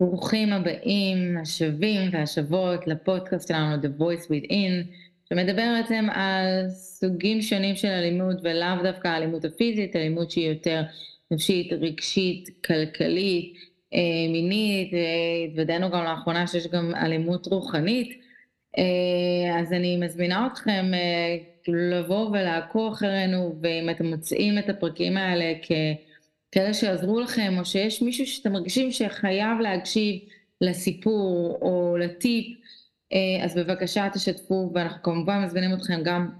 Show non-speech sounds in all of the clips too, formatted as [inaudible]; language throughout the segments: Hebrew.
ברוכים הבאים, השבים והשבות לפודקאסט שלנו The Voice Within, שמדבר בעצם על סוגים שונים של אלימות ולאו דווקא אלימות הפיזית, אלימות שהיא יותר נפשית, רגשית, כלכלית, אה, מינית, התוודענו אה, גם לאחרונה שיש גם אלימות רוחנית, אה, אז אני מזמינה אתכם לבוא ולעקוב אחרינו, ואם אתם מוצאים את הפרקים האלה כ... כאלה שיעזרו לכם, או שיש מישהו שאתם מרגישים שחייב להקשיב לסיפור או לטיפ, אה, אז בבקשה תשתפו, ואנחנו כמובן מזמינים אתכם גם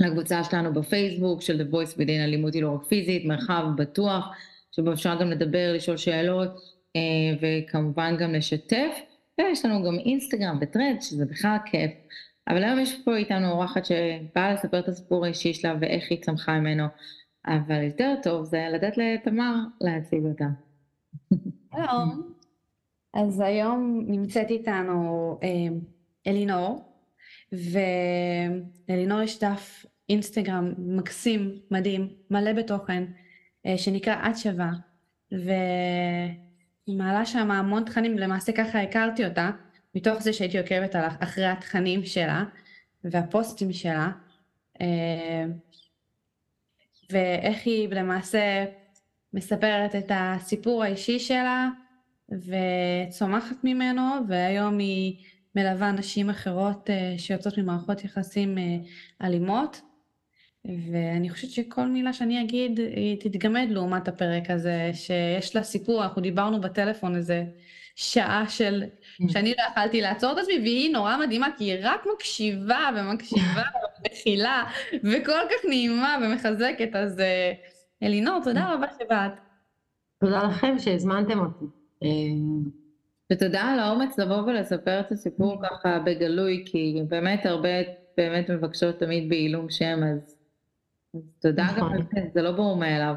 לקבוצה שלנו בפייסבוק של The Voice Within אלימות היא לא רק פיזית, מרחב בטוח, שבו אפשר גם לדבר, לשאול שאלות, אה, וכמובן גם לשתף. ויש לנו גם אינסטגרם וטרד, שזה בכלל כיף. אבל היום יש פה איתנו אורחת שבאה לספר את הסיפור האישי שלה ואיך היא צמחה ממנו. אבל יותר טוב זה לתת לתמר להציג אותה. שלום. אז היום נמצאת איתנו אה, אלינור, ואלינור יש דף אינסטגרם מקסים, מדהים, מלא בתוכן, אה, שנקרא את שווה, והיא מעלה שם המון תכנים, למעשה ככה הכרתי אותה, מתוך זה שהייתי עוקבת אחרי התכנים שלה והפוסטים שלה. ואיך היא למעשה מספרת את הסיפור האישי שלה וצומחת ממנו, והיום היא מלווה נשים אחרות אה, שיוצאות ממערכות יחסים אה, אלימות. ואני חושבת שכל מילה שאני אגיד היא תתגמד לעומת הפרק הזה, שיש לה סיפור, אנחנו דיברנו בטלפון איזה שעה של, mm. שאני לא יכלתי לעצור את עצמי, והיא נורא מדהימה, כי היא רק מקשיבה ומקשיבה [laughs] ומכילה, וכל כך נעימה ומחזקת, אז אה, אלינור, תודה. רבה שבאת. תודה לכם שהזמנתם אותי. אה, ותודה על האומץ לבוא ולספר את הסיפור mm. ככה בגלוי, כי באמת הרבה באמת מבקשות תמיד בעילום שם, אז, אז תודה גם נכון. על זה, זה לא ברור מאליו.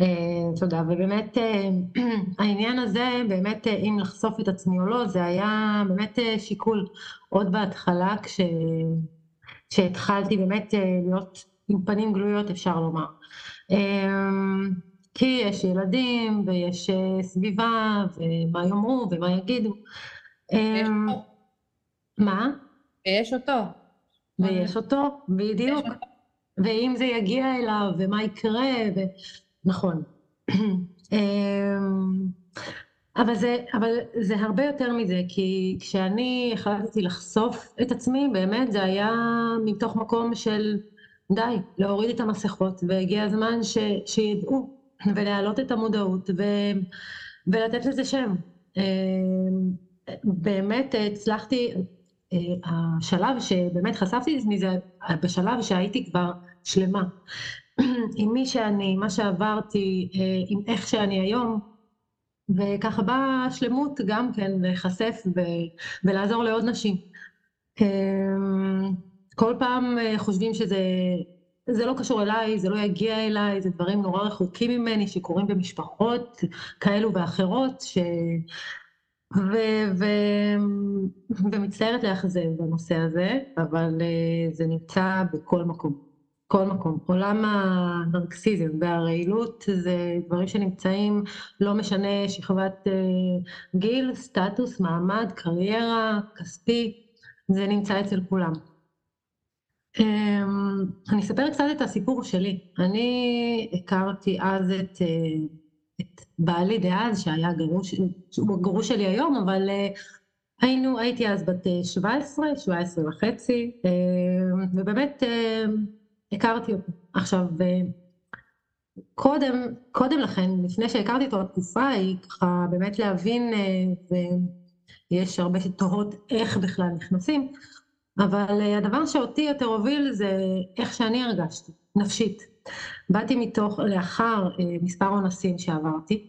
אה, תודה, ובאמת אה, [clears throat] העניין הזה, באמת אה, אם לחשוף את עצמי או לא, זה היה באמת שיקול עוד בהתחלה, כש... כשהתחלתי באמת להיות עם פנים גלויות אפשר לומר. כי יש ילדים ויש סביבה ומה יאמרו ומה יגידו. מה? ויש אותו. ויש אותו, בדיוק. ואם זה יגיע אליו ומה יקרה. ו... נכון. אמ, אבל זה, אבל זה הרבה יותר מזה, כי כשאני החלטתי לחשוף את עצמי, באמת זה היה מתוך מקום של די, להוריד את המסכות, והגיע הזמן ש, שידעו, ולהעלות את המודעות, ו, ולתת לזה שם. אמ, באמת הצלחתי, אה, השלב שבאמת חשפתי את עצמי זה בשלב שהייתי כבר שלמה. [clears throat] עם מי שאני, מה שעברתי, אה, עם איך שאני היום, וככה באה שלמות גם כן להיחשף ולעזור לעוד נשים. אה, כל פעם אה, חושבים שזה זה לא קשור אליי, זה לא יגיע אליי, זה דברים נורא רחוקים ממני שקורים במשפחות כאלו ואחרות, ש... ו... ו... ומצטערת לאכזב בנושא הזה, אבל זה נמצא בכל מקום. כל מקום. עולם הנרקסיזם והרעילות זה דברים שנמצאים, לא משנה שכבת uh, גיל, סטטוס, מעמד, קריירה, כספי, זה נמצא אצל כולם. Um, אני אספר קצת את הסיפור שלי. אני הכרתי אז את, uh, את בעלי דאז, שהיה גרוש, שהוא הגרוש שלי היום, אבל uh, היינו, הייתי אז בת 17, 17 וחצי, uh, ובאמת uh, הכרתי אותו. עכשיו, קודם, קודם לכן, לפני שהכרתי אותו, התקופה היא ככה באמת להבין, אה, ויש הרבה שתוהות איך בכלל נכנסים, אבל אה, הדבר שאותי יותר הוביל זה איך שאני הרגשתי, נפשית. באתי מתוך, לאחר אה, מספר אונסים שעברתי,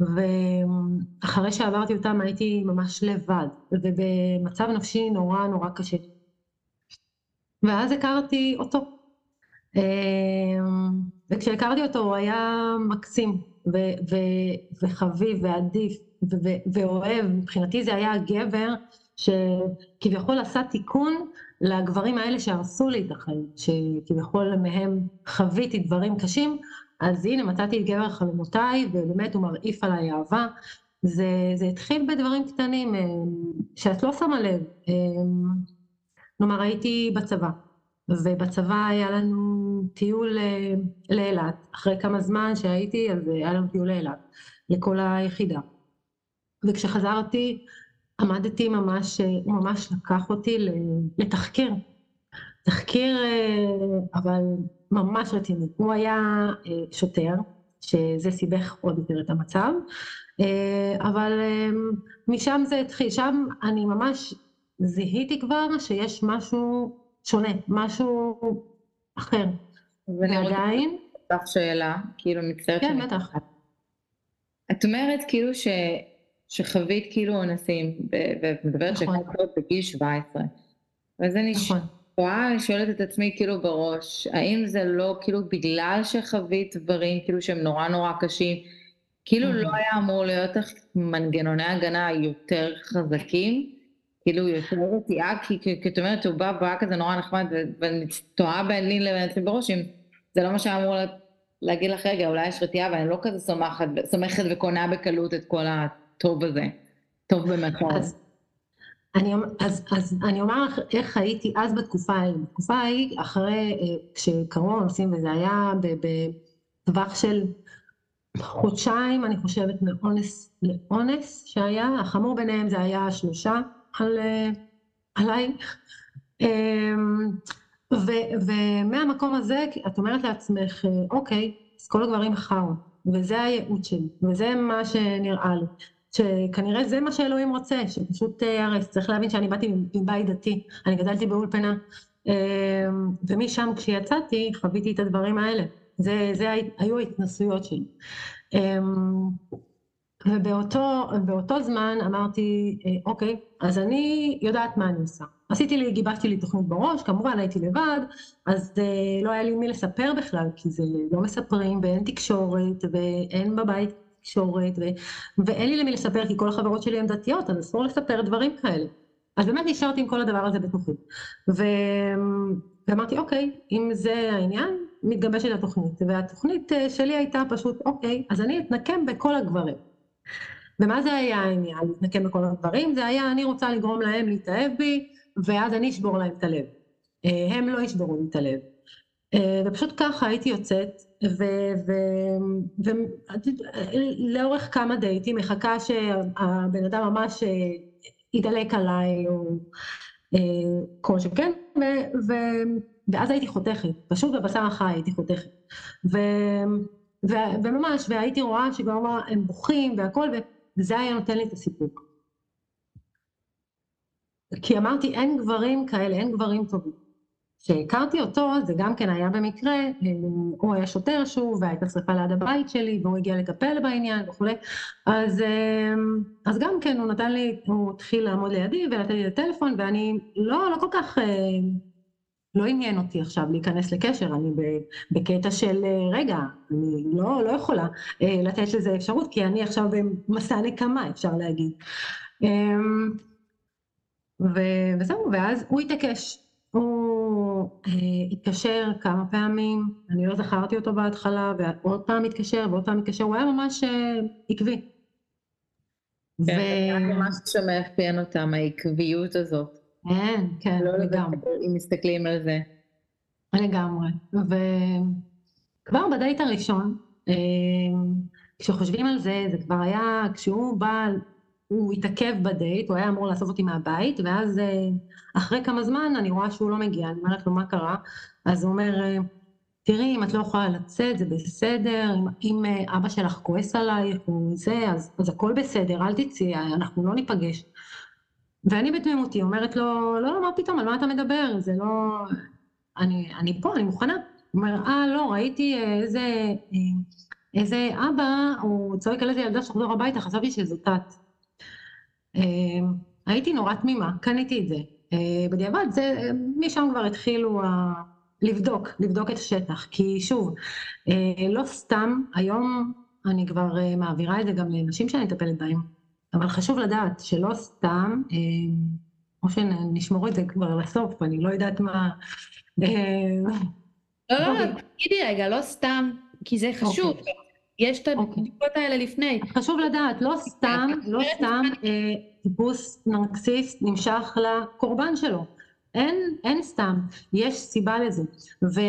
ואחרי שעברתי אותם הייתי ממש לבד, ובמצב נפשי נורא נורא קשה. ואז הכרתי אותו, וכשהכרתי אותו הוא היה מקסים ו- ו- וחביב ועדיף ו- ואוהב, מבחינתי זה היה הגבר שכביכול עשה תיקון לגברים האלה שהרסו לי את החיים, שכביכול מהם חוויתי דברים קשים, אז הנה מצאתי את גבר חלומותיי ובאמת הוא מרעיף עליי אהבה. זה, זה התחיל בדברים קטנים שאת לא שמה לב. כלומר, הייתי בצבא, ובצבא היה לנו טיול לאילת. אחרי כמה זמן שהייתי, אז היה לנו טיול לאילת, לכל היחידה. וכשחזרתי, עמדתי ממש, הוא ממש לקח אותי לתחקיר. תחקיר, אבל ממש רציני. הוא היה שוטר, שזה סיבך עוד יותר את המצב, אבל משם זה התחיל, שם אני ממש זיהיתי כבר שיש משהו שונה, משהו אחר. ועדיין... ואני שאלה, כאילו מצטערת. כן, בטח. את אומרת כאילו ש... שחווית כאילו אונסים, ואת מדברת נכון. שחווית בגיל 17. ואז אני נכון. רואה, אני שואלת את עצמי כאילו בראש, האם זה לא כאילו בגלל שחווית דברים כאילו שהם נורא נורא קשים, כאילו לא היה אמור להיות לך מנגנוני הגנה יותר חזקים? כאילו יותר רתיעה, כי את אומרת, הוא בא, בא כזה נורא נחמד, ואני תוהה ביני לבין עצמי בראש, אם זה לא מה שאמור להגיד לך, רגע, אולי יש רתיעה, ואני לא כזה סומכת, סומכת וקונה בקלות את כל הטוב הזה, טוב במקום. אז, אני, אז, אז אני אומר לך איך הייתי אז בתקופה ההיא. בתקופה ההיא, אחרי, אה, כשקרו הנושאים, וזה היה בטווח של חודשיים, אני חושבת, מאונס לאונס שהיה, החמור ביניהם זה היה שלושה על, אה, עליי. אמ, ו, ומהמקום הזה את אומרת לעצמך, אה, אוקיי, אז כל הגברים חרו, וזה הייעוד שלי, וזה מה שנראה לי. שכנראה זה מה שאלוהים רוצה, שפשוט ייהרס. אה, צריך להבין שאני באתי מבית דתי, אני גדלתי באולפנה, אמ, ומשם כשיצאתי חוויתי את הדברים האלה. זה, זה היו ההתנסויות שלי. ובאותו זמן אמרתי, אה, אוקיי, אז אני יודעת מה אני עושה. עשיתי לי, גיבשתי לי תוכנית בראש, כמובן הייתי לבד, אז אה, לא היה לי מי לספר בכלל, כי זה לא מספרים ואין תקשורת ואין בבית תקשורת ואין לי למי לספר כי כל החברות שלי הן דתיות, אז אסור לספר דברים כאלה. אז באמת נשארתי עם כל הדבר הזה בתוכי. ו... ואמרתי, אוקיי, אם זה העניין, מתגבשת התוכנית. והתוכנית אה, שלי הייתה פשוט, אוקיי, אז אני אתנקם בכל הגברים. ומה זה היה העניין, להתנקם בכל הדברים? זה היה, אני רוצה לגרום להם להתאהב בי, ואז אני אשבור להם את הלב. אה, הם לא ישברו לי את הלב. אה, ופשוט ככה הייתי יוצאת, ולאורך כמה דייטים מחכה שהבן אדם ממש ידלק עליי, או כל שכן, ואז הייתי חותכת, פשוט בבשר החי הייתי חותכת. ו... ו... וממש, והייתי רואה שגם הם בוכים והכל, וזה היה נותן לי את הסיפוק. כי אמרתי, אין גברים כאלה, אין גברים טובים. כשהכרתי אותו, זה גם כן היה במקרה, הוא היה שוטר שוב, והייתה שרפה ליד הבית שלי, והוא הגיע לטפל בעניין וכולי, אז, אז גם כן, הוא נתן לי, הוא התחיל לעמוד לידי ולתת לי את הטלפון, ואני לא, לא כל כך לא עניין אותי עכשיו להיכנס לקשר, אני בקטע של רגע, אני לא, לא יכולה אה, לתת לזה אפשרות, כי אני עכשיו במסע נקמה, אפשר להגיד. אמ, וזהו, ואז הוא התעקש. הוא אה, התקשר כמה פעמים, אני לא זכרתי אותו בהתחלה, ועוד פעם התקשר ועוד פעם התקשר, הוא היה ממש אה, עקבי. כן, זה ממש שמאפיין אותם, העקביות הזאת. כן, כן, לא לגמרי. אם מסתכלים על זה. לגמרי. וכבר בדייט הראשון, אה, כשחושבים על זה, זה כבר היה, כשהוא בא, הוא התעכב בדייט, הוא היה אמור לאסוף אותי מהבית, ואז אה, אחרי כמה זמן אני רואה שהוא לא מגיע, אני אומרת לו מה קרה, אז הוא אומר, אה, תראי, אם את לא יכולה לצאת, זה בסדר, אם, אם אבא שלך כועס עלייך או זה, אז, אז הכל בסדר, אל תצאי, אנחנו לא ניפגש. ואני בתמימותי אומרת לו, לא, לא, מה פתאום, על מה אתה מדבר? זה לא... אני, אני פה, אני מוכנה. הוא אומר, אה, לא, ראיתי איזה, איזה אבא, הוא צועק על איזה ילדה שתחזור הביתה, חשבתי שזאת את. הייתי נורא תמימה, קניתי את זה. בדיעבד, זה, משם כבר התחילו ה... לבדוק, לבדוק את השטח. כי שוב, לא סתם, היום אני כבר מעבירה את זה גם לנשים שאני מטפלת בהן. אבל חשוב לדעת שלא סתם, אה, או שנשמור את זה כבר לסוף, אני לא יודעת מה... אה, לא, לא, לא, תגידי רגע, לא סתם, כי זה חשוב. אוקיי. יש את הבדיקות האלה לפני. חשוב לדעת, לא סתם, לא סתם אה, טיפוס נרקסיסט נמשך לקורבן שלו. אין, אין סתם, יש סיבה לזה. ו,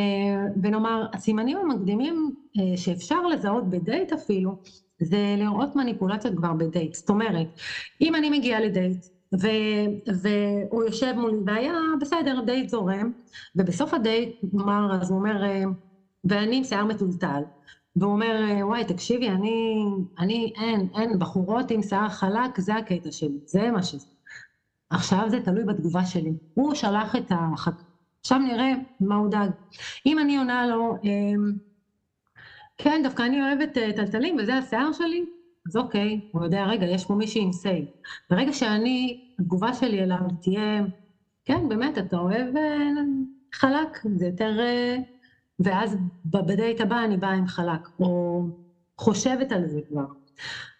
ונאמר, הסימנים המקדימים אה, שאפשר לזהות בדייט אפילו, זה לראות מניפולציות כבר בדייט. זאת אומרת, אם אני מגיעה לדייט, ו, והוא יושב מולי והיה בסדר, דייט זורם, ובסוף הדייט, נאמר, אז הוא אומר, אה, ואני עם שיער מתולתל, והוא אומר, אה, וואי, תקשיבי, אני, אני, אין, אין, בחורות עם שיער חלק, זה הקטע שלי, זה מה שזה. עכשיו זה תלוי בתגובה שלי. הוא שלח את החכה... עכשיו נראה מה הוא דג. אם אני עונה לו, אמ, כן, דווקא אני אוהבת אה, טלטלים וזה השיער שלי, אז אוקיי, הוא יודע, רגע, יש פה מישהי עם סיי. ברגע שאני, התגובה שלי אליו תהיה, כן, באמת, אתה אוהב אה, חלק, זה יותר... אה, ואז בדייט הבא אני באה עם חלק, או חושבת על זה כבר.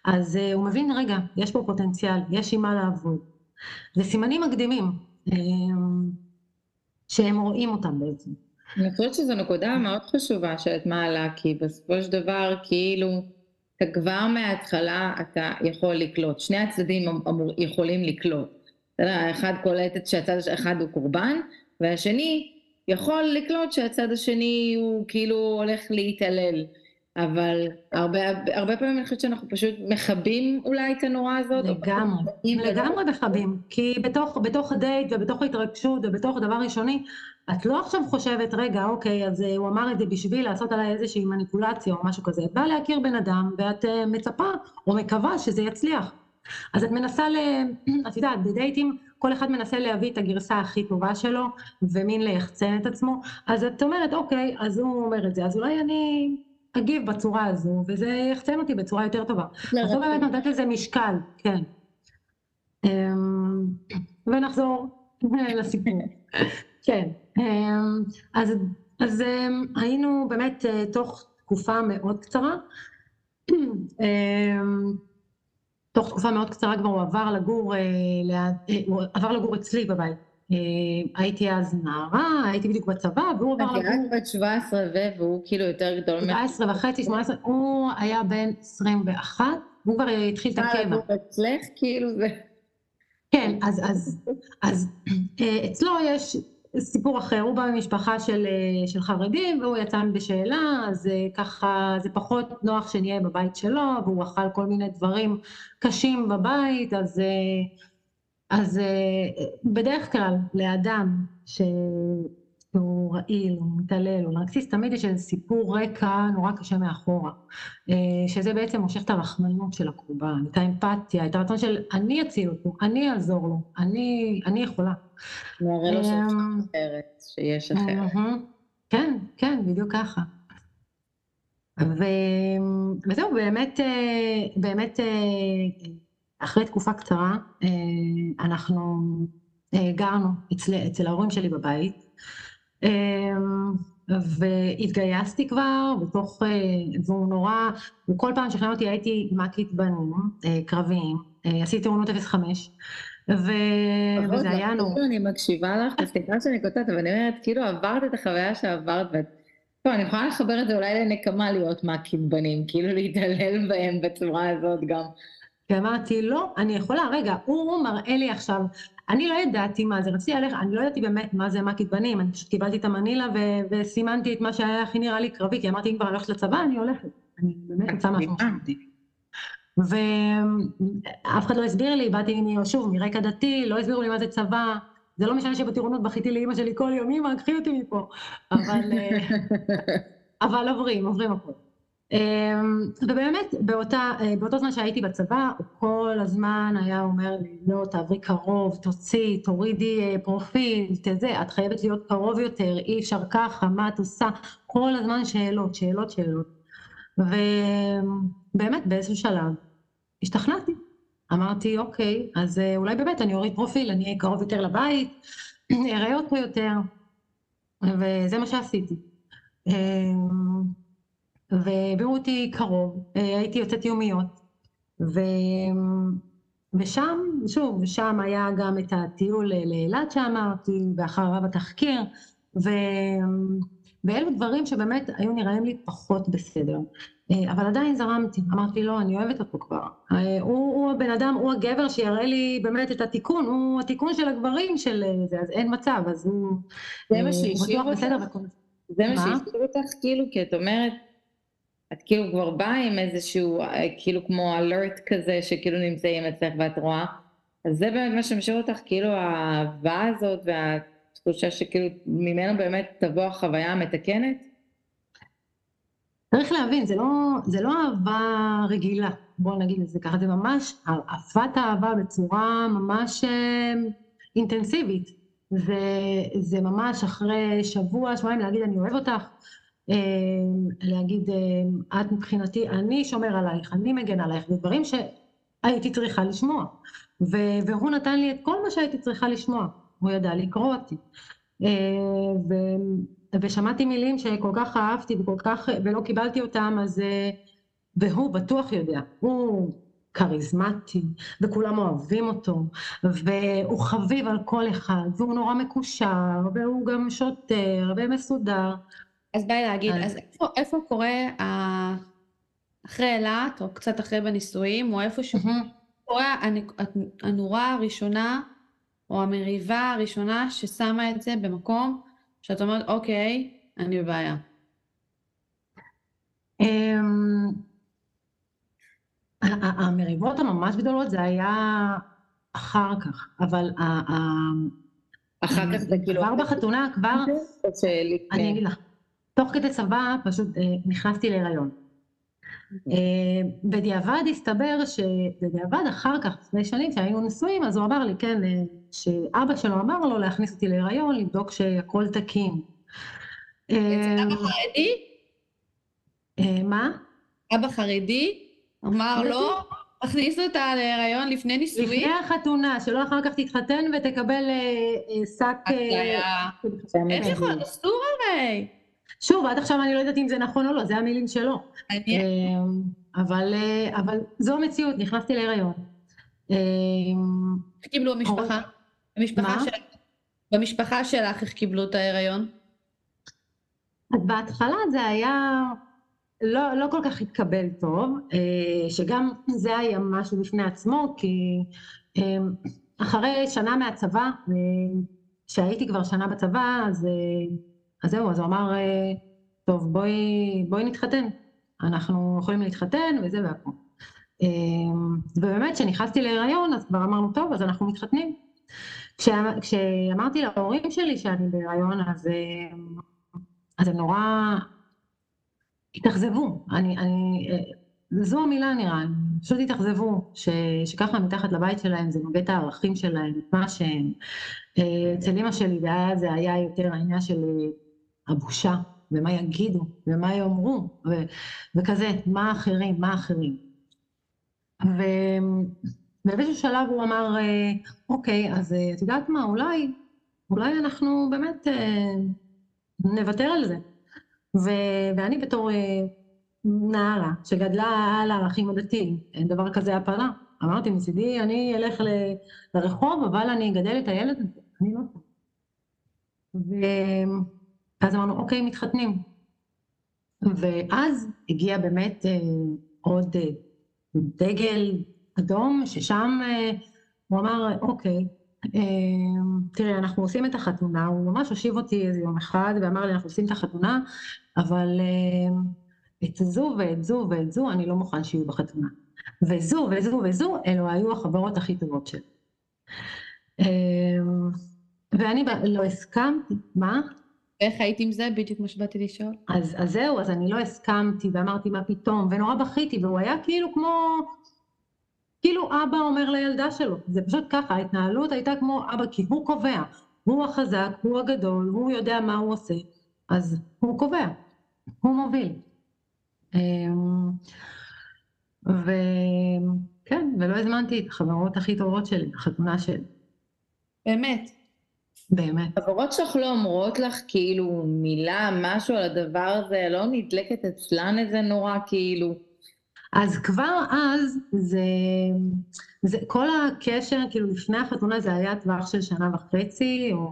אז הוא מבין, רגע, יש פה פוטנציאל, יש עם מה לעבוד. זה סימנים מקדימים, שהם רואים אותם בעצם. אני חושבת שזו נקודה מאוד חשובה שאת מעלה, כי בסופו של דבר, כאילו, אתה כבר מההתחלה אתה יכול לקלוט. שני הצדדים אמור, יכולים לקלוט. בסדר, האחד קולט שהצד האחד הוא קורבן, והשני יכול לקלוט שהצד השני הוא כאילו הולך להתעלל. אבל הרבה, הרבה פעמים אני חושבת שאנחנו פשוט מכבים אולי את הנורה הזאת. לגמרי, לגמרי מכבים. כי בתוך, בתוך הדייט ובתוך ההתרגשות ובתוך דבר ראשוני, את לא עכשיו חושבת, רגע, אוקיי, אז אה, הוא אמר את זה בשביל לעשות עליי איזושהי מניפולציה או משהו כזה. את באה להכיר בן אדם ואת אה, מצפה או מקווה שזה יצליח. אז את מנסה ל... [clears throat] את יודעת, בדייטים כל אחד מנסה להביא את הגרסה הכי טובה שלו ומין ליחצן את עצמו. אז את אומרת, אוקיי, אז הוא אומר את זה, אז אולי אני... אגיב בצורה הזו, וזה יחצן אותי בצורה יותר טובה. אז לא באמת נותנת לזה משקל, כן. אמ, ונחזור [laughs] לסיפור. [laughs] כן. אמ, אז, אז אמ, היינו באמת אה, תוך תקופה מאוד קצרה, [clears throat] תוך תקופה מאוד קצרה כבר הוא עבר לגור, אה, אה, הוא עבר לגור אצלי בבית. אה, הייתי אז נערה, הייתי בדיוק בצבא, והוא עבר. את בת 17 והוא כאילו יותר גדול... 17 וחצי, 18, הוא היה בן 21, והוא כבר התחיל את הקבע. מה, אצלך כאילו זה... כן, אז, אז, אז אה, אצלו יש סיפור אחר, הוא בא ממשפחה של, אה, של חרדים והוא יצא בשאלה, אז ככה זה פחות נוח שנהיה בבית שלו, והוא אכל כל מיני דברים קשים בבית, אז אז אה, בדרך כלל לאדם שהוא רעיל, הוא מתעלל, הוא נרקסיסט, תמיד יש איזה סיפור רקע נורא קשה מאחורה, אה, שזה בעצם מושך את הרחמנות של הקורבן, את האמפתיה, את הרצון של אני אציל אותו, אני אעזור לו, אני, אני יכולה. נראה לו שיש אמ, אחרת, שיש אחרת. כן, כן, בדיוק ככה. ו... וזהו, באמת, אה, באמת אחרי תקופה קצרה אה, אנחנו אה, גרנו אצל, אצל ההורים שלי בבית אה, והתגייסתי כבר בתוך, והוא נורא, וכל פעם שכנע אותי הייתי מ"כית בנים קרביים, עשיתי טירונות 05 ו... וזה היה נורא. אני מקשיבה לך, וסליחה שאני קוטעת, אבל אני אומרת, כאילו עברת את החוויה שעברת, ואת... טוב, אני יכולה לחבר את זה אולי לנקמה להיות מ"כית בנים, כאילו להתעלל בהם בצורה הזאת גם. ואמרתי, לא, אני יכולה, רגע, הוא מראה לי עכשיו, אני לא ידעתי מה זה, רציתי ללכת, אני לא ידעתי באמת מה זה מ"כית בנים, אני פשוט קיבלתי את המנילה ו- וסימנתי את מה שהיה הכי נראה לי קרבי, כי אמרתי, אם כבר הולכת לצבא, אני הולכת. אני באמת רוצה משהו. ואף אחד לא הסביר לי, באתי, שוב, מרקע דתי, לא הסבירו לי מה זה צבא, זה לא משנה שבטירונות בכיתי לאימא שלי כל יום, אמא, קחי אותי מפה. אבל, אה, [laughs] אבל עוברים, עוברים הכול. אמ, ובאמת באותה, באותו זמן שהייתי בצבא הוא כל הזמן היה אומר לי לא תעברי קרוב תוציאי תורידי אה, פרופיל תזה את חייבת להיות קרוב יותר אי אפשר ככה מה את עושה? כל הזמן שאלות שאלות שאלות. ובאמת באיזשהו שלב השתכנעתי. אמרתי אוקיי אז אה, אולי באמת אני אוריד פרופיל אני אהיה קרוב יותר לבית [clears throat] אראה אותו יותר. וזה מה שעשיתי. אמ, והעבירו אותי קרוב, אה, הייתי יוצאת יומיות, ו... ושם, שוב, שם היה גם את הטיול לאילת שאמרתי, ואחריו התחקיר, ו... ואלו דברים שבאמת היו נראים לי פחות בסדר. אה, אבל עדיין זרמתי, אמרתי לא, אני אוהבת אותו כבר. אה, הוא, הוא הבן אדם, הוא הגבר שיראה לי באמת את התיקון, הוא התיקון של הגברים של זה, אז אין מצב, אז הוא... זה מה שהשאיר אותך? זה מה שהשאיר אותך, כאילו, כי את אומרת, את כאילו כבר באה עם איזשהו, כאילו כמו אלרט כזה, שכאילו נמצאים אצלך ואת רואה, אז זה באמת מה שמשאיר אותך, כאילו האהבה הזאת והתחושה שכאילו ממנו באמת תבוא החוויה המתקנת? צריך להבין, זה לא, זה לא אהבה רגילה, בואו נגיד את זה ככה, זה ממש אהבת אהבה בצורה ממש אה, אינטנסיבית. זה, זה ממש אחרי שבוע, שבועיים להגיד אני אוהב אותך, אה, להגיד אה, את מבחינתי, אני שומר עלייך, אני מגן עלייך, זה דברים שהייתי צריכה לשמוע. והוא נתן לי את כל מה שהייתי צריכה לשמוע, הוא ידע לקרוא אותי. אה, ו, ושמעתי מילים שכל כך אהבתי וכל כך, ולא קיבלתי אותם, אז, אה, והוא בטוח יודע, הוא כריזמטי, וכולם אוהבים אותו, והוא חביב על כל אחד, והוא נורא מקושר, והוא גם שוטר ומסודר. אז באי להגיד, אז, איפה, איפה קורה, אחרי אילת, או קצת אחרי בנישואים, או איפשהו, קורה הנורה הראשונה, או המריבה הראשונה ששמה את זה במקום שאת אומרת, אוקיי, אני בבעיה. אמ, המריבות הממש גדולות זה היה אחר כך, אבל אחר כך זה כאילו... כבר בחתונה, כבר... אני אגיד לך, תוך כדי צבא פשוט אה, נכנסתי להיריון. אה, בדיעבד הסתבר שבדיעבד אחר כך, לפני שנים שהיינו נשואים, אז הוא אמר לי, כן, אה, שאבא שלו אמר לו להכניס אותי להיריון, לבדוק שהכל תקין. אבא חרדי? מה? אבא חרדי? אמר לו, הכניס אותה להיריון לפני נישואים? לפני החתונה, שלא אחר כך תתחתן ותקבל שק... איך יכול? אסור הרי. שוב, עד עכשיו אני לא יודעת אם זה נכון או לא, זה המילים שלו. אמ, אבל, אה, אבל זו המציאות, נכנסתי להיריון. איך קיבלו המשפחה? במשפחה, של... במשפחה שלך איך קיבלו את ההיריון? אז בהתחלה זה היה לא, לא כל כך התקבל טוב, אה, שגם זה היה משהו בפני עצמו, כי אחרי שנה מהצבא, אה, שהייתי כבר שנה בצבא, אז אז זהו, אז הוא אמר, אה, טוב, בואי, בואי נתחתן. אנחנו יכולים להתחתן וזה והכל. אה, ובאמת, כשנכנסתי להיריון, אז כבר אמרנו, טוב, אז אנחנו מתחתנים. כשאמרתי להורים שלי שאני בהיריון, אז, אה, אז הם נורא התאכזבו. אני, אני, זו המילה נראה לי, פשוט התאכזבו, שככה מתחת לבית שלהם זה את הערכים שלהם, מה שהם. אצל אמא שלי זה היה יותר העניין של הבושה, ומה יגידו, ומה יאמרו, ו- וכזה, מה אחרים, מה אחרים. ובאיזשהו שלב הוא אמר, אה, אוקיי, אז אה, את יודעת מה, אולי, אולי אנחנו באמת אה, נוותר על זה. ו- ואני בתור נערה שגדלה על הערכים הדתיים, אין דבר כזה הפלה. אמרתי, מצידי אני אלך ל- לרחוב, אבל אני אגדל את הילד הזה, אני לא... ואז אמרנו, אוקיי, מתחתנים. ואז הגיע באמת אה, עוד אה, דגל אדום, ששם אה, הוא אמר, אוקיי, אה, תראה, אנחנו עושים את החתונה, הוא ממש הושיב אותי איזה יום אחד ואמר לי, אנחנו עושים את החתונה, אבל אה, את זו ואת זו ואת זו אני לא מוכן שיהיו בחתונה. וזו וזו וזו, אלו היו החברות הכי טובות שלי. אה, ואני לא הסכמתי, מה? איך היית עם זה? בדיוק מה שבאתי לשאול. אז, אז זהו, אז אני לא הסכמתי ואמרתי מה פתאום, ונורא בכיתי, והוא היה כאילו כמו, כאילו אבא אומר לילדה שלו, זה פשוט ככה, ההתנהלות הייתה כמו אבא, כי הוא קובע, הוא החזק, הוא הגדול, הוא יודע מה הוא עושה, אז הוא קובע, הוא מוביל. אמ, וכן, ולא הזמנתי את החברות הכי טובות שלי, החתונה שלי. באמת? באמת. חברות שלך לא אומרות לך כאילו מילה, משהו על הדבר הזה, לא נדלקת אצלן איזה נורא כאילו. אז כבר אז זה, זה כל הקשר, כאילו לפני החתונה זה היה טווח של שנה וחצי, או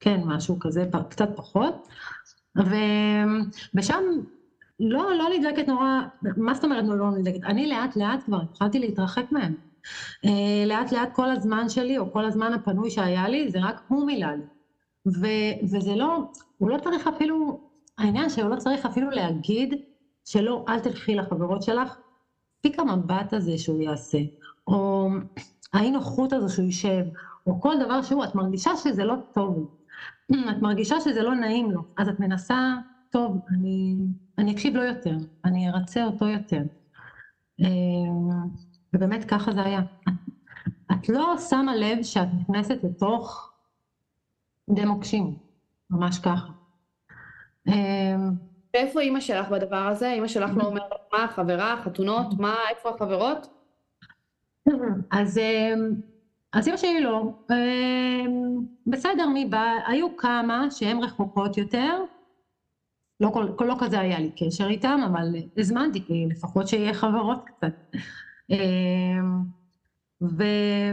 כן, משהו כזה, קצת פחות. ושם לא, לא נדלקת נורא, מה זאת אומרת לא נדלקת? אני לאט לאט כבר התחלתי להתרחק מהם. אה, לאט לאט כל הזמן שלי, או כל הזמן הפנוי שהיה לי, זה רק הוא מילא לי. ו- וזה לא, הוא לא צריך אפילו, העניין שהוא לא צריך אפילו להגיד שלא, אל תלכי לחברות שלך, מספיק המבט הזה שהוא יעשה, או האי נוחות הזו שהוא יישב, או כל דבר שהוא, את מרגישה שזה לא טוב, את מרגישה שזה לא נעים לו, אז את מנסה, טוב, אני, אני אקשיב לו יותר, אני ארצה אותו יותר. ובאמת ככה זה היה. את לא שמה לב שאת נכנסת לתוך די מוקשים, ממש ככה. אמ, ואיפה אימא שלך בדבר הזה? אימא שלך לא אומרת מה, חברה, חתונות, מה, איפה החברות? אז, אמ, אז אימא שלי לא. אמ, בסדר, מי בא? היו כמה שהן רחוקות יותר. לא, לא כזה היה לי קשר איתם, אבל הזמנתי, כי לפחות שיהיה חברות קצת. ו,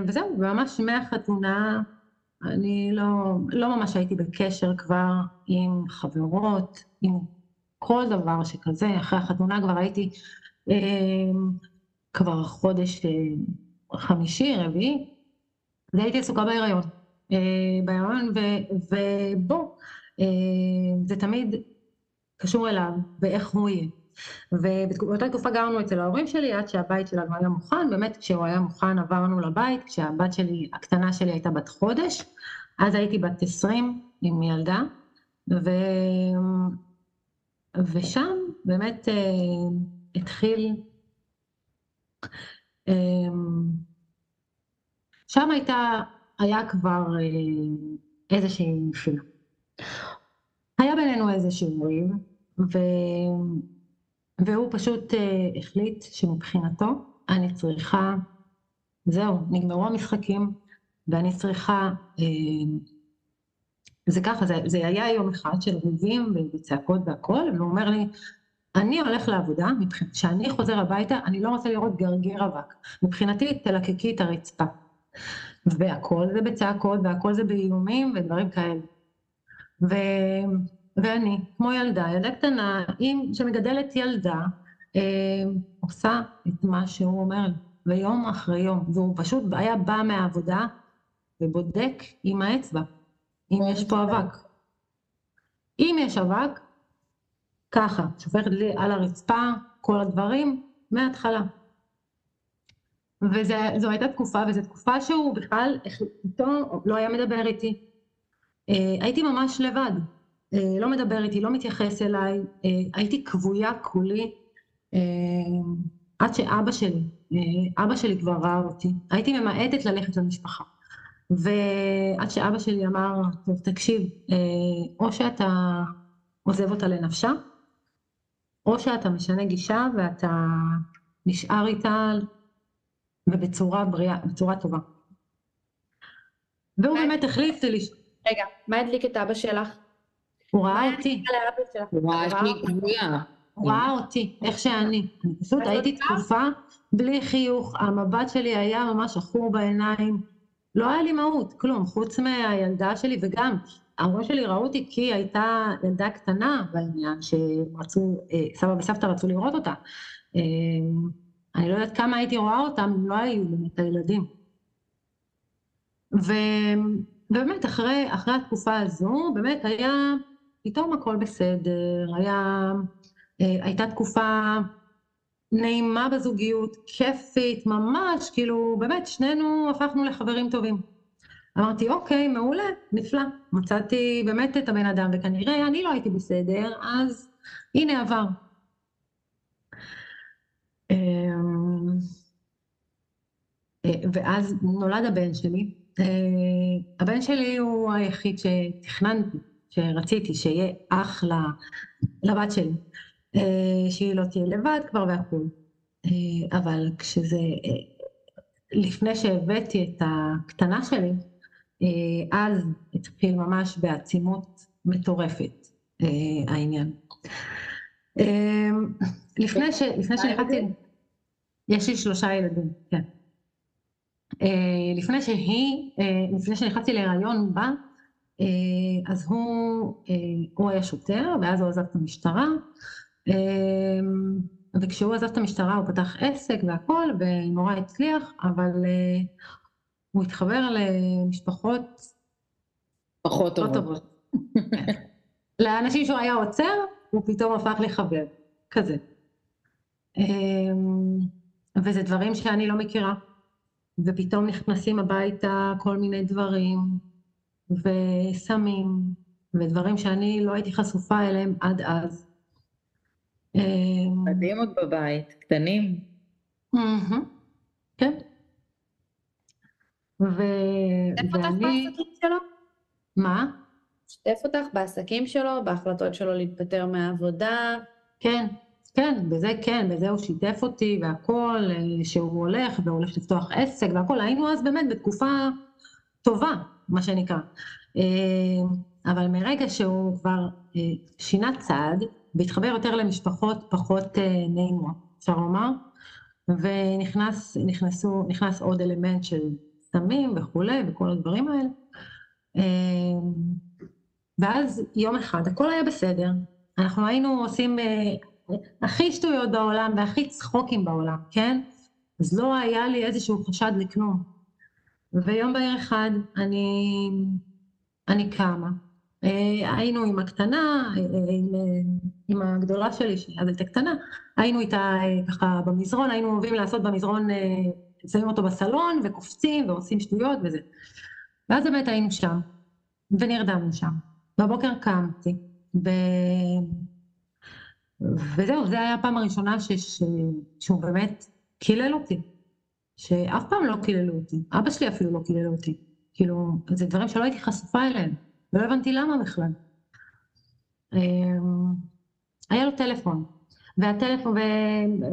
וזהו, ממש מהחתונה אני לא, לא ממש הייתי בקשר כבר עם חברות, עם כל דבר שכזה, אחרי החתונה כבר הייתי אה, כבר חודש אה, חמישי, רביעי, והייתי עסוקה בהיריון. אה, בהיריון, ובוא, אה, זה תמיד קשור אליו, ואיך הוא יהיה. ובאותה תקופה גרנו אצל ההורים שלי עד שהבית שלנו היה מוכן, באמת כשהוא היה מוכן עברנו לבית, כשהבת שלי, הקטנה שלי הייתה בת חודש, אז הייתי בת עשרים עם ילדה, ו... ושם באמת אה, התחיל, אה, שם הייתה, היה כבר אה, איזושהי נפילה. היה בינינו איזשהו ריב, ו... והוא פשוט אה, החליט שמבחינתו אני צריכה, זהו, נגמרו המשחקים, ואני צריכה, אה, זה ככה, זה, זה היה יום אחד של ריבים וצעקות והכל, והוא אומר לי, אני הולך לעבודה, כשאני חוזר הביתה, אני לא רוצה לראות גרגיר אבק. מבחינתי, תלקקי את הרצפה. והכל זה בצעקות, והכל זה באיומים ודברים כאלה. ו... ואני, כמו ילדה, ילדה קטנה, עם, שמגדלת ילדה, אה, עושה את מה שהוא אומר ויום אחרי יום, והוא פשוט היה בא מהעבודה ובודק עם האצבע, אם יש פה אבק. אם יש אבק, ככה, שופכת לי על הרצפה, כל הדברים, מההתחלה. וזו הייתה תקופה, וזו תקופה שהוא בכלל, איתו לא היה מדבר איתי. אה, הייתי ממש לבד. אה, לא מדבר איתי, לא מתייחס אליי, אה, הייתי כבויה כולי אה, עד שאבא שלי, אבא שלי כבר ראה אותי, הייתי ממעטת ללכת למשפחה. ועד שאבא שלי אמר, טוב תקשיב, או שאתה עוזב אותה לנפשה, או שאתה משנה גישה ואתה נשאר איתה ובצורה בריאה, בצורה טובה. והוא באמת החליט לי... רגע, מה הדליק את אבא שלך? הוא ראה אותי. הוא ראה שהיא גבויה. הוא ראה אותי, איך שאני. אני פשוט הייתי תקופה בלי חיוך, המבט שלי היה ממש עכור בעיניים. לא היה לי מהות, כלום, חוץ מהילדה שלי, וגם ההורים שלי ראו אותי כי הייתה ילדה קטנה בעניין, שרצו, אה, סבא וסבתא רצו לראות אותה. אה, אני לא יודעת כמה הייתי רואה אותם אם לא היו באמת הילדים. ובאמת, אחרי, אחרי התקופה הזו, באמת היה פתאום הכל בסדר, היה, אה, הייתה תקופה נעימה בזוגיות, כיפית, ממש, כאילו, באמת, שנינו הפכנו לחברים טובים. אמרתי, אוקיי, מעולה, נפלא. מצאתי באמת את הבן אדם, וכנראה אני לא הייתי בסדר, אז הנה עבר. אמ, אה, ואז נולד הבן שלי. אה, הבן שלי הוא היחיד שתכננתי שרציתי שיהיה אח לבת שלי, אה, שהיא לא תהיה לבד כבר והכול. אה, אבל כשזה, אה, לפני שהבאתי את הקטנה שלי, אז התחיל ממש בעצימות מטורפת העניין. לפני שנכנסתי, יש לי שלושה ילדים, כן. לפני שהיא, לפני שנכנסתי להיריון בה, אז הוא, הוא היה שוטר, ואז הוא עזב את המשטרה, וכשהוא עזב את המשטרה הוא פתח עסק והכל, ונורא הצליח, אבל הוא התחבר למשפחות פחות טובות. טובות. [laughs] לאנשים שהוא היה עוצר, הוא פתאום הפך לחבר, כזה. וזה דברים שאני לא מכירה, ופתאום נכנסים הביתה כל מיני דברים, וסמים, ודברים שאני לא הייתי חשופה אליהם עד אז. מדהים עוד בבית, קטנים. כן. ו... שיתף אותך בעסקים שלו? מה? שיתף אותך בעסקים שלו, בהחלטות שלו להתפטר מהעבודה? כן, כן, בזה כן, בזה הוא שיתף אותי והכל, אה, שהוא הולך והולך לפתוח עסק והכל, היינו אז באמת בתקופה טובה, מה שנקרא. אה, אבל מרגע שהוא כבר אה, שינה צעד והתחבר יותר למשפחות פחות נעימות, אפשר לומר, ונכנס נכנסו, נכנס עוד אלמנט של סמים וכולי וכל הדברים האלה. ואז יום אחד הכל היה בסדר, אנחנו היינו עושים הכי שטויות בעולם והכי צחוקים בעולם, כן? אז לא היה לי איזשהו חשד לכלום. ויום בהיר אחד אני, אני קמה. אה, היינו עם הקטנה, אה, עם, עם הגדולה שלי, שאז הייתה קטנה, היינו איתה אה, ככה במזרון, היינו אוהבים לעשות במזרון, שמים אותו בסלון וקופצים ועושים שטויות וזה. ואז באמת היינו שם, ונרדמנו שם. בבוקר קמתי, ו... וזהו, זו הייתה הפעם הראשונה ש... ש... שהוא באמת קילל אותי, שאף פעם לא קיללו אותי, אבא שלי אפילו לא קילל אותי, כאילו, זה דברים שלא הייתי חשופה אליהם, ולא הבנתי למה בכלל. אמ, היה לו טלפון, והטלפון,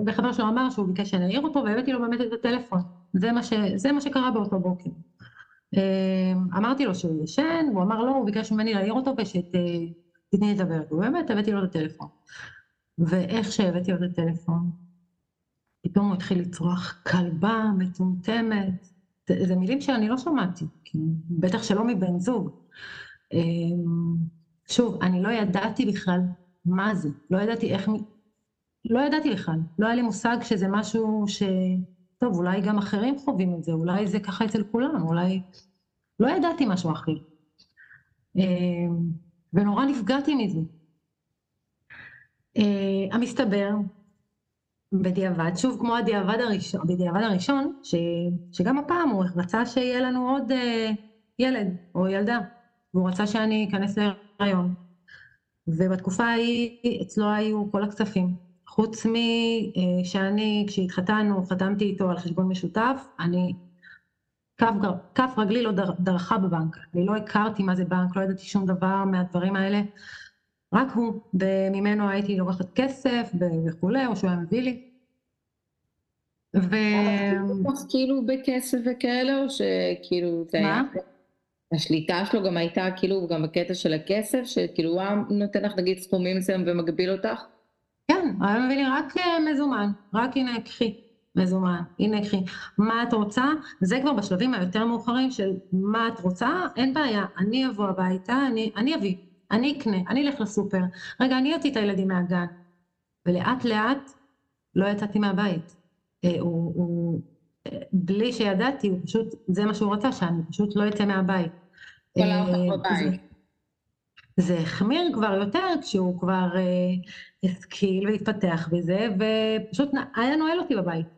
וחבר שלו אמר שהוא ביקש שאני אעיר אותו, והבאתי לו באמת את הטלפון, זה מה, ש... זה מה שקרה באותו בוקר. אמ, אמרתי לו שהוא ישן, הוא אמר לא, הוא ביקש ממני להעיר אותו ושתתני לדבר, ובאמת הבאתי לו את הטלפון. ואיך שהבאתי לו את הטלפון, פתאום הוא התחיל לצרוח כלבה מטומטמת. זה, מילים שאני לא שמעתי, בטח שלא מבן זוג. אמ, שוב, אני לא ידעתי בכלל מה זה, לא ידעתי איך, לא ידעתי בכלל, לא היה לי מושג שזה משהו ש... טוב, אולי גם אחרים חווים את זה, אולי זה ככה אצל כולם, אולי... לא ידעתי משהו אחר. אמ, ונורא נפגעתי מזה. Uh, המסתבר, בדיעבד, שוב כמו הדיעבד הראשון, בדיעבד הראשון, ש, שגם הפעם הוא רצה שיהיה לנו עוד uh, ילד או ילדה, והוא רצה שאני אכנס להיריון. ובתקופה ההיא אצלו היו כל הכספים. חוץ משאני, uh, כשהתחתנו, חתמתי איתו על חשבון משותף, אני, כף, רגלי לא דר, דרכה בבנק. אני לא הכרתי מה זה בנק, לא ידעתי שום דבר מהדברים האלה. רק הוא, וממנו הייתי לוקחת כסף וכולי, או שהוא היה מביא לי. ו... כאילו בכסף וכאלה, או שכאילו זה היה... השליטה שלו גם הייתה כאילו גם בקטע של הכסף, שכאילו הוא נותן לך נגיד סכומים מסוים ומגביל אותך? כן, היה מביא לי רק אה, מזומן, רק הנה קחי מזומן, הנה קחי. מה את רוצה? זה כבר בשלבים היותר מאוחרים של מה את רוצה, אין בעיה, אני אבוא הביתה, אני, אני אביא. אני אקנה, אני אלך לסופר, רגע, אני אוציא את הילדים מהגן. ולאט לאט לא יצאתי מהבית. אה, הוא, הוא, אה, בלי שידעתי, הוא פשוט, זה מה שהוא רצה, שאני פשוט לא אצא מהבית. אה, זה, החמיר כבר יותר כשהוא כבר השכיל והתפתח בזה, ופשוט היה נועל אותי בבית.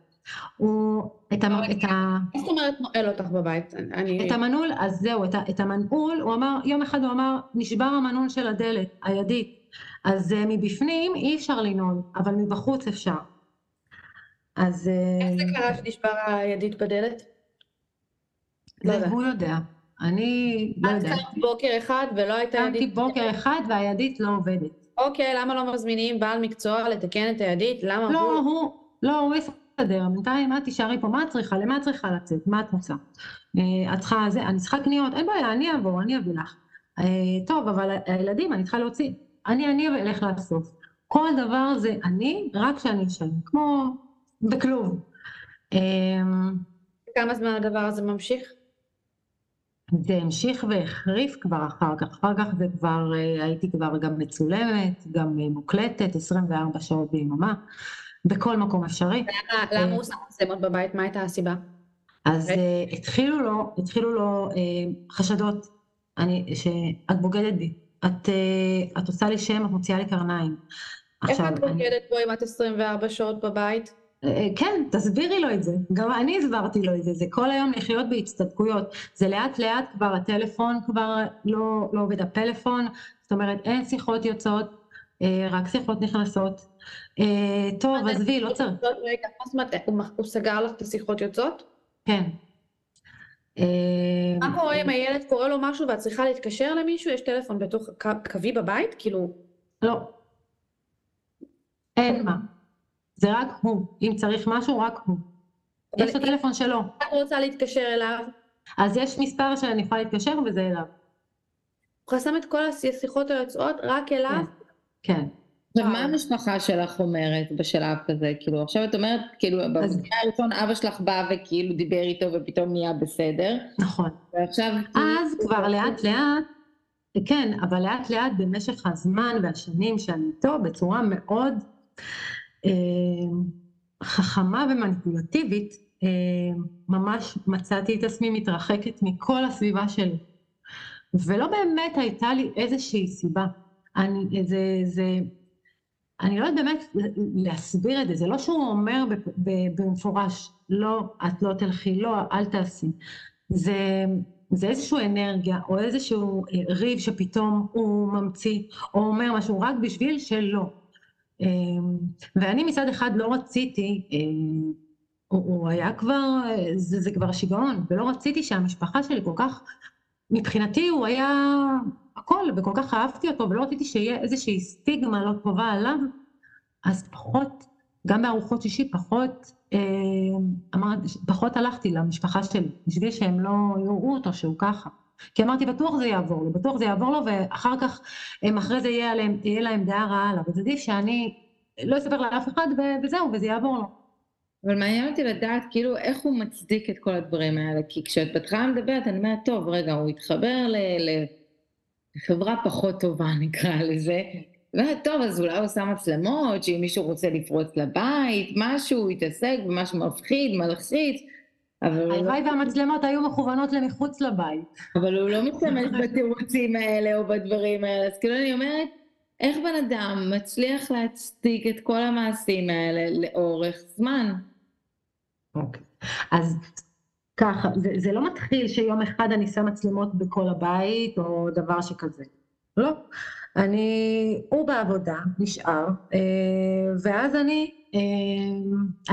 הוא, את ה... את ה... מה זאת אומרת נועל אותך בבית? אני... את המנעול, אז זהו, את, את המנעול, הוא אמר, יום אחד הוא אמר, נשבר המנעול של הדלת, הידית. אז uh, מבפנים אי אפשר לנעול, אבל מבחוץ אפשר. אז... איך זה קרה שנשבר הידית בדלת? לא הוא יודע. אני לא יודעת. את קמת בוקר אחד ולא הייתה ידית? קמתי בוקר אחד והידית לא עובדת. אוקיי, למה לא מזמינים בעל מקצוע לתקן את הידית? למה לא, הוא... הוא... לא, הוא בסדר, בינתיים את תישארי פה, מה את צריכה? למה את צריכה לצאת? מה את רוצה? אה, את צריכה זה, אני צריכה קניות, אין בעיה, אני אבוא, אני אביא לך. אה, טוב, אבל הילדים, אני צריכה להוציא. אני, אני אלך לאסוף. כל דבר זה אני, רק כשאני אשאר, כמו בכלוב. אה, כמה זמן הדבר הזה ממשיך? זה המשיך והחריף כבר אחר כך, אחר כך זה כבר, הייתי כבר גם מצולמת, גם מוקלטת, 24 שעות ביממה, בכל מקום אפשרי. למה הוא שם מצלמות בבית? מה הייתה הסיבה? אז התחילו לו, התחילו לו חשדות, אני, שאת בוגדת בי, את, את עושה לי שם, את מוציאה לי קרניים. איך את בוגדת בו אם את 24 שעות בבית? אה, כן, תסבירי לו את זה. גם אני הסברתי לו את זה. זה כל היום לחיות בהצטדקויות. זה לאט לאט כבר הטלפון כבר לא, לא עובד הפלאפון, זאת אומרת אין שיחות יוצאות, אה, רק שיחות נכנסות. אה, טוב, עזבי, לא צריך. רגע, אומרת, הוא סגר לך את השיחות יוצאות? כן. מה קורה אם הילד קורא לו משהו ואת צריכה להתקשר למישהו? יש טלפון בתוך קווי בבית? כאילו... לא. אין מה. זה רק הוא. אם צריך משהו, רק הוא. יש את הטלפון שלו. את רוצה להתקשר אליו? אז יש מספר שאני יכולה להתקשר וזה אליו. הוא חסם את כל השיחות היוצאות רק אליו? כן. עכשיו, מה המשפחה שלך אומרת בשלב כזה? כאילו, עכשיו את אומרת, כאילו, במקרה הראשון אבא שלך בא וכאילו דיבר איתו ופתאום נהיה בסדר. נכון. ועכשיו... אז כבר לאט לאט, כן, אבל לאט לאט במשך הזמן והשנים שאני איתו, בצורה מאוד אה, חכמה ומניפולטיבית, אה, ממש מצאתי את עצמי מתרחקת מכל הסביבה שלי. ולא באמת הייתה לי איזושהי סיבה. אני, זה, זה, אני לא יודעת באמת להסביר את זה, זה לא שהוא אומר במפורש, לא, את לא תלכי, לא, אל תעשי. זה, זה איזושהי אנרגיה, או איזשהו אה, ריב שפתאום הוא ממציא, או אומר משהו רק בשביל שלא. אמ, ואני מצד אחד לא רציתי, אמ, הוא, היה כבר, זה, זה כבר שיגעון, ולא רציתי שהמשפחה שלי כל כך, מבחינתי הוא היה הכל, וכל כך אהבתי אותו, ולא רציתי שיהיה איזושהי סטיגמה לא טובה עליו, אז פחות, גם בארוחות שישי, פחות, אמ, אמרת, פחות הלכתי למשפחה שלי, בשביל שהם לא יראו אותו שהוא ככה. כי אמרתי, בטוח זה יעבור לו, בטוח זה יעבור לו, ואחר כך, הם אחרי זה יהיה להם, יהיה להם דעה רעה עליו. אז עדיף שאני לא אספר לאף אחד, וזהו, וזה יעבור לו. אבל מעניין אותי לדעת, כאילו, איך הוא מצדיק את כל הדברים האלה. כי כשאת בהתחלה מדברת, אני אומרת, טוב, רגע, הוא התחבר לחברה פחות טובה, [laughs] נקרא לזה. טוב, אז אולי הוא עושה מצלמות, שאם מישהו רוצה לפרוץ לבית, משהו, יתעסק במשהו מפחיד, מלחיץ. הלוואי והמצלמות היו מכוונות למחוץ לבית. אבל הוא לא [laughs] משתמש בתירוצים האלה או בדברים האלה, אז כאילו אני אומרת, איך בן אדם מצליח להצדיק את כל המעשים האלה לאורך זמן? אוקיי, אז ככה, זה, זה לא מתחיל שיום אחד אני שם מצלמות בכל הבית או דבר שכזה. לא. אני, הוא בעבודה, נשאר, אה, ואז אני, אה,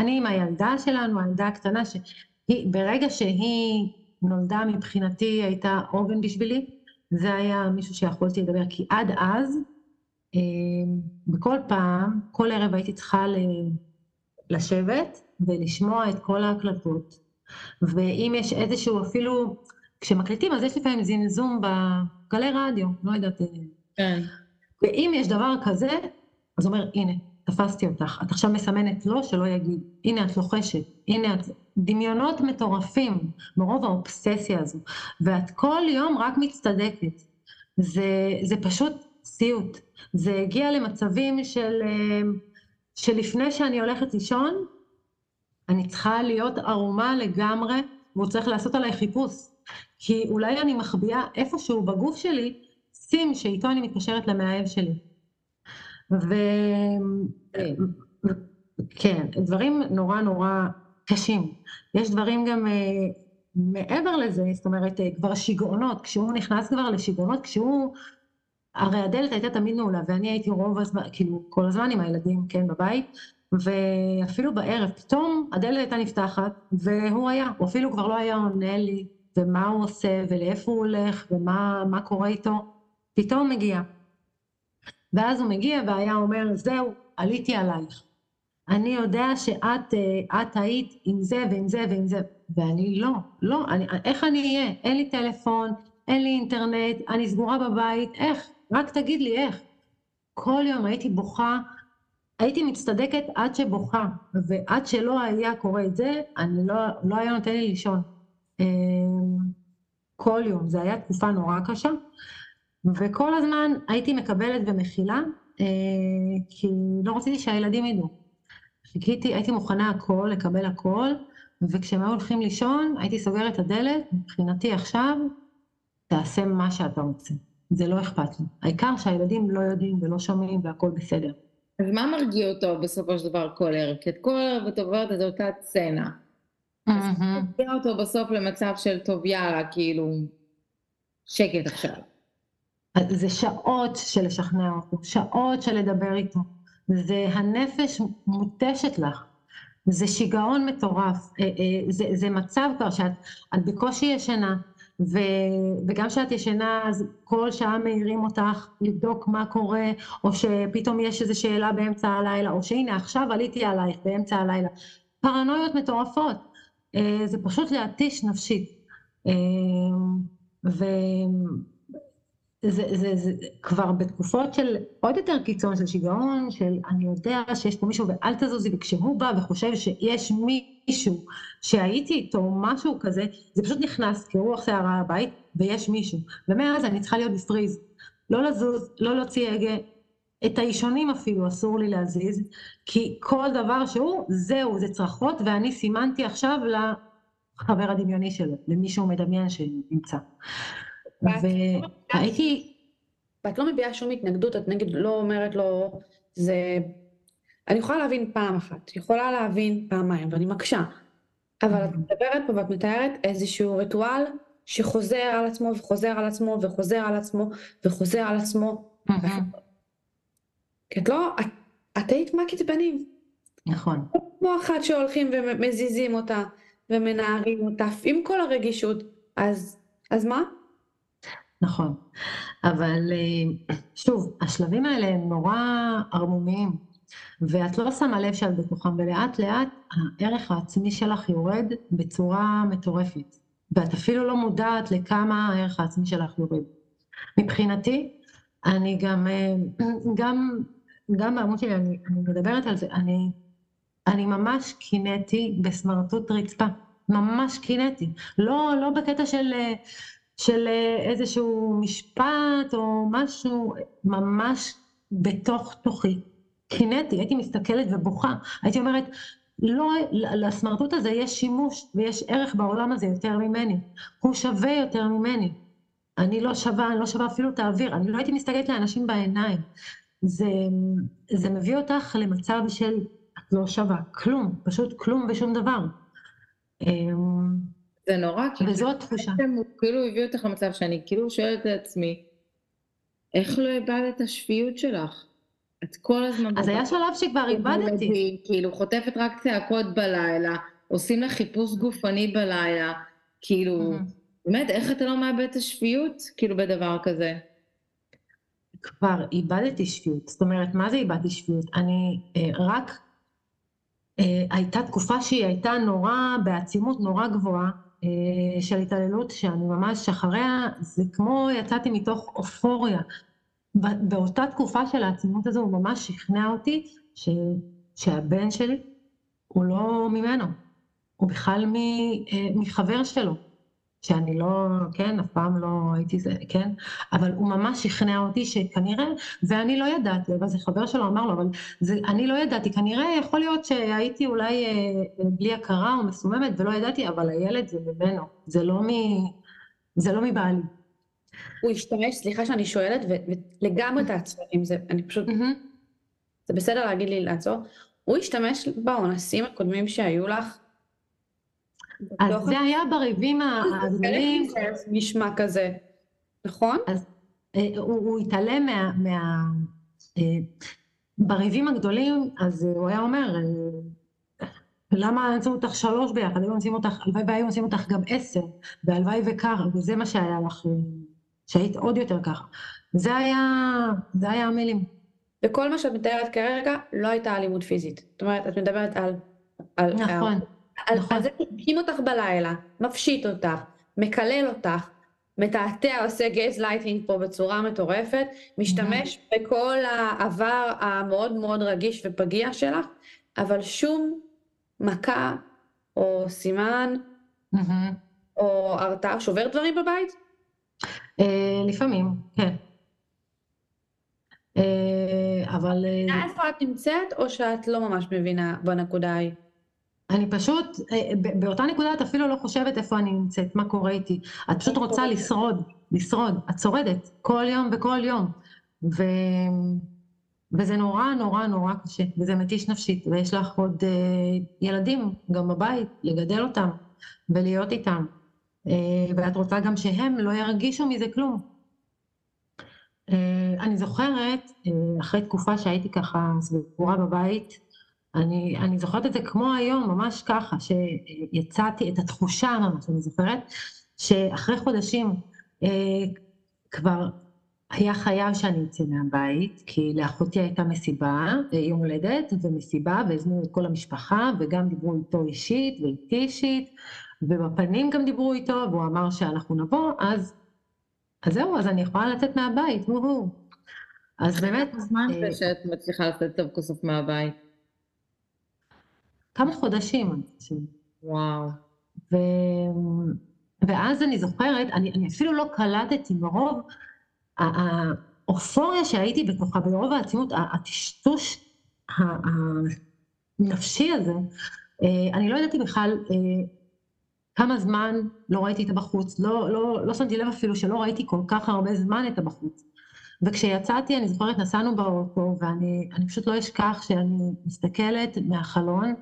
אני עם הילדה שלנו, הילדה הקטנה, ש... היא, ברגע שהיא נולדה מבחינתי הייתה עוגן בשבילי, זה היה מישהו שיכולתי לדבר, כי עד אז, בכל פעם, כל ערב הייתי צריכה לשבת ולשמוע את כל ההקלטות, ואם יש איזשהו אפילו, כשמקליטים אז יש לפעמים זמזום בגלי רדיו, לא יודעת. אה. כן. ואם יש דבר כזה, אז אומר, הנה, תפסתי אותך, את עכשיו מסמנת לו שלא יגיד, הנה את לוחשת, הנה את... דמיונות מטורפים מרוב האובססיה הזו, ואת כל יום רק מצטדקת. זה, זה פשוט סיוט. זה הגיע למצבים של, אה, שלפני שאני הולכת לישון, אני צריכה להיות ערומה לגמרי, והוא צריך לעשות עליי חיפוש. כי אולי אני מחביאה איפשהו בגוף שלי סים שאיתו אני מתקשרת למאהב שלי. ו... כן, דברים נורא נורא קשים. יש דברים גם uh, מעבר לזה, זאת אומרת, uh, כבר שיגעונות, כשהוא נכנס כבר לשיגעונות, כשהוא... הרי הדלת הייתה תמיד נעולה, ואני הייתי רוב הזמן, כאילו, כל הזמן עם הילדים, כן, בבית, ואפילו בערב, פתאום הדלת הייתה נפתחת, והוא היה, הוא אפילו כבר לא היה עונה לי, ומה הוא עושה, ולאיפה הוא הולך, ומה קורה איתו, פתאום מגיע. ואז הוא מגיע והיה אומר, זהו, עליתי עלייך. אני יודע שאת אה, את היית עם זה ועם זה ועם זה, ואני לא, לא, אני, איך אני אהיה? אין לי טלפון, אין לי אינטרנט, אני סגורה בבית, איך? רק תגיד לי איך. כל יום הייתי בוכה, הייתי מצטדקת עד שבוכה, ועד שלא היה קורה את זה, אני לא, לא היה נותן לי לישון. אמ, כל יום, זו הייתה תקופה נורא קשה, וכל הזמן הייתי מקבלת ומכילה, אה, כי לא רציתי שהילדים ידעו. חיכיתי, הייתי מוכנה הכל, לקבל הכל, וכשהם היו הולכים לישון, הייתי סוגרת את הדלת, מבחינתי עכשיו, תעשה מה שאתה רוצה. זה לא אכפת לי. העיקר שהילדים לא יודעים ולא שומעים והכל בסדר. אז מה מרגיע אותו בסופו של דבר כל ערב? כי את כל ערב את עוברת את אותה סצנה. אז מרגיע אותו בסוף למצב של טוב יאללה, כאילו, שקט עכשיו. זה שעות של לשכנע אותו, שעות של לדבר איתו. זה הנפש מותשת לך. זה שיגעון מטורף. אה, אה, זה, זה מצב כבר שאת בקושי ישנה, ו, וגם כשאת ישנה אז כל שעה מעירים אותך לבדוק מה קורה, או שפתאום יש איזו שאלה באמצע הלילה, או שהנה עכשיו עליתי עלייך באמצע הלילה. פרנויות מטורפות. אה, זה פשוט להתיש נפשית. ו... זה, זה, זה כבר בתקופות של עוד יותר קיצון של שיגעון, של אני יודע שיש פה מישהו ואל תזוזי, וכשהוא בא וחושב שיש מישהו שהייתי איתו, משהו כזה, זה פשוט נכנס כרוח שערה הבית, ויש מישהו. ומאז אני צריכה להיות בפריז. לא לזוז, לא להוציא הגה, את האישונים אפילו אסור לי להזיז, כי כל דבר שהוא, זהו, זה צרחות, ואני סימנתי עכשיו לחבר הדמיוני שלו, למישהו מדמיין שנמצא. והייתי... ואת לא מביעה שום התנגדות, את נגיד לא אומרת לו, זה... אני יכולה להבין פעם אחת, יכולה להבין פעמיים, ואני מקשה. אבל את מדברת פה ואת מתארת איזשהו ריטואל שחוזר על עצמו וחוזר על עצמו וחוזר על עצמו וחוזר על עצמו. כי את לא, את, את היית מקית בנים. נכון. כמו אחת שהולכים ומזיזים אותה ומנערים אותה עם כל הרגישות, אז, אז מה? נכון, אבל אה, שוב, השלבים האלה הם נורא ערמומיים, ואת לא שמה לב שאת בתוכם, ולאט לאט הערך העצמי שלך יורד בצורה מטורפת, ואת אפילו לא מודעת לכמה הערך העצמי שלך יורד. מבחינתי, אני גם, אה, גם, גם בעמוד שלי, אני, אני מדברת על זה, אני, אני ממש קינאתי בסמרטוט רצפה, ממש קינאתי, לא, לא בקטע של... של אה, איזשהו משפט או משהו ממש בתוך תוכי. קינאתי, הייתי מסתכלת ובוכה, הייתי אומרת, לא, לסמרטוט הזה יש שימוש ויש ערך בעולם הזה יותר ממני, הוא שווה יותר ממני. אני לא שווה, אני לא שווה אפילו את האוויר, אני לא הייתי מסתכלת לאנשים בעיניים. זה, זה מביא אותך למצב של את לא שווה כלום, פשוט כלום ושום דבר. זה נורא, כי וזו התחושה. הוא כאילו הביא אותך למצב שאני כאילו שואלת את עצמי, איך לא איבדת את השפיות שלך? את כל הזמן... אז היה שלב שכבר איבדתי. כאילו, חוטפת רק צעקות בלילה, עושים לך חיפוש גופני בלילה, כאילו, באמת, איך אתה לא מאבד את השפיות, כאילו, בדבר כזה? כבר איבדתי שפיות. זאת אומרת, מה זה איבדתי שפיות? אני אה, רק... אה, הייתה תקופה שהיא הייתה נורא, בעצימות נורא גבוהה, של התעללות שאני ממש אחריה, זה כמו יצאתי מתוך אופוריה. באותה תקופה של העצימות הזו הוא ממש שכנע אותי ש, שהבן שלי הוא לא ממנו, הוא בכלל מ, אה, מחבר שלו. שאני לא, כן, אף פעם לא הייתי זה, כן, אבל הוא ממש שכנע אותי שכנראה, ואני לא ידעתי, אבל זה חבר שלו אמר לו, אבל זה, אני לא ידעתי, כנראה יכול להיות שהייתי אולי אה, בלי הכרה או מסוממת ולא ידעתי, אבל הילד זה ממנו, זה לא, מ, זה לא מבעלי. הוא השתמש, סליחה שאני שואלת, ולגמרי תעצור עם זה, אני פשוט, זה בסדר להגיד לי לעצור, הוא השתמש באונסים הקודמים שהיו לך אז זה היה בריבים הגדולים. נשמע כזה, נכון? אז אה, הוא התעלם מה... אה, בריבים הגדולים, אז הוא היה אומר, אה, למה ימצאו אותך שלוש ביחד, היו ימצאו אותך, הלוואי והיו ימצאו אותך גם עשר, והלוואי וקר, וזה מה שהיה לך, שהיית עוד יותר ככה. זה היה, זה היה המילים. וכל מה שאת מתארת כרגע לא הייתה אלימות פיזית. זאת אומרת, את מדברת על... על נכון. נכון. על זה שהקים אותך בלילה, מפשיט אותך, מקלל אותך, מתעתע, עושה גייז לייטינג פה בצורה מטורפת, משתמש mm-hmm. בכל העבר המאוד מאוד רגיש ופגיע שלך, אבל שום מכה או סימן, mm-hmm. או הרתעה, שובר דברים בבית? לפעמים, כן. אבל... איפה את נמצאת, או שאת לא ממש מבינה בנקודה ההיא? אני פשוט, באותה נקודה את אפילו לא חושבת איפה אני נמצאת, מה קורה איתי. את פשוט רוצה לשרוד, לשרוד. את שורדת כל יום וכל יום. ו... וזה נורא נורא נורא קשה, וזה מתיש נפשית, ויש לך עוד uh, ילדים גם בבית, לגדל אותם ולהיות איתם. Uh, ואת רוצה גם שהם לא ירגישו מזה כלום. Uh, אני זוכרת, uh, אחרי תקופה שהייתי ככה סגורה בבית, אני, אני זוכרת את זה כמו היום, ממש ככה, שיצאתי, את התחושה ממש, אני זוכרת, שאחרי חודשים uh, כבר היה חייב שאני אצא מהבית, כי לאחותי הייתה מסיבה, יום הולדת ומסיבה, והזמינו את כל המשפחה, וגם דיברו איתו אישית ואיתי אישית, ובפנים גם דיברו איתו, והוא אמר שאנחנו נבוא, אז, אז זהו, אז אני יכולה לצאת מהבית, הו הו. אז באמת... זמן זה שאת מצליחה לצאת טוב כוסף מהבית? כמה חודשים. וואו. ו... ואז אני זוכרת, אני, אני אפילו לא קלטתי מרוב האופוריה שהייתי בתוכה, ברוב העצימות, הטשטוש הנפשי הזה, אה, אני לא ידעתי בכלל אה, כמה זמן לא ראיתי את הבחוץ, לא, לא, לא שמתי לב אפילו שלא ראיתי כל כך הרבה זמן את הבחוץ. וכשיצאתי, אני זוכרת, נסענו באוטו, ואני פשוט לא אשכח שאני מסתכלת מהחלון,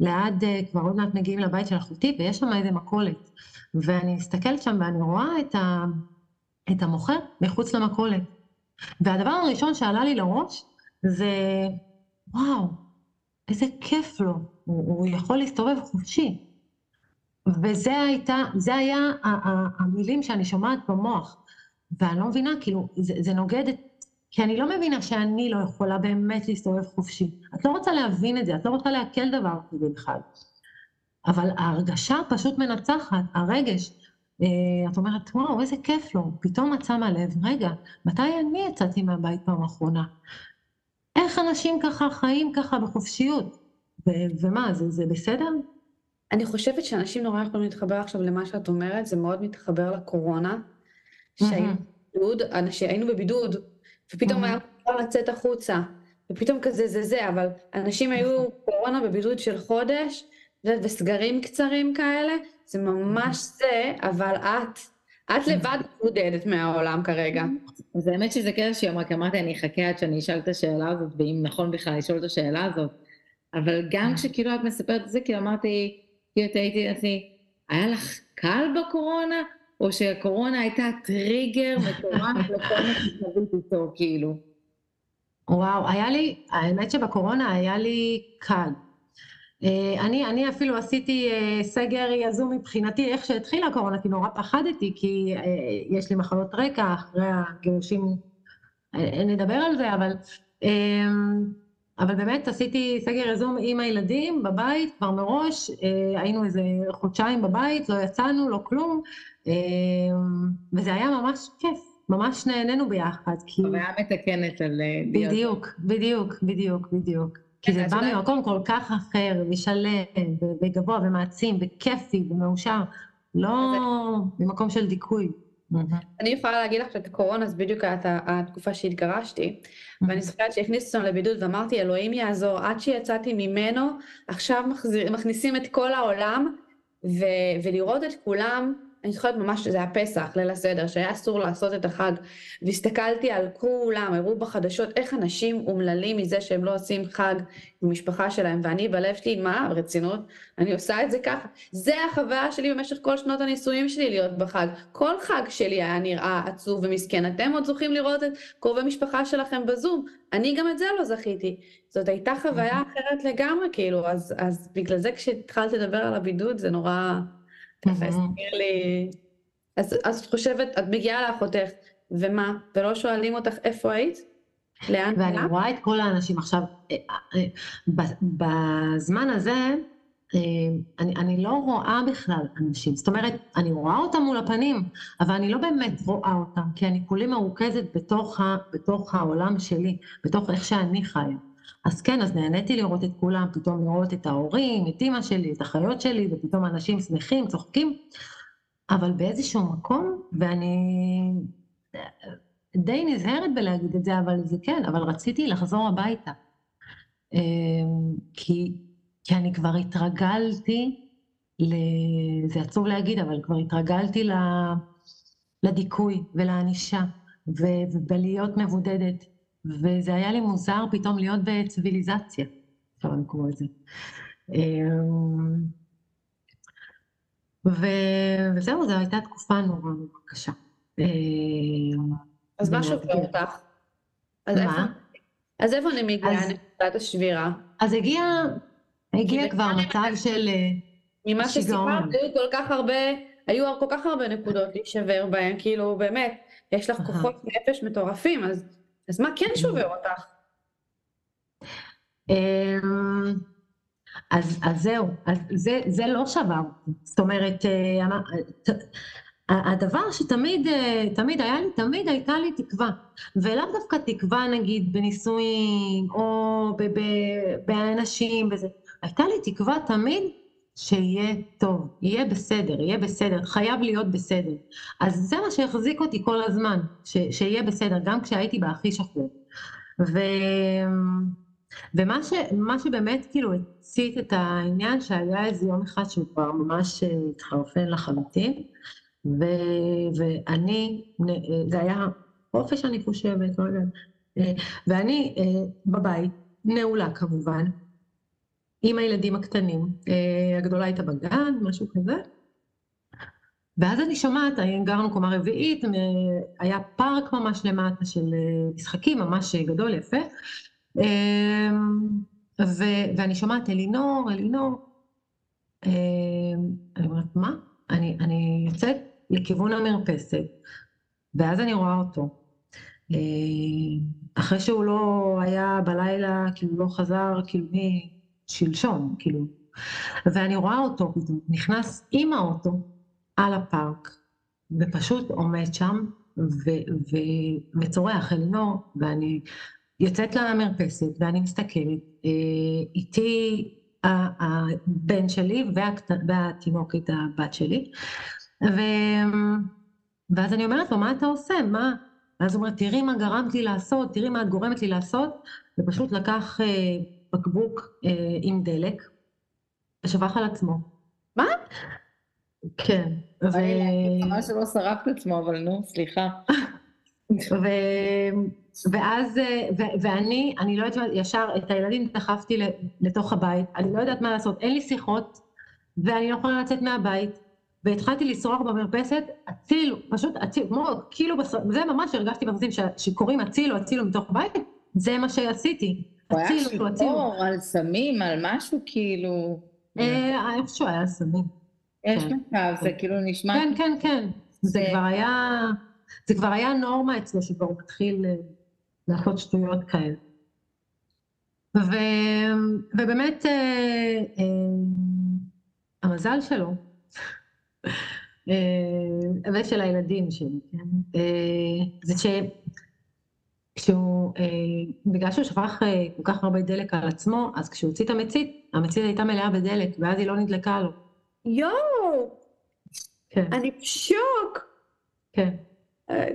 ליד, אה, כבר עוד מעט מגיעים לבית של אחותי, ויש שם איזה מכולת. ואני מסתכלת שם ואני רואה את ה... את המוכר מחוץ למכולת. והדבר הראשון שעלה לי לראש זה, וואו, איזה כיף לו, הוא, הוא יכול להסתובב חופשי. וזה הייתה, זה היה המילים שאני שומעת במוח. ואני לא מבינה, כאילו, זה, זה נוגד את... כי אני לא מבינה שאני לא יכולה באמת להסתובב חופשי. את לא רוצה להבין את זה, את לא רוצה לעכל דבר כזה בכלל. אבל ההרגשה פשוט מנצחת, הרגש. אה, את אומרת, וואו, איזה כיף לו, פתאום את שמה לב, רגע, מתי אני יצאתי מהבית פעם אחרונה? איך אנשים ככה חיים ככה בחופשיות? ו- ומה, זה, זה בסדר? אני חושבת שאנשים נורא יכולים להתחבר עכשיו למה שאת אומרת, זה מאוד מתחבר לקורונה, שהיינו בבידוד, אנשים, היינו בבידוד, ופתאום היה אפשר לצאת החוצה, ופתאום כזה זה זה, אבל אנשים היו נכון. קורונה בבידוד של חודש, וסגרים קצרים כאלה, זה ממש זה, אבל את, את לבד מודדת מהעולם כרגע. אז האמת שזה קטע שהיא אמרה, כי אמרתי, אני אחכה עד שאני אשאל את השאלה הזאת, ואם נכון בכלל לשאול את השאלה הזאת. אבל גם כשכאילו את מספרת את זה, כאילו אמרתי, כאילו תהיתי לעצמי, היה לך קל בקורונה, או שהקורונה הייתה טריגר מטורף לכל מה שחווית איתו, כאילו? וואו, היה לי, האמת שבקורונה היה לי קל. אה, אני, אני אפילו עשיתי אה, סגר יזום מבחינתי, איך שהתחילה הקורונה, כי נורא פחדתי, כי אה, יש לי מחלות רקע אחרי הגירושים, נדבר על זה, אבל, אבל באמת עשיתי סגר יזום עם הילדים בבית, כבר מראש, היינו איזה חודשיים בבית, לא יצאנו, לא כלום, וזה היה ממש כיף, ממש נהנינו ביחד. חוויה מתקנת על... בדיוק, בדיוק, בדיוק, בדיוק. כי זה בא ממקום כל כך אחר, ושלם, וגבוה, ומעצים, וכיפי, ומאושר, לא ממקום של דיכוי. אני יכולה להגיד לך שאת הקורונה, אז בדיוק הייתה התקופה שהתגרשתי, ואני זוכרת שהכניסו אותנו לבידוד ואמרתי, אלוהים יעזור, עד שיצאתי ממנו, עכשיו מכניסים את כל העולם, ולראות את כולם אני זוכרת ממש, זה היה פסח, ליל הסדר, שהיה אסור לעשות את החג, והסתכלתי על כולם, הראו בחדשות איך אנשים אומללים מזה שהם לא עושים חג עם משפחה שלהם, ואני בלב שלי, מה, ברצינות? אני עושה את זה ככה. זה החוויה שלי במשך כל שנות הנישואים שלי להיות בחג. כל חג שלי היה נראה עצוב ומסכן. אתם עוד זוכים לראות את קרובי משפחה שלכם בזום, אני גם את זה לא זכיתי. זאת הייתה חוויה אחרת לגמרי, כאילו, אז, אז בגלל זה כשהתחלת לדבר על הבידוד זה נורא... לי... אז, אז את חושבת, את מגיעה לאחותך, ומה? ולא שואלים אותך איפה היית? לאן ואני? רואה את כל האנשים עכשיו, אה, אה, בזמן הזה, אה, אני, אני לא רואה בכלל אנשים, זאת אומרת, אני רואה אותם מול הפנים, אבל אני לא באמת רואה אותם, כי אני כולי מרוכזת בתוך, ה, בתוך העולם שלי, בתוך איך שאני חיה. אז כן, אז נהניתי לראות את כולם, פתאום לראות את ההורים, את אימא שלי, את החיות שלי, ופתאום אנשים שמחים, צוחקים, אבל באיזשהו מקום, ואני די נזהרת בלהגיד את זה, אבל זה כן, אבל רציתי לחזור הביתה. אמ, כי, כי אני כבר התרגלתי, ל... זה עצוב להגיד, אבל כבר התרגלתי ל... לדיכוי ולענישה, ובלהיות מבודדת, וזה היה לי מוזר פתאום להיות בציוויליזציה, אפשר לקרוא לזה. אמ, ו... וזהו, זו הייתה תקופה נורא קשה. אמ, אז מה שובר אותך? מה? אז איפה אני מגיעה נקודת השבירה? אז הגיע, הגיע כבר מצב של אה, ממה שסיפרת, היו כל כך הרבה, היו כל כך הרבה נקודות להישבר בהן, כאילו באמת, יש לך כוחות נפש מטורפים, אז, אז מה כן שובר אותך? אמ, אז, אז זהו, אז זה, זה לא שבר, זאת אומרת, אה, הדבר שתמיד תמיד היה לי, תמיד הייתה לי תקווה, ולאו דווקא תקווה נגיד בנישואים או באנשים וזה, הייתה לי תקווה תמיד שיהיה טוב, יהיה בסדר, יהיה בסדר, חייב להיות בסדר. אז זה מה שהחזיק אותי כל הזמן, ש, שיהיה בסדר, גם כשהייתי בהכי שחור. ו... ומה ש, שבאמת כאילו הצית את העניין, שהיה איזה יום אחד שהוא כבר ממש אה, התחרפן לחלוטין, ו, ואני, זה היה חופש אני חושבת, לא יודעת, אה, ואני אה, בבית, נעולה כמובן, עם הילדים הקטנים, אה, הגדולה הייתה בגן, משהו כזה, ואז אני שומעת, גרנו קומה רביעית, היה פארק ממש למטה של משחקים, ממש גדול, יפה, ו, ואני שומעת אלינור, אלינור, אני אומרת, מה? אני, אני יוצאת לכיוון המרפסת, ואז אני רואה אותו. אה, אחרי שהוא לא היה בלילה, כאילו לא חזר, כאילו משלשום, כאילו. ואני רואה אותו נכנס עם האוטו על הפארק, ופשוט עומד שם, וצורח אלינור, ואני יוצאת למרפסת, ואני מסתכלת, אה, איתי הבן שלי והתינוקת הבת שלי, ו... ואז אני אומרת לו, מה אתה עושה? מה? ואז הוא אומר, תראי מה גרמת לי לעשות, תראי מה את גורמת לי לעשות, ופשוט לקח אה, בקבוק אה, עם דלק, ושפך על עצמו. מה? כן. ו... ממש שלא שרף את עצמו, אבל נו, סליחה. ו... ואז, אה, ו... ואני, אני לא יודעת, ישר את הילדים דחפתי לתוך הבית, אני לא יודעת מה לעשות, אין לי שיחות, ואני לא יכולה לצאת מהבית. והתחלתי לשרוח במרפסת, הצילו, פשוט הצילו, כמו כאילו, זה ממש הרגשתי במרפסים שקוראים הצילו, הצילו מתוך הבית, זה מה שעשיתי. הוא היה שיכור על סמים, על משהו כאילו... אה, איפשהו היה סמים. יש כן. מצב, זה כאילו נשמע... כן, כן, כן. זה כבר היה, זה כבר היה נורמה אצלו, שכבר הוא מתחיל אה, לעשות שטויות כאלה. ובאמת, אה, המזל שלו, אה, ושל הילדים שלי, כן? אה, זה שכשהוא, אה, בגלל שהוא שפך כל כך הרבה דלק על עצמו, אז כשהוא הוציא את המצית, המצית הייתה מלאה בדלק, ואז היא לא נדלקה לו. יואו! כן. אני בשוק! כן.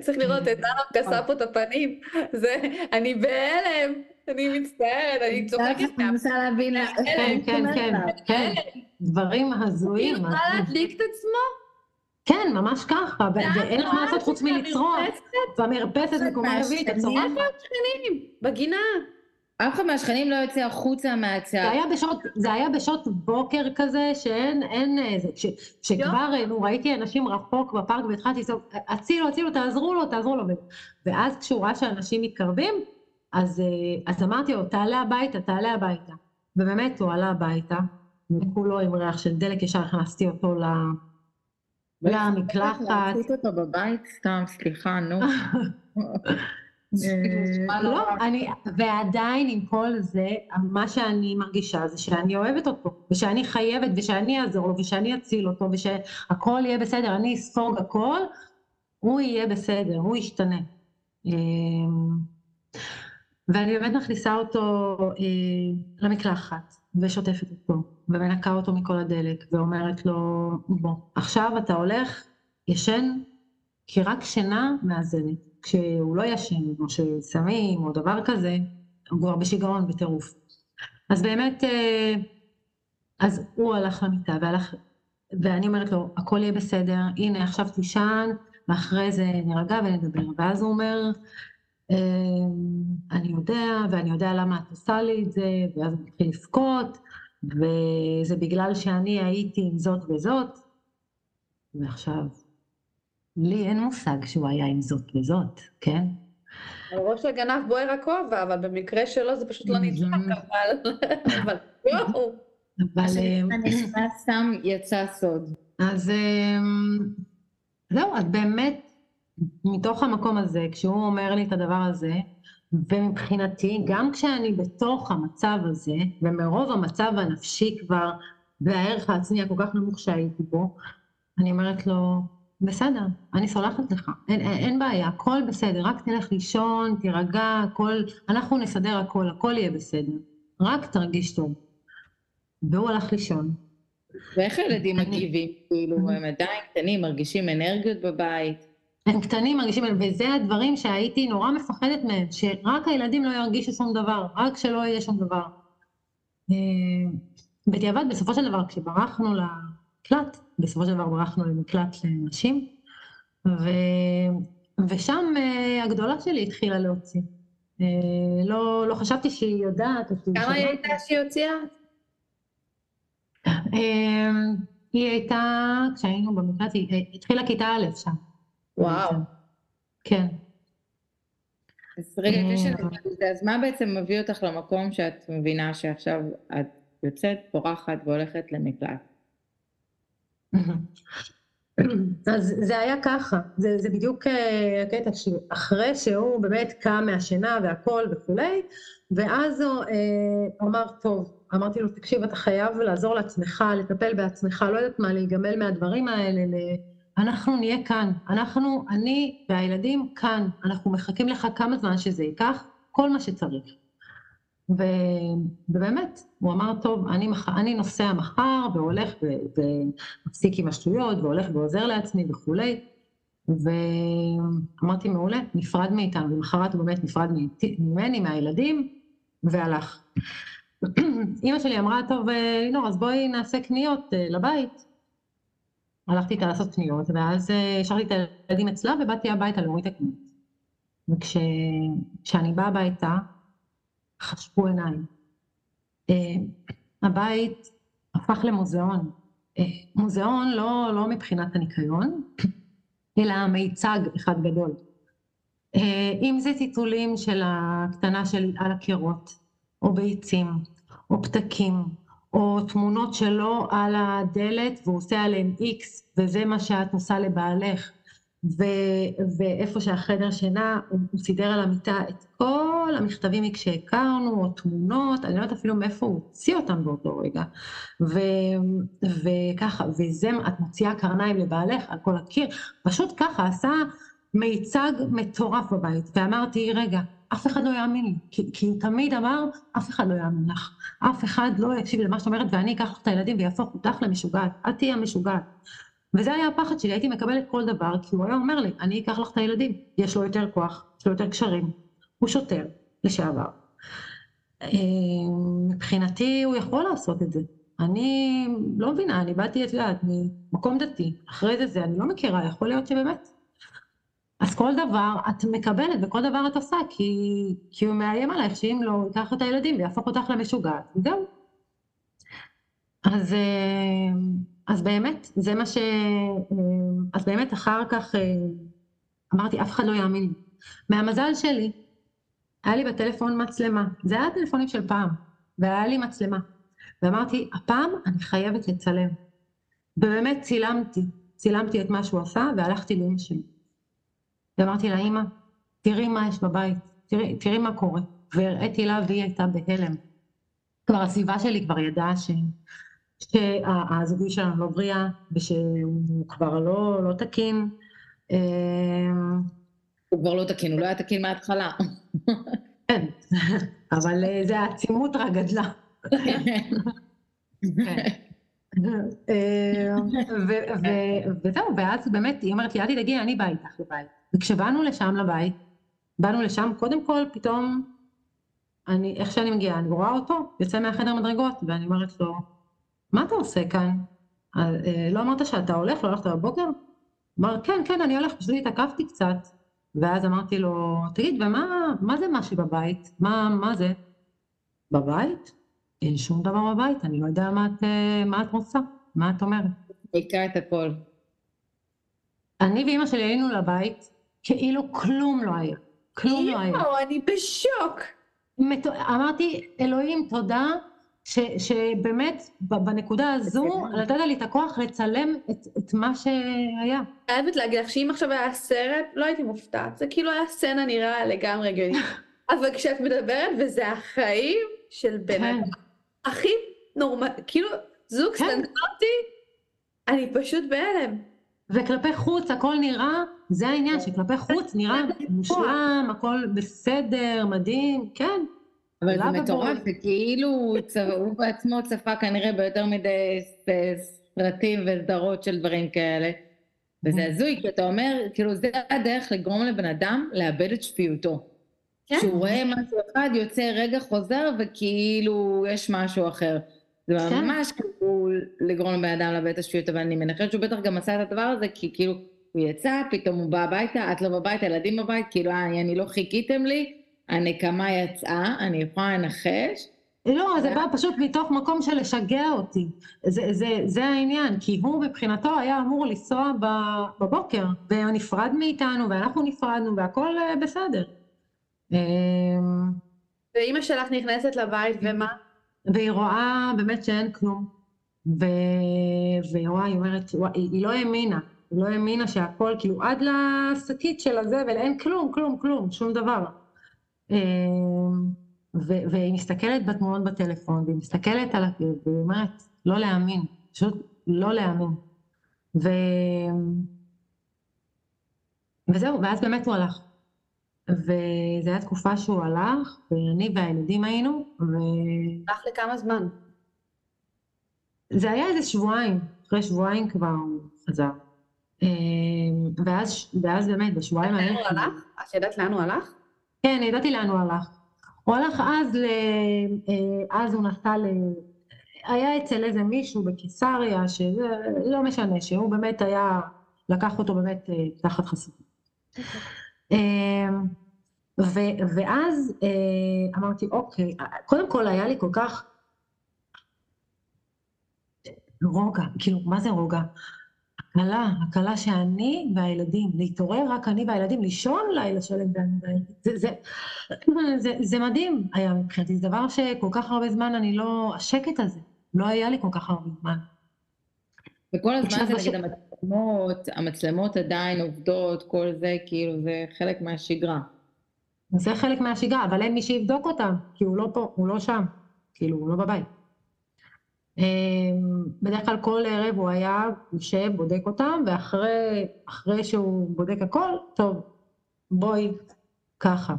צריך לראות את דנה כסה פה את הפנים, זה, אני בהלם, אני מצטערת, אני צוחקת. אני מנסה להבין, כן, כן, כן, כן, דברים הזויים. היא יכולה להדליק את עצמו? כן, ממש ככה, ואין לך מה לעשות חוץ מלצרוח. במרפסת מקומה רביעית, את צורחת. איפה השכנים? בגינה. אף אחד מהשכנים לא יוצא החוצה מהצד. זה היה בשעות בוקר כזה, שאין, אין, שכבר, נו, ראיתי אנשים רחוק בפארק והתחלתי לצעוק, הצילו, הצילו, תעזרו לו, תעזרו לו. ואז כשהוא ראה שאנשים מתקרבים, אז, אה, אז אמרתי לו, תעלה הביתה, תעלה הביתה. ובאמת, הוא עלה הביתה, וכולו עם ריח של דלק, ישר הכנסתי אותו ל... למקלחת. להצית אותו בבית? סתם, סליחה, נו. [laughs] אה, לא, אני, ועדיין עם כל זה, מה שאני מרגישה זה שאני אוהבת אותו, ושאני חייבת, ושאני אעזור לו, ושאני אציל אותו, ושהכול יהיה בסדר, אני אספוג הכל, הוא יהיה בסדר, הוא ישתנה. אמ, ואני באמת מכניסה אותו אה, למקלחת, ושוטפת אותו, ומנקה אותו מכל הדלק, ואומרת לו, בוא, עכשיו אתה הולך ישן, כי רק שינה מאזנת. כשהוא לא ישן, או שסמים, או דבר כזה, הוא כבר בשיגעון, בטירוף. אז באמת, אה, אז הוא הלך למיטה, והלך, ואני אומרת לו, הכל יהיה בסדר, הנה עכשיו תישן, ואחרי זה נרגע ונדבר. ואז הוא אומר, אני יודע, ואני יודע למה את עושה לי את זה, ואז הוא מתחיל לבכות, וזה בגלל שאני הייתי עם זאת וזאת, ועכשיו, לי אין מושג שהוא היה עם זאת וזאת, כן? על ראש הגנב בוער הכובע, אבל במקרה שלו זה פשוט לא נצחק, אבל יואו. אבל... סתם יצא סוד. אז אמ, זהו, אז באמת, מתוך המקום הזה, כשהוא אומר לי את הדבר הזה, ומבחינתי, גם כשאני בתוך המצב הזה, ומרוב המצב הנפשי כבר, והערך העצמי הכל כך נמוך שהייתי בו, אני אומרת לו, בסדר, אני סולחת לך, אין, אין, אין בעיה, הכל בסדר, רק תלך לישון, תירגע, הכל, אנחנו נסדר הכל, הכל יהיה בסדר, רק תרגיש טוב. והוא הלך לישון. ואיך הילדים מגיבים? כאילו, הם עדיין קטנים, מרגישים אנרגיות בבית? הם קטנים, מרגישים, וזה הדברים שהייתי נורא מפחדת מהם, שרק הילדים לא ירגישו שום דבר, רק שלא יהיה שום דבר. אה, בדיעבד, בסופו של דבר, כשברחנו למקלט, בסופו של דבר ברחנו למקלט לנשים, ו... ושם uh, הגדולה שלי התחילה להוציא. Uh, לא, לא חשבתי שהיא יודעת. כמה היא הייתה שהיא הוציאה? היא הייתה, כשהיינו במקלט, היא התחילה כיתה א' שם. וואו. כן. אז רגע, אז מה בעצם מביא אותך למקום שאת מבינה שעכשיו את יוצאת, פורחת והולכת למקלט? אז זה היה ככה, זה, זה בדיוק אה, הקטע שאחרי שהוא באמת קם מהשינה והכל וכולי, ואז הוא uh, אמר, טוב, אמרתי לו, תקשיב, אתה חייב לעזור לעצמך, לטפל בעצמך, לא יודעת מה, להיגמל מהדברים האלה, אנחנו נהיה כאן, אנחנו, אני והילדים כאן, אנחנו מחכים לך כמה זמן שזה ייקח, כל מה שצריך. ו... ובאמת, הוא אמר, טוב, אני, מח... אני נוסע מחר והולך ו... ומפסיק עם השטויות והולך ועוזר לעצמי וכולי. ואמרתי, מעולה, נפרד מאיתנו, למחרת הוא באמת נפרד ממני, מהילדים, והלך. [clears throat] אימא שלי אמרה, טוב, לינור, אז בואי נעשה קניות אה, לבית. הלכתי איתה לעשות קניות, ואז אה, השארתי את הילדים אצלה ובאתי הביתה להוריד את הקניות. וכשאני באה הביתה, חשכו עיניים. Uh, הבית הפך למוזיאון. Uh, מוזיאון לא, לא מבחינת הניקיון, אלא מיצג אחד גדול. אם זה טיטולים של הקטנה שלי על הקירות, או ביצים, או פתקים, או תמונות שלו על הדלת והוא עושה עליהם איקס, וזה מה שאת עושה לבעלך, ו- ואיפה שהחדר שינה, הוא, הוא סידר על המיטה את כל המכתבים כשהכרנו, או תמונות, אני לא יודעת אפילו מאיפה הוא הוציא אותם באותו רגע. ו- וככה, וזה, את מוציאה קרניים לבעלך על כל הקיר, פשוט ככה, עשה מיצג מטורף בבית, ואמרתי, רגע, אף אחד לא יאמין לי, כי, כי הוא תמיד אמר, אף אחד לא יאמין לך, אף אחד לא יקשיב למה שאת אומרת, ואני אקח את הילדים ויהפוך אותך למשוגעת, את תהיי המשוגעת. וזה היה הפחד שלי, הייתי מקבלת כל דבר, כי הוא היה אומר לי, אני אקח לך את הילדים, יש לו יותר כוח, יש לו יותר קשרים, הוא שוטר לשעבר. אה, מבחינתי הוא יכול לעשות את זה. אני לא מבינה, אני באתי, את יודעת, ממקום דתי, אחרי זה זה, אני לא מכירה, יכול להיות שבאמת. אז כל דבר את מקבלת וכל דבר את עושה, כי, כי הוא מאיים עלייך שאם לא, הוא ייקח את הילדים ויהפוך אותך למשוגעת, וזהו. אז... אה, אז באמת, זה מה ש... אה, אז באמת אחר כך אה, אמרתי, אף אחד לא יאמין לי. מהמזל שלי, היה לי בטלפון מצלמה. זה היה הטלפונים של פעם, והיה לי מצלמה. ואמרתי, הפעם אני חייבת לצלם. ובאמת צילמתי, צילמתי את מה שהוא עשה, והלכתי לאמא שלי. ואמרתי לה, אמא, תראי מה יש בבית, תראי, תראי מה קורה. והראיתי לה, והיא הייתה בהלם. כבר הסביבה שלי כבר ידעה ש... שהזוגי שלנו לא בריאה, ושהוא כבר לא, לא תקין. אה, הוא כבר לא תקין, הוא לא היה תקין מההתחלה. כן, אבל אה, זה העצימות רק גדלה. [laughs] אה, וזהו, ואז באמת היא אומרת לי, אל תדאגי, אני באה איתך לבית. וכשבאנו לשם לבית, באנו לשם, קודם כל פתאום, אני, איך שאני מגיעה, אני רואה אותו, יוצא מהחדר מדרגות, ואני אומרת לו, מה אתה עושה כאן? אה, לא אמרת שאתה הולך, לא הלכת בבוקר? אמר, כן, כן, אני הולך, פשוט התעכבתי קצת. ואז אמרתי לו, תגיד, ומה מה זה משהו בבית? מה, מה זה? בבית? אין שום דבר בבית, אני לא יודע מה את, אה, מה את רוצה, מה את אומרת. בעיקר את הכל. אני ואימא שלי היינו לבית, כאילו כלום לא היה. כלום לא היה. יואו, אני בשוק. אמרתי, אלוהים, תודה ש, שבאמת בנקודה הזו נתת לי את הכוח לצלם את, את מה שהיה. חייבת להגיד לך שאם עכשיו היה סרט, לא הייתי מופתעת. זה כאילו היה סצנה נראה לגמרי הגיונית. [laughs] אבל כשאת מדברת, וזה החיים של בן כן. אדם הכי נורמלי, כאילו זוג כן. סטנדרטי, אני פשוט בהלם. וכלפי חוץ הכל נראה, זה העניין, שכלפי חוץ נראה [laughs] מושלם, הכל בסדר, מדהים, כן. אבל זה מטורף, זה כאילו הוא בעצמו צפה כנראה ביותר מדי סרטים וסדרות של דברים כאלה. וזה. הזוי, כי אתה אומר, כאילו זה הדרך לגרום לבן אדם לאבד את שפיותו. כן. כשהוא רואה משהו אחד, יוצא רגע חוזר, וכאילו יש משהו אחר. זה כן. ממש כאילו לגרום לבן אדם לאבד את השפיות, אבל אני מנחשת שהוא בטח גם עשה את הדבר הזה, כי כאילו הוא יצא, פתאום הוא בא הביתה, את לא בבית, הילדים בבית, כאילו, אה, אני לא חיכיתם לי, הנקמה יצאה, אני יכולה לנחש. לא, זה בא פשוט מתוך מקום של לשגע אותי. זה, זה, זה העניין, כי הוא מבחינתו היה אמור לנסוע בבוקר, והוא נפרד מאיתנו, ואנחנו נפרדנו, והכל אה, בסדר. אמ, ואימא שלך נכנסת לבית, ומה? והיא רואה באמת שאין כלום. ו... והיא רואה, היא אומרת, היא לא האמינה, היא לא האמינה שהכל, כאילו עד לשקית של הזבל, אין כלום, כלום, כלום, שום דבר. אמ, והיא מסתכלת בתמונות בטלפון, והיא מסתכלת על, והיא אומרת, לא להאמין, פשוט לא להאמין. ו... וזהו, ואז באמת הוא הלך. וזו הייתה תקופה שהוא הלך, ואני והילדים היינו, ו... הלך לכמה זמן? זה היה איזה שבועיים, אחרי שבועיים כבר הוא חזר. אמ, ואז, ואז באמת, בשבועיים האלה... לאן הוא הלך? את ידעת לאן הוא הלך? כן, ידעתי לאן הוא הלך. הוא הלך אז, ל... אה, אז הוא נסע ל... היה אצל איזה מישהו בקיסריה, שלא משנה, שהוא באמת היה, לקח אותו באמת אה, תחת חסות. אמ, ואז אה, אמרתי, אוקיי, קודם כל היה לי כל כך רוגע, כאילו, מה זה רוגע? הקלה, הקלה שאני והילדים, להתעורר רק אני והילדים, לישון לילה שלם ואני והילדים, זה, זה, זה, זה מדהים היה מבחינתי, זה דבר שכל כך הרבה זמן אני לא, השקט הזה, לא היה לי כל כך הרבה זמן. וכל הזמן זה נגיד המצלמות, המצלמות עדיין עובדות, כל זה כאילו זה חלק מהשגרה. זה חלק מהשגרה, אבל אין מי שיבדוק אותם, כי הוא לא פה, הוא לא שם, כאילו הוא לא בבית. אמ, בדרך כלל כל ערב הוא היה יושב, בודק אותם, ואחרי שהוא בודק הכל, טוב, בואי, ככה.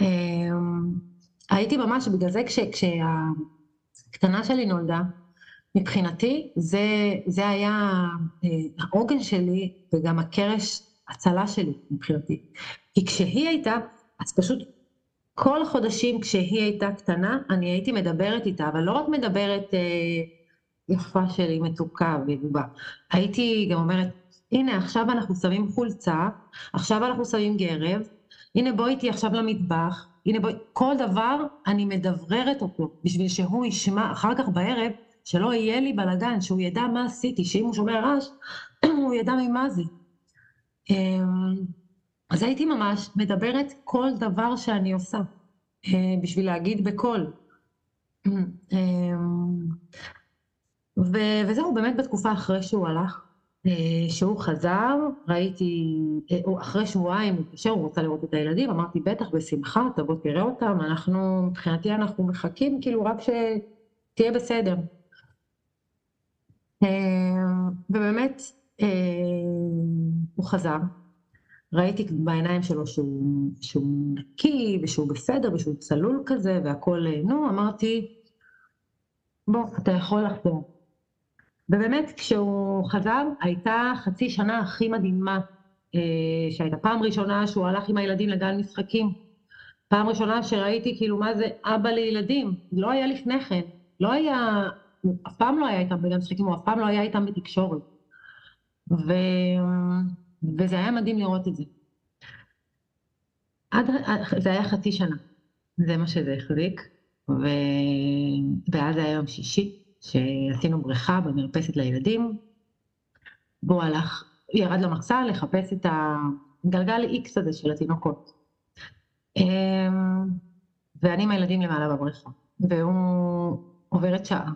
אמ, הייתי ממש, בגלל זה כש, כשהקטנה שלי נולדה, מבחינתי זה, זה היה אה, העוגן שלי וגם הקרש הצלה שלי מבחינתי. כי כשהיא הייתה, אז פשוט כל החודשים כשהיא הייתה קטנה, אני הייתי מדברת איתה, אבל לא רק מדברת אה, יפה שלי, מתוקה וגובה. הייתי גם אומרת, הנה עכשיו אנחנו שמים חולצה, עכשיו אנחנו שמים גרב, הנה בואי איתי עכשיו למטבח, הנה בואי, כל דבר אני מדבררת אותו, בשביל שהוא ישמע אחר כך בערב, שלא יהיה לי בלאגן, שהוא ידע מה עשיתי, שאם הוא שומע רעש, [clears throat] הוא ידע ממה זה. אמ, אז הייתי ממש מדברת כל דבר שאני עושה, אה, בשביל להגיד בקול. [clears throat] אמ, וזהו, באמת בתקופה אחרי שהוא הלך, אה, שהוא חזר, ראיתי, אה, אחרי שבועיים הוא התקשר, הוא רוצה לראות את הילדים, אמרתי, בטח, בשמחה, תבוא תראה אותם, אנחנו, מבחינתי אנחנו מחכים, כאילו, רק שתהיה בסדר. ובאמת, הוא חזר, ראיתי בעיניים שלו שהוא, שהוא נקי ושהוא בסדר ושהוא צלול כזה והכל, נו, אמרתי, בוא, אתה יכול לחזור. ובאמת, כשהוא חזר, הייתה חצי שנה הכי מדהימה, אה, שהייתה פעם ראשונה שהוא הלך עם הילדים לגן משחקים. פעם ראשונה שראיתי כאילו מה זה אבא לילדים, לא היה לפני כן, לא היה, הוא אף פעם לא היה איתם בגן משחקים, הוא אף פעם לא היה איתם בתקשורת. ו... וזה היה מדהים לראות את זה. עד, זה היה חצי שנה, זה מה שזה החזיק, ו... ואז היה יום שישי, שעשינו בריכה במרפסת לילדים, והוא הלך, ירד למחסן לחפש את הגלגל איקס הזה של התינוקות. אמ, ואני עם הילדים למעלה בבריכה, והוא עוברת שעה,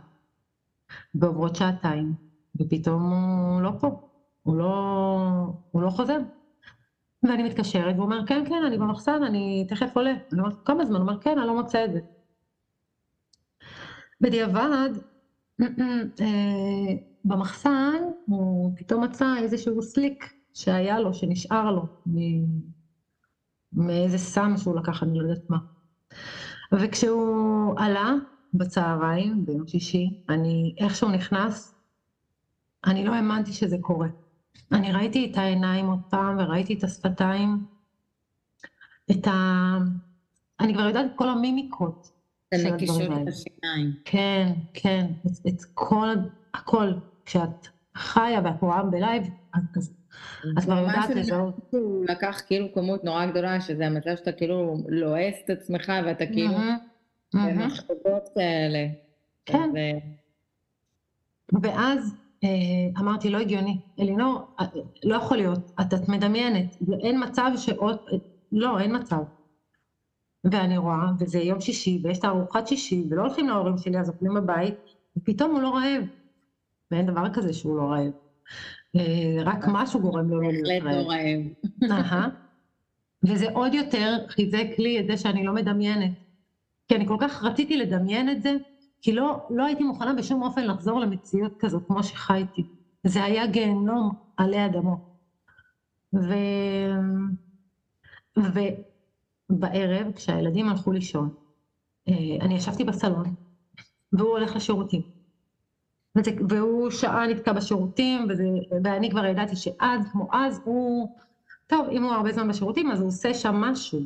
ועוברות שעתיים, ופתאום הוא לא פה, הוא לא, הוא לא חוזר. ואני מתקשרת, והוא אומר, כן, כן, אני במחסן, אני תכף עולה. אני אומרת, כמה זמן? הוא אומר, כן, אני לא מוצא את זה. בדיעבד, אה, במחסן הוא פתאום מצא איזשהו סליק שהיה לו, שנשאר לו, מאיזה סם שהוא לקח, אני לא יודעת מה. וכשהוא עלה בצהריים, ביום שישי, אני, איך שהוא נכנס, אני לא האמנתי שזה קורה. אני ראיתי את העיניים עוד פעם, וראיתי את השפתיים, את ה... אני כבר יודעת את כל המימיקות הדברים האלה. את השיניים. כן, כן, את, את כל, הכל. כשאת חיה ואת רואה בלייב, אז את כבר יודעת לזהות. הוא לקח כאילו כמות נורא גדולה, שזה המצב שאתה כאילו לועס את עצמך ואתה כאילו במחשבות כאלה. כן. ואז אה, אמרתי, לא הגיוני. אלינור, אה, לא יכול להיות, את, את מדמיינת, אין מצב שעוד, לא, אין מצב. ואני רואה, וזה יום שישי, ויש את הארוחת שישי, ולא הולכים להורים שלי, אז אוכלים בבית, ופתאום הוא לא רעב. ואין דבר כזה שהוא לא רעב. אה, רק משהו גורם לו לא להיות רעב. בהחלט לא רעב. וזה עוד יותר חיזק לי את זה שאני לא מדמיינת. כי אני כל כך רציתי לדמיין את זה, כי לא, לא הייתי מוכנה בשום אופן לחזור למציאות כזאת כמו שחייתי. זה היה גיהנום עלי אדמות. ו... ובערב, כשהילדים הלכו לישון, אה, אני ישבתי בסלון, והוא הולך לשירותים. וזה, והוא שעה נתקע בשירותים, וזה, ואני כבר ידעתי שאז, כמו אז, הוא, טוב, אם הוא הרבה זמן בשירותים, אז הוא עושה שם משהו,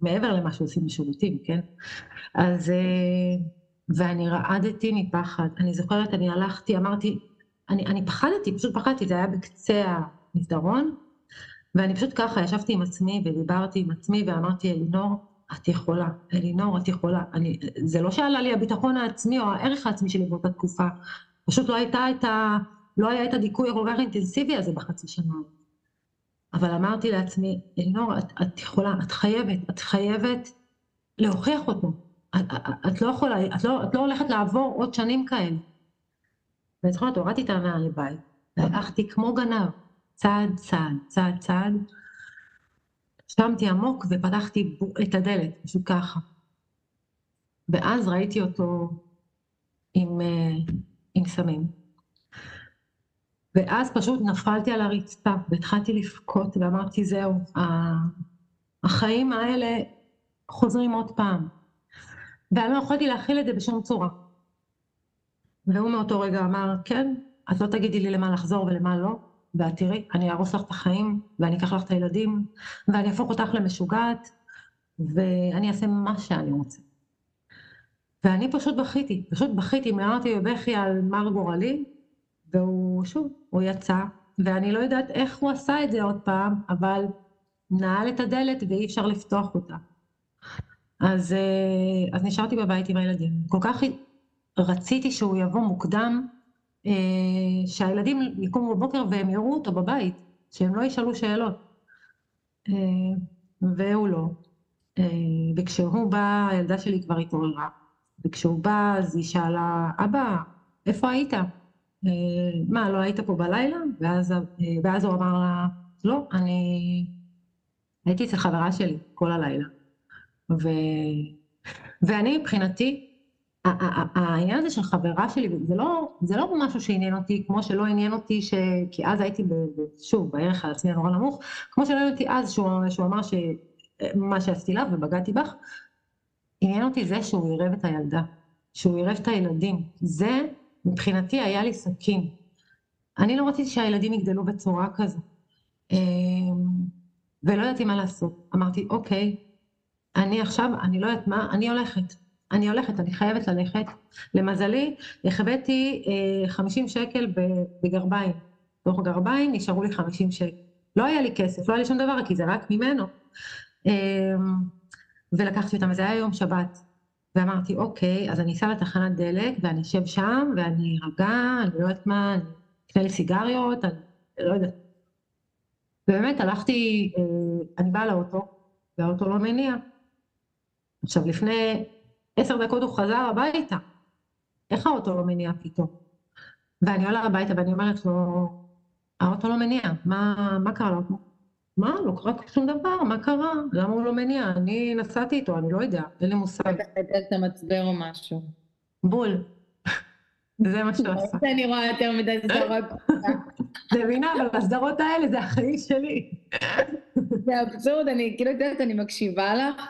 מעבר למה שהוא עושים בשירותים, כן? אז, אה, ואני רעדתי מפחד. אני זוכרת, אני הלכתי, אמרתי, אני, אני פחדתי, פשוט פחדתי, זה היה בקצה המסדרון, ואני פשוט ככה ישבתי עם עצמי ודיברתי עם עצמי ואמרתי, אלינור, את יכולה, אלינור, את יכולה. אני, זה לא שעלה לי הביטחון העצמי או הערך העצמי שלי באותה תקופה, פשוט לא הייתה את ה... לא היה את הדיכוי הכל כך אינטנסיבי הזה בחצי שנה. אבל אמרתי לעצמי, אלינור, את, את יכולה, את חייבת, את חייבת להוכיח אותו. את, את, לא יכולה, את לא, את לא הולכת לעבור עוד שנים כאלה. ואני זוכרת, הורדתי את הנעל לבית, והלכתי כמו גנב, צעד צעד, צעד צעד, שמתי עמוק ופתחתי את הדלת, פשוט ככה. ואז ראיתי אותו עם, אה, עם סמים. ואז פשוט נפלתי על הרצפה והתחלתי לבכות ואמרתי זהו, החיים האלה חוזרים עוד פעם. ואני לא יכולתי להכיל את זה בשום צורה. והוא מאותו רגע אמר, כן, את לא תגידי לי למה לחזור ולמה לא, ואת תראי, אני אהרוס לך את החיים, ואני אקח לך את הילדים, ואני אהפוך אותך למשוגעת, ואני אעשה מה שאני רוצה. ואני פשוט בכיתי, פשוט בכיתי, מיהרתי בבכי על מר גורלי, והוא, שוב, הוא יצא, ואני לא יודעת איך הוא עשה את זה עוד פעם, אבל נעל את הדלת ואי אפשר לפתוח אותה. אז, אה, אז נשארתי בבית עם הילדים. כל כך רציתי שהוא יבוא מוקדם, אה, שהילדים יקומו בבוקר והם יראו אותו בבית, שהם לא ישאלו שאלות. אה, והוא לא. וכשהוא בא, הילדה שלי כבר התעוררה. וכשהוא בא, אז היא שאלה, אבא, איפה היית? מה, לא היית פה בלילה? ואז, ואז הוא אמר לה, לא, אני הייתי אצל חברה שלי כל הלילה. ו... ואני מבחינתי, העניין הזה של חברה שלי, זה לא, זה לא משהו שעניין אותי, כמו שלא עניין אותי, ש... כי אז הייתי, ב... שוב, בערך העצמי הנורא נמוך, כמו שלא עניין אותי אז שהוא, שהוא אמר שמה שעשיתי לה ובגדתי בך, עניין אותי זה שהוא עירב את הילדה, שהוא עירב את הילדים. זה מבחינתי היה לי סכין. אני לא רציתי שהילדים יגדלו בצורה כזו. אמ, ולא ידעתי מה לעשות. אמרתי, אוקיי, אני עכשיו, אני לא יודעת מה, אני הולכת. אני הולכת, אני חייבת ללכת. למזלי, החבאתי אה, 50 שקל בגרביים. בתוך גרביים נשארו לי 50 שקל. לא היה לי כסף, לא היה לי שום דבר, כי זה רק ממנו. אמ, ולקחתי אותם, וזה היה יום שבת. ואמרתי, אוקיי, אז אני אסע לתחנת דלק, ואני אשב שם, ואני ארגע, אני לא יודעת מה, אני אקנה לי סיגריות, אני לא יודעת. ובאמת הלכתי, אה, אני באה לאוטו, והאוטו לא מניע. עכשיו, לפני עשר דקות הוא חזר הביתה. איך האוטו לא מניע פתאום? ואני עולה הביתה ואני אומרת לו, האוטו לא מניע, מה, מה קרה לו? מה? לא קרה שום דבר, מה קרה? למה הוא לא מניע? אני נסעתי איתו, אני לא יודע, אין לי מושג. בטח את המצבר או משהו. בול. [laughs] זה מה שהוא עשה. [laughs] אני רואה יותר מדי סדרות. זה [laughs] מבינה, אבל הסדרות האלה זה החיים שלי. זה אבסורד, אני כאילו יודעת, אני מקשיבה לך.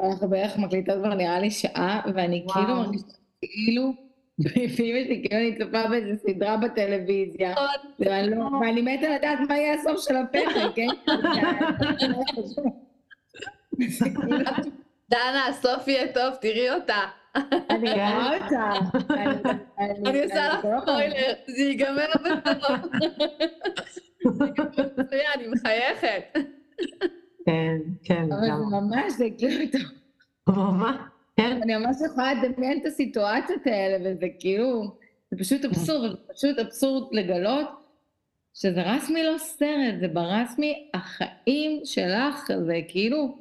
אנחנו בערך מקליטות כבר נראה לי שעה, ואני כאילו מרגישה כאילו, לפעמים יש לי כאילו אני צופה באיזה סדרה בטלוויזיה, ואני מתה לדעת מה יהיה הסוף של הפרק, כן? דנה, הסוף יהיה טוב, תראי אותה. אני רואה אותה. אני עושה לך ספוילר, זה ייגמר בטוב. זה אני מחייכת. כן, כן. אבל זה ממש, זה כאילו... ממש, כן. אני ממש יכולה לדמיין את הסיטואציות האלה, וזה כאילו, זה פשוט אבסורד, זה פשוט אבסורד לגלות שזה רסמי לא סרט, זה ברסמי החיים שלך, זה כאילו,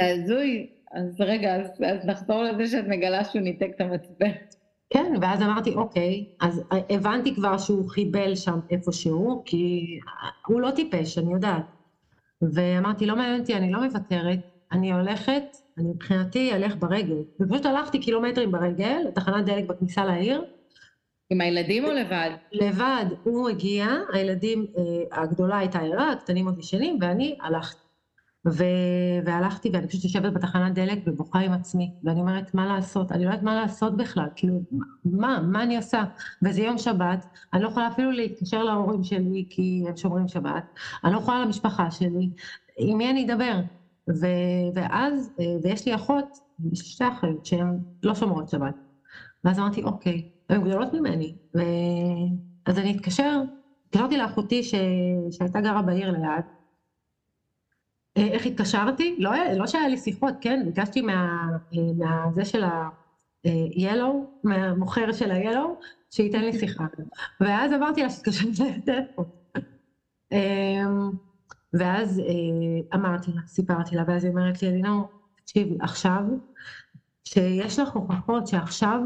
הזוי. אז רגע, אז, אז נחזור לזה שאת מגלה שהוא ניתק את המצבר. כן, ואז אמרתי, אוקיי, אז הבנתי כבר שהוא חיבל שם איפשהו, כי הוא לא טיפש, אני יודעת. ואמרתי, לא מעניין אותי, אני לא מוותרת, אני הולכת, אני מבחינתי אלך ברגל. ופשוט הלכתי קילומטרים ברגל, לתחנת דלק בכניסה לעיר. עם הילדים או לבד? לבד, הוא הגיע, הילדים, אה, הגדולה הייתה ערה, הקטנים עוד ישנים, ואני הלכתי. ו... והלכתי ואני פשוט יושבת בתחנת דלק ובוכה עם עצמי, ואני אומרת, מה לעשות? אני לא יודעת מה לעשות בכלל, כאילו, מה, מה אני עושה? וזה יום שבת, אני לא יכולה אפילו להתקשר להורים שלי כי הם שומרים שבת, אני לא יכולה למשפחה שלי, עם מי אני אדבר? ו... ואז, ויש לי אחות, שתי אחיות שהן לא שומרות שבת. ואז אמרתי, אוקיי, הן גדולות ממני, ו... אז אני אתקשר, התקשרתי לאחותי ש... שהייתה גרה בעיר ליד, אה, איך התקשרתי? לא, לא שהיה לי שיחות, כן? ביקשתי מה, אה, מה זה של ה-Yellow, אה, מהמוכר של ה-Yellow, שייתן לי שיחה. ואז אמרתי לה שתתקשר לטלפון. ואז אמרתי לה, סיפרתי לה, ואז היא אומרת לי, אלינור, תקשיבי, עכשיו, שיש לך הוכחות שעכשיו,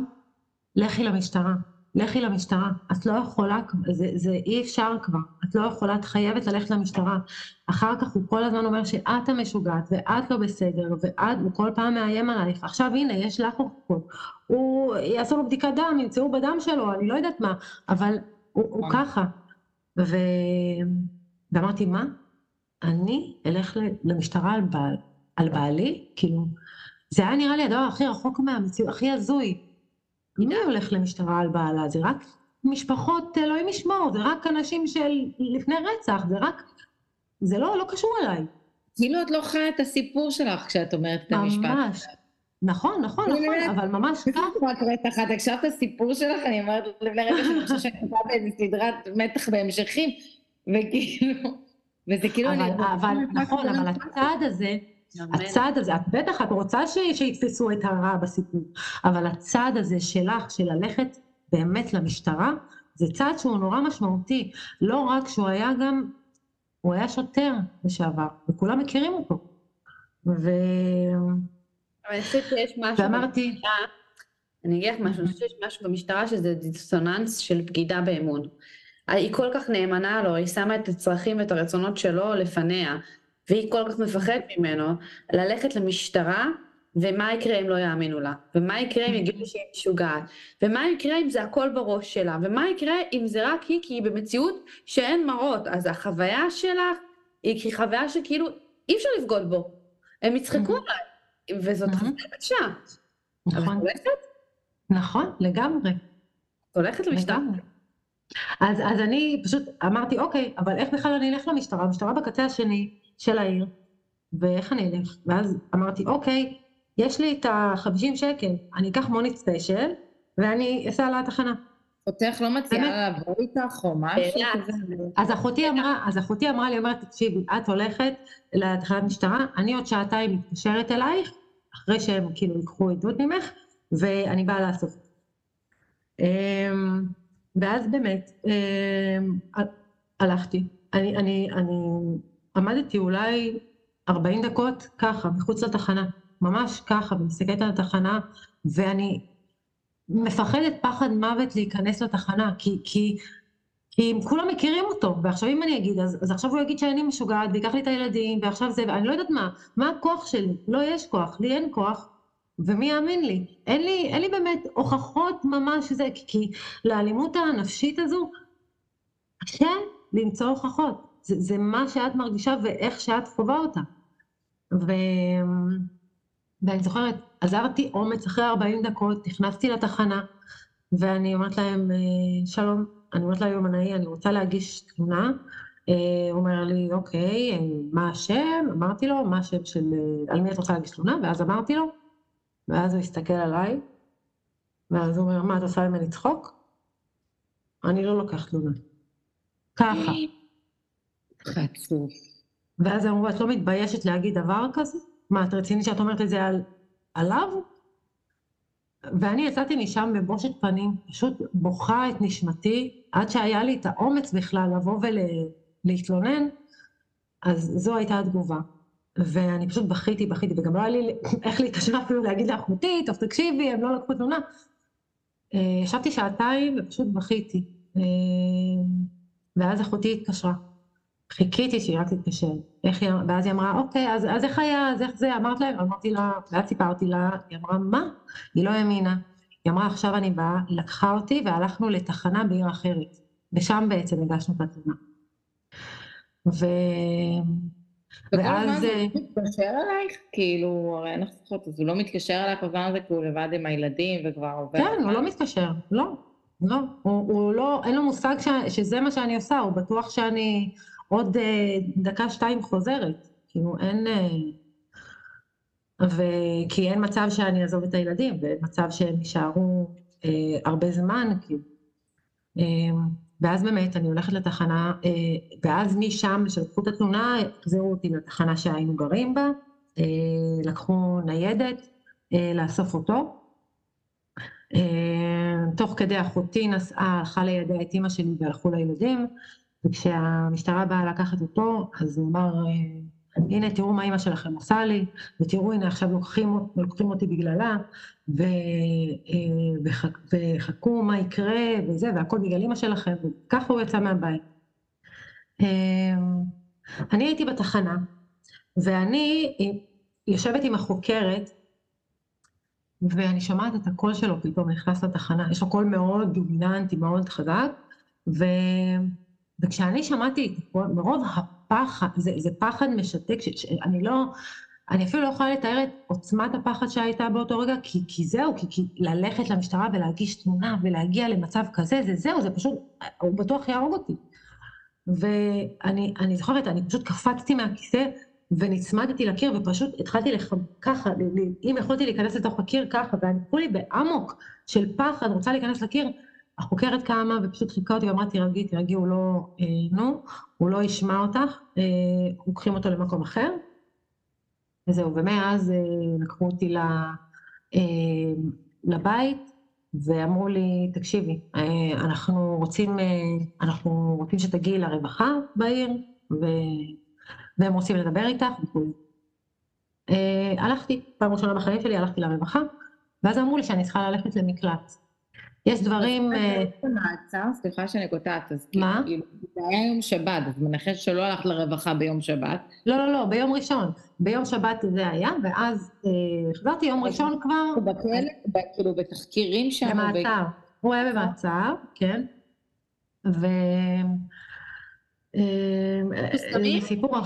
לכי למשטרה. לכי למשטרה, את לא יכולה, זה, זה אי אפשר כבר, את לא יכולה, את חייבת ללכת למשטרה. אחר כך הוא כל הזמן אומר שאת המשוגעת, ואת לא בסדר, ואת, הוא כל פעם מאיים עלייך. עכשיו הנה, יש לך הוכחות. הוא, יעשו לו בדיקת דם, ימצאו בדם שלו, אני לא יודעת מה, אבל הוא, הוא. ככה. ו... ואמרתי, מה? אני אלך למשטרה על, בעל, על בעלי? כאילו, זה היה נראה לי הדבר הכי רחוק מהמציאות, הכי הזוי. מי הולך למשטרה על בעלה? זה רק משפחות, אלוהים ישמור, זה רק אנשים של לפני רצח, זה רק, זה לא, לא קשור אליי. כאילו את לא חיה את הסיפור שלך כשאת אומרת את המשפט. ממש. נכון, נכון, נכון, אבל ממש ככה. רק רצח, את הקשבת את הסיפור שלך, אני אומרת לפני רגע שאני חושבת שאני חושבת באיזה סדרת מתח בהמשכים, וכאילו, וזה כאילו... אבל, נכון, אבל הצעד הזה, הצעד הזה, את בטח, את רוצה ש, שיתפסו את הרע בסיפור, אבל הצעד הזה שלך, של ללכת באמת למשטרה, זה צעד שהוא נורא משמעותי. לא רק שהוא היה גם, הוא היה שוטר לשעבר, וכולם מכירים אותו. ו... אבל אני חושבת שיש משהו... ואמרתי... אני אגיד לך משהו, אני חושבת שיש משהו במשטרה שזה דיסוננס של בגידה באמון. היא כל כך נאמנה לו, היא שמה את הצרכים ואת הרצונות שלו לפניה. והיא כל כך מפחדת ממנו, ללכת למשטרה, ומה יקרה אם לא יאמינו לה, ומה יקרה אם יגידו שהיא משוגעת, ומה יקרה אם זה הכל בראש שלה, ומה יקרה אם זה רק היא, כי היא במציאות שאין מראות, אז החוויה שלך היא חוויה שכאילו אי אפשר לבגוד בו, הם יצחקו עליי, וזאת חוויה קשה. נכון. נכון, לגמרי. הולכת למשטרה. אז, אז אני פשוט אמרתי, אוקיי, אבל איך בכלל אני אלך למשטרה? המשטרה בקצה השני של העיר, ואיך אני אלך? ואז אמרתי, אוקיי, יש לי את ה-50 שקל, אני אקח מונית ספיישל, ואני אסע לתחנה. אותך לא מציעה לעבור איתך או משהו כזה? אז אחותי אמרה, אז אחותי אמרה לי, אומרת, תקשיבי, את הולכת לתחנת משטרה, אני עוד שעתיים מתקשרת אלייך, אחרי שהם כאילו ייקחו עדות ממך, ואני באה לאסוף. ואז באמת אמ, הלכתי. אני, אני, אני עמדתי אולי 40 דקות ככה, מחוץ לתחנה, ממש ככה, ומסתכלת על התחנה, ואני מפחדת פחד מוות להיכנס לתחנה, כי, כי, כי כולם מכירים אותו, ועכשיו אם אני אגיד, אז, אז עכשיו הוא יגיד שאני משוגעת, ויקח לי את הילדים, ועכשיו זה, אני לא יודעת מה, מה הכוח שלי? לא יש כוח, לי אין כוח, ומי יאמין לי? אין לי, אין לי באמת הוכחות ממש שזה, כי, לאלימות הנפשית הזו קשה למצוא הוכחות. זה, זה מה שאת מרגישה ואיך שאת חווה אותה. ו... ואני זוכרת, עזרתי אומץ אחרי 40 דקות, נכנסתי לתחנה, ואני אומרת להם, אה, שלום, אני אומרת ליומנאי, אני רוצה להגיש תלונה. הוא אומר לי, אוקיי, מה השם? אמרתי לו, מה השם של, על מי את רוצה להגיש תלונה? ואז אמרתי לו, ואז הוא הסתכל עליי, ואז הוא אומר, מה, את עושה ממני צחוק? אני לא לוקח תלונה. ככה. חצוף. ואז אמרו, את לא מתביישת להגיד דבר כזה? מה, את רצינית שאת אומרת את זה על, עליו? ואני יצאתי משם בבושת פנים, פשוט בוכה את נשמתי, עד שהיה לי את האומץ בכלל לבוא ולהתלונן, אז זו הייתה התגובה. ואני פשוט בכיתי, בכיתי, וגם לא היה לי איך להתקשר אפילו להגיד לאחותי, טוב תקשיבי, הם לא לקחו תלונה. אה, ישבתי שעתיים ופשוט בכיתי. אה, ואז אחותי התקשרה. חיכיתי שהיא רק תתקשר. ואז היא אמרה, אוקיי, אז, אז איך היה, אז איך זה? אמרת להם? אמרתי לה, ואז סיפרתי לה, היא אמרה, מה? היא לא האמינה. היא אמרה, עכשיו אני באה, היא לקחה אותי והלכנו לתחנה בעיר אחרת. ושם בעצם הגשנו את התלונה. ו... ואז... הוא מתקשר אלייך? כאילו, הרי אין לך זכות, אז הוא לא מתקשר אלייך בזמן הזה כי הוא לבד עם הילדים וכבר עובר... כן, הוא לא מתקשר, לא, לא. הוא, הוא לא, אין לו מושג ש, שזה מה שאני עושה, הוא בטוח שאני עוד אה, דקה, שתיים חוזרת. כאילו, אין... אה, וכי אין מצב שאני אעזוב את הילדים, ואין מצב שהם יישארו אה, הרבה זמן, כאילו. אה, ואז באמת אני הולכת לתחנה, אה, ואז משם, כשלקחו את התלונה, החזירו אותי לתחנה שהיינו גרים בה, אה, לקחו ניידת אה, לאסוף אותו. תוך כדי אחותי נסעה, הלכה לידע את אימא שלי והלכו לילדים, וכשהמשטרה באה לקחת אותו, אז הוא אמר, הנה תראו מה אימא שלכם עושה לי, ותראו הנה עכשיו לוקחים, לוקחים אותי בגללה, ו, אה, וחכו מה יקרה וזה, והכל בגלל אימא שלכם, וככה הוא יצא מהבית. אה, אני הייתי בתחנה, ואני יושבת עם החוקרת, ואני שומעת את הקול שלו פתאום נכנס לתחנה, יש לו קול מאוד דומיננטי, מאוד חזק, ו... וכשאני שמעתי מרוב הפחד, זה, זה פחד משתק, שאני לא, אני אפילו לא יכולה לתאר את עוצמת הפחד שהייתה באותו רגע, כי, כי זהו, כי, כי ללכת למשטרה ולהגיש תמונה ולהגיע למצב כזה, זה זהו, זה פשוט, הוא בטוח יהרוג אותי. ואני זוכרת, אני פשוט קפצתי מהכיסא ונצמדתי לקיר ופשוט התחלתי לח... ככה, אם יכולתי להיכנס לתוך הקיר ככה, ואני כולי באמוק של פחד, רוצה להיכנס לקיר, החוקרת קמה ופשוט חיכה אותי ואמרה, תירגעי, תירגעי, הוא לא, אה, נו, הוא לא ישמע אותך, אה, לוקחים אותו למקום אחר. וזהו, ומאז אה, לקחו אותי אה, לבית, ואמרו לי, תקשיבי, אה, אנחנו רוצים, אנחנו רוצים שתגיעי לרווחה בעיר, ו... והם רוצים לדבר איתך וכו'. הלכתי, פעם ראשונה בחיים שלי הלכתי לרווחה, ואז אמרו לי שאני צריכה ללכת למקלט. יש דברים... מעצר, סליחה שאני קוטעת, אז מה? כאילו, זה היה יום שבת, אז מנחש שלא הלכת לרווחה ביום שבת. לא, לא, לא, ביום ראשון. ביום שבת זה היה, ואז חזרתי יום ראשון כבר... הוא בכלא, כאילו בתחקירים שם. במעצר. הוא היה במעצר, כן. ו... סיפור...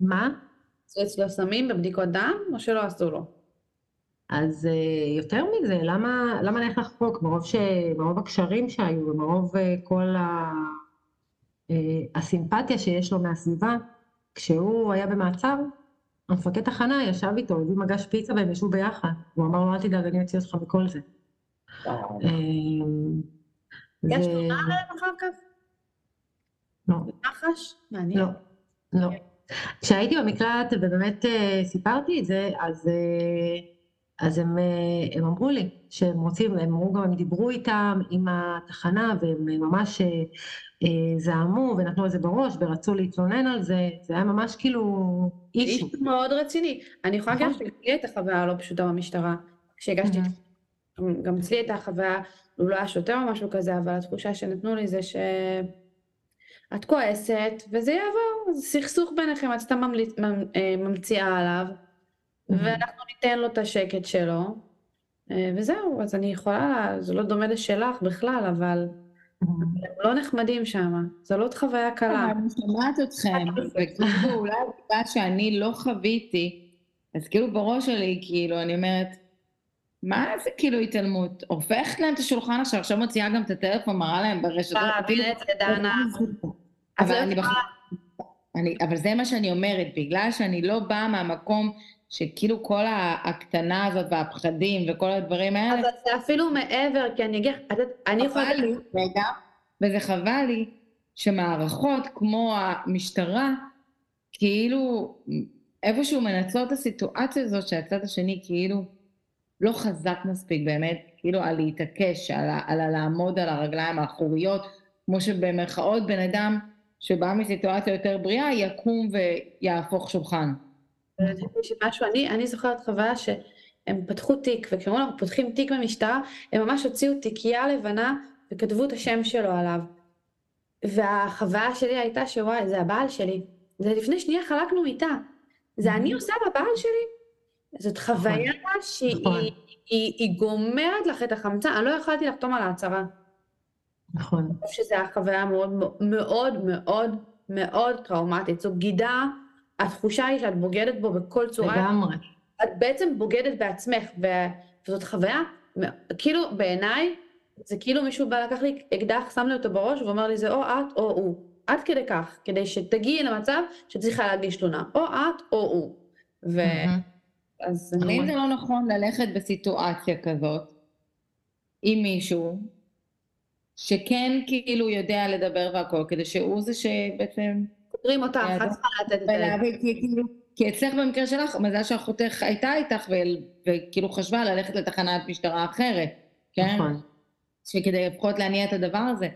מה? עשו אצלו סמים בבדיקות דם, או שלא עשו לו? אז uh, יותר מזה, למה, למה נלך לחוק? מרוב, ש... מרוב הקשרים שהיו ומרוב uh, כל ה... uh, הסימפתיה שיש לו מהסביבה, כשהוא היה במעצר, המפקד תחנה ישב איתו, הביא מגש פיצה והם ישבו ביחד. הוא אמר לו, אל תדאג, אני אוציא אותך מכל זה. יש תלונה עליהם אחר כך? לא. מח"ש? מעניין. לא, לא. כשהייתי במקלט ובאמת סיפרתי את זה, אז... אז הם, אה, הם אמרו לי שהם רוצים, הם אמרו גם, הם דיברו איתם, עם התחנה, והם ממש אה, אה, זעמו ונתנו את זה בראש ורצו להתלונן על זה, זה היה ממש כאילו אישו. אישו מאוד רציני. אני יכולה להגיד לך שלי את החוויה הלא פשוטה במשטרה, כשהגשתי, גם אצלי הייתה חוויה, הוא לא היה שוטר או משהו כזה, אבל התחושה שנתנו לי זה ש... את כועסת, וזה יעבור, זה סכסוך ביניכם, את סתם ממציאה עליו. ואנחנו ניתן לו את השקט שלו, אה, וזהו, אז אני יכולה, זה לא דומה לשלך בכלל, אבל הם לא נחמדים שם, זו לא חוויה קלה. אני שומעת אתכם, [laughs] וכאילו אולי בגלל שאני לא חוויתי, אז כאילו בראש שלי, כאילו, אני אומרת, מה זה כאילו התעלמות? הופכת להם את השולחן עכשיו, עכשיו מוציאה גם את הטלפון, מראה להם ברשתות. דנה. אבל זה מה שאני אומרת, בגלל שאני לא באה מהמקום שכאילו כל ההקטנה הזאת והפחדים וכל הדברים האלה... אבל זה אפילו מעבר, כי אני אגיד, אני יכולה... חבל לי, רגע, וזה חבל לי שמערכות כמו המשטרה, כאילו איפשהו מנצלות את הסיטואציה הזאת שהצד השני כאילו לא חזק מספיק באמת, כאילו על להתעקש, על, על לעמוד על הרגליים האחוריות, כמו שבמרכאות בן אדם שבא מסיטואציה יותר בריאה יקום ויהפוך שולחן. משהו, אני, אני זוכרת חוויה שהם פתחו תיק, וכשאמרו לנו פותחים תיק במשטרה, הם ממש הוציאו תיקייה לבנה וכתבו את השם שלו עליו. והחוויה שלי הייתה שוואי, זה הבעל שלי. זה לפני שנייה חלקנו מיטה. זה אני עושה לבעל שלי? זאת חוויה נכון. שהיא נכון. היא, היא, היא גומרת לך את החמצן, אני לא יכולתי לחתום על ההצהרה. נכון. אני חושבת שזו הייתה חוויה מאוד מאוד מאוד מאוד טראומטית. זו בגידה התחושה היא שאת בוגדת בו בכל צורה. לגמרי. את בעצם בוגדת בעצמך, וזאת חוויה, כאילו בעיניי, זה כאילו מישהו בא לקח לי אקדח, שם לי אותו בראש ואומר לי זה או את או הוא. עד כדי כך, כדי שתגיעי למצב שצריכה להגיש תלונה, או את או הוא. ו... אז אני... האם זה לא נכון ללכת בסיטואציה כזאת עם מישהו שכן כאילו יודע לדבר והכל, כדי שהוא זה שבעצם... פותרים אותך, את צריכה לתת את זה. כאילו, כי אצלך במקרה שלך, מזל שאחותך הייתה איתך וכאילו חשבה ללכת לתחנת משטרה אחרת, כן? נכון. שכדי לפחות להניע את הדבר הזה.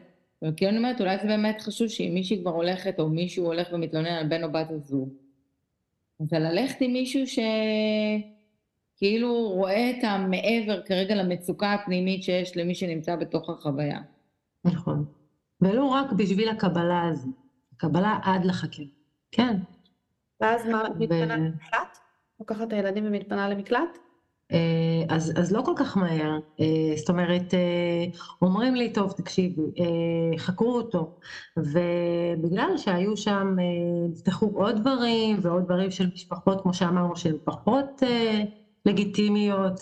וכאילו אני אומרת, אולי זה באמת חשוב שאם מישהי כבר הולכת, או מישהו הולך ומתלונן על בן או בת הזוג, זה ללכת עם מישהו שכאילו רואה את המעבר כרגע למצוקה הפנימית שיש למי שנמצא בתוך החוויה. נכון. ולא רק בשביל הקבלה הזו. קבלה עד לחקירה, כן. ואז מה, מתפנה למקלט? לוקחת את הילדים ומתפנה למקלט? אה, אז, אז לא כל כך מהר, אה, זאת אומרת, אה, אומרים לי, טוב, תקשיבי, חקרו אותו, ובגלל שהיו שם, נפתחו עוד דברים, ועוד דברים של משפחות, כמו שאמרנו, שהן פחות לגיטימיות,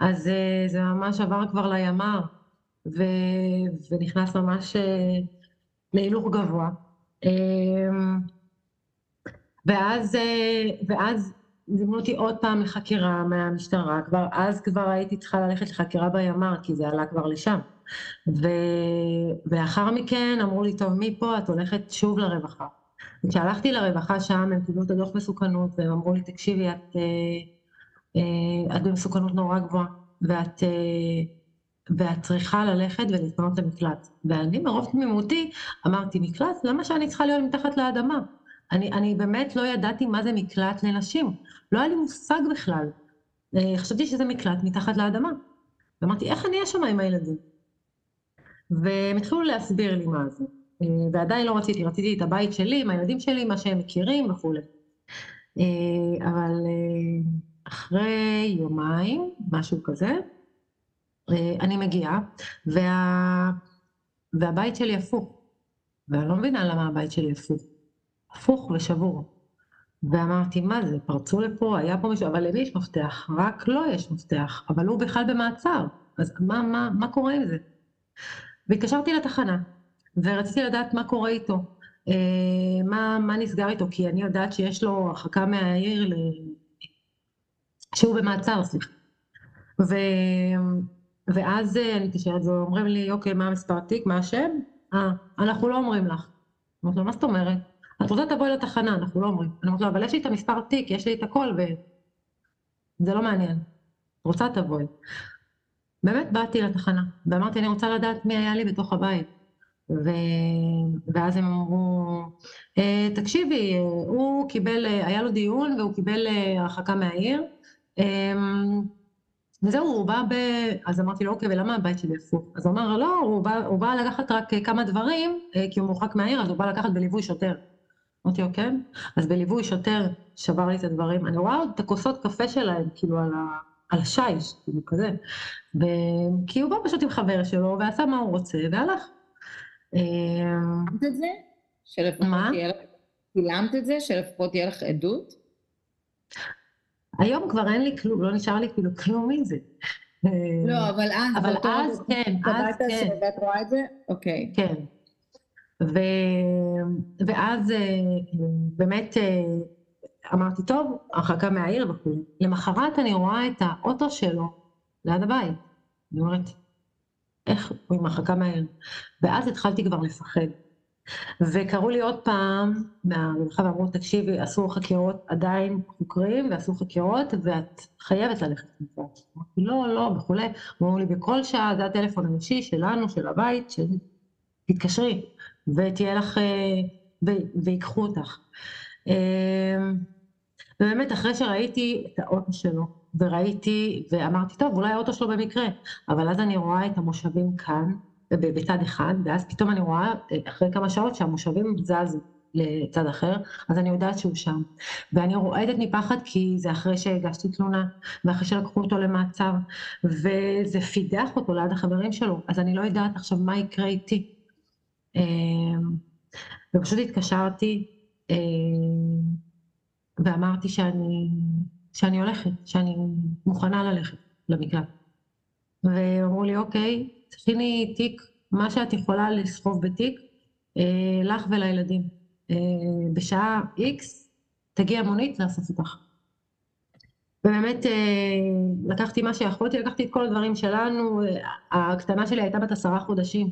אז זה ממש עבר כבר לימ"ר, ונכנס ממש להילוך גבוה. אמ, ואז, אה, ואז זימנו אותי עוד פעם לחקירה מהמשטרה, כבר אז כבר הייתי צריכה ללכת לחקירה בימ"ר, כי זה עלה כבר לשם. ו... ולאחר מכן אמרו לי, טוב, מפה את הולכת שוב לרווחה. וכשהלכתי לרווחה שם, הם קיבלו את הדוח מסוכנות, והם אמרו לי, תקשיבי, את, אה, אה, את במסוכנות נורא גבוהה, ואת... ואת צריכה ללכת ולהתפנות למקלט. ואני מרוב תמימותי אמרתי, מקלט? למה שאני צריכה להיות מתחת לאדמה? אני, אני באמת לא ידעתי מה זה מקלט לנשים. לא היה לי מושג בכלל. אה, חשבתי שזה מקלט מתחת לאדמה. ואמרתי, איך אני אהיה שם עם הילדים? והם התחילו להסביר לי מה זה. אה, ועדיין לא רציתי, רציתי את הבית שלי, עם הילדים שלי, מה שהם מכירים וכולי. אה, אבל אחרי יומיים, משהו כזה, אני מגיעה, וה... והבית שלי הפוך. ואני לא מבינה למה הבית שלי הפוך. הפוך ושבור. ואמרתי, מה זה, פרצו לפה, היה פה מישהו, אבל למי יש מפתח? רק לו יש מפתח, אבל הוא בכלל במעצר, אז מה, מה, מה קורה עם זה? והתקשרתי לתחנה, ורציתי לדעת מה קורה איתו, אה, מה, מה נסגר איתו, כי אני יודעת שיש לו הרחקה מהעיר, ל... שהוא במעצר, סליחה. ו... ואז אה, אני מתקשרת ואומרים לי, אוקיי, מה המספר תיק, מה השם? אה, אנחנו לא אומרים לך. אמרתי לו, מה זאת אומרת? את רוצה תבואי לתחנה, אנחנו לא אומרים. אני אומרת לו, אבל יש לי את המספר תיק, יש לי את הכל, וזה לא מעניין. רוצה תבואי. באמת באתי לתחנה, ואמרתי, אני רוצה לדעת מי היה לי בתוך הבית. ו... ואז הם אמרו, אה, תקשיבי, הוא קיבל, היה לו דיון והוא קיבל אה, הרחקה מהעיר. אמ, וזהו, הוא בא ב... אז אמרתי לו, אוקיי, ולמה הבית שלי הפוך? אז הוא אמר, לא, הוא בא, הוא בא לקחת רק כמה דברים, אה, כי הוא מורחק מהעיר, אז הוא בא לקחת בליווי שוטר. אמרתי לו, כן? אז בליווי שוטר שבר לי את הדברים. אני רואה עוד את הכוסות קפה שלהם, כאילו, על, ה... על השיש, כאילו, כזה. ו... כי הוא בא פשוט עם חבר שלו, ועשה מה הוא רוצה, והלך. צילמת את זה? שלפחות יהיה לך... צילמת את זה? שלפחות תהיה לך עדות? היום כבר אין לי כלום, לא נשאר לי כאילו כלום מזה. לא, אבל אז, אבל אז כן, אז כן. ואת רואה את זה? אוקיי. כן. ו... ואז אה, באמת אה, אמרתי, טוב, הרחקה מהעיר וכו'. למחרת אני רואה את האוטו שלו ליד הבית. אני אומרת, איך הוא עם הרחקה מהעיר? ואז התחלתי כבר לפחד. וקראו לי עוד פעם מהרווחה ואמרו, תקשיבי, עשו חקירות, עדיין חוקרים ועשו חקירות, ואת חייבת ללכת לזה. אמרתי, לא, לא, וכולי. אמרו לי, בכל שעה זה הטלפון האישי שלנו, של הבית, תתקשרי, ותהיה לך, אה, ויקחו אותך. אה, ובאמת, אחרי שראיתי את האוטו שלו, וראיתי, ואמרתי, טוב, אולי האוטו שלו במקרה, אבל אז אני רואה את המושבים כאן, בצד אחד, ואז פתאום אני רואה אה, אחרי כמה שעות שהמושבים זז לצד אחר, אז אני יודעת שהוא שם. ואני רועדת מפחד כי זה אחרי שהגשתי תלונה, ואחרי שלקחו אותו למעצר, וזה פידח אותו ליד החברים שלו, אז אני לא יודעת עכשיו מה יקרה איתי. אמ, ופשוט התקשרתי אמ, ואמרתי שאני, שאני הולכת, שאני מוכנה ללכת למקלט. ואמרו לי, אוקיי, תכיני תיק, מה שאת יכולה לסחוב בתיק, אה, לך ולילדים. אה, בשעה X תגיע מונית לאסוף אותך. ובאמת אה, לקחתי מה שיכולתי, לקחתי את כל הדברים שלנו, הקטנה שלי הייתה בת עשרה חודשים,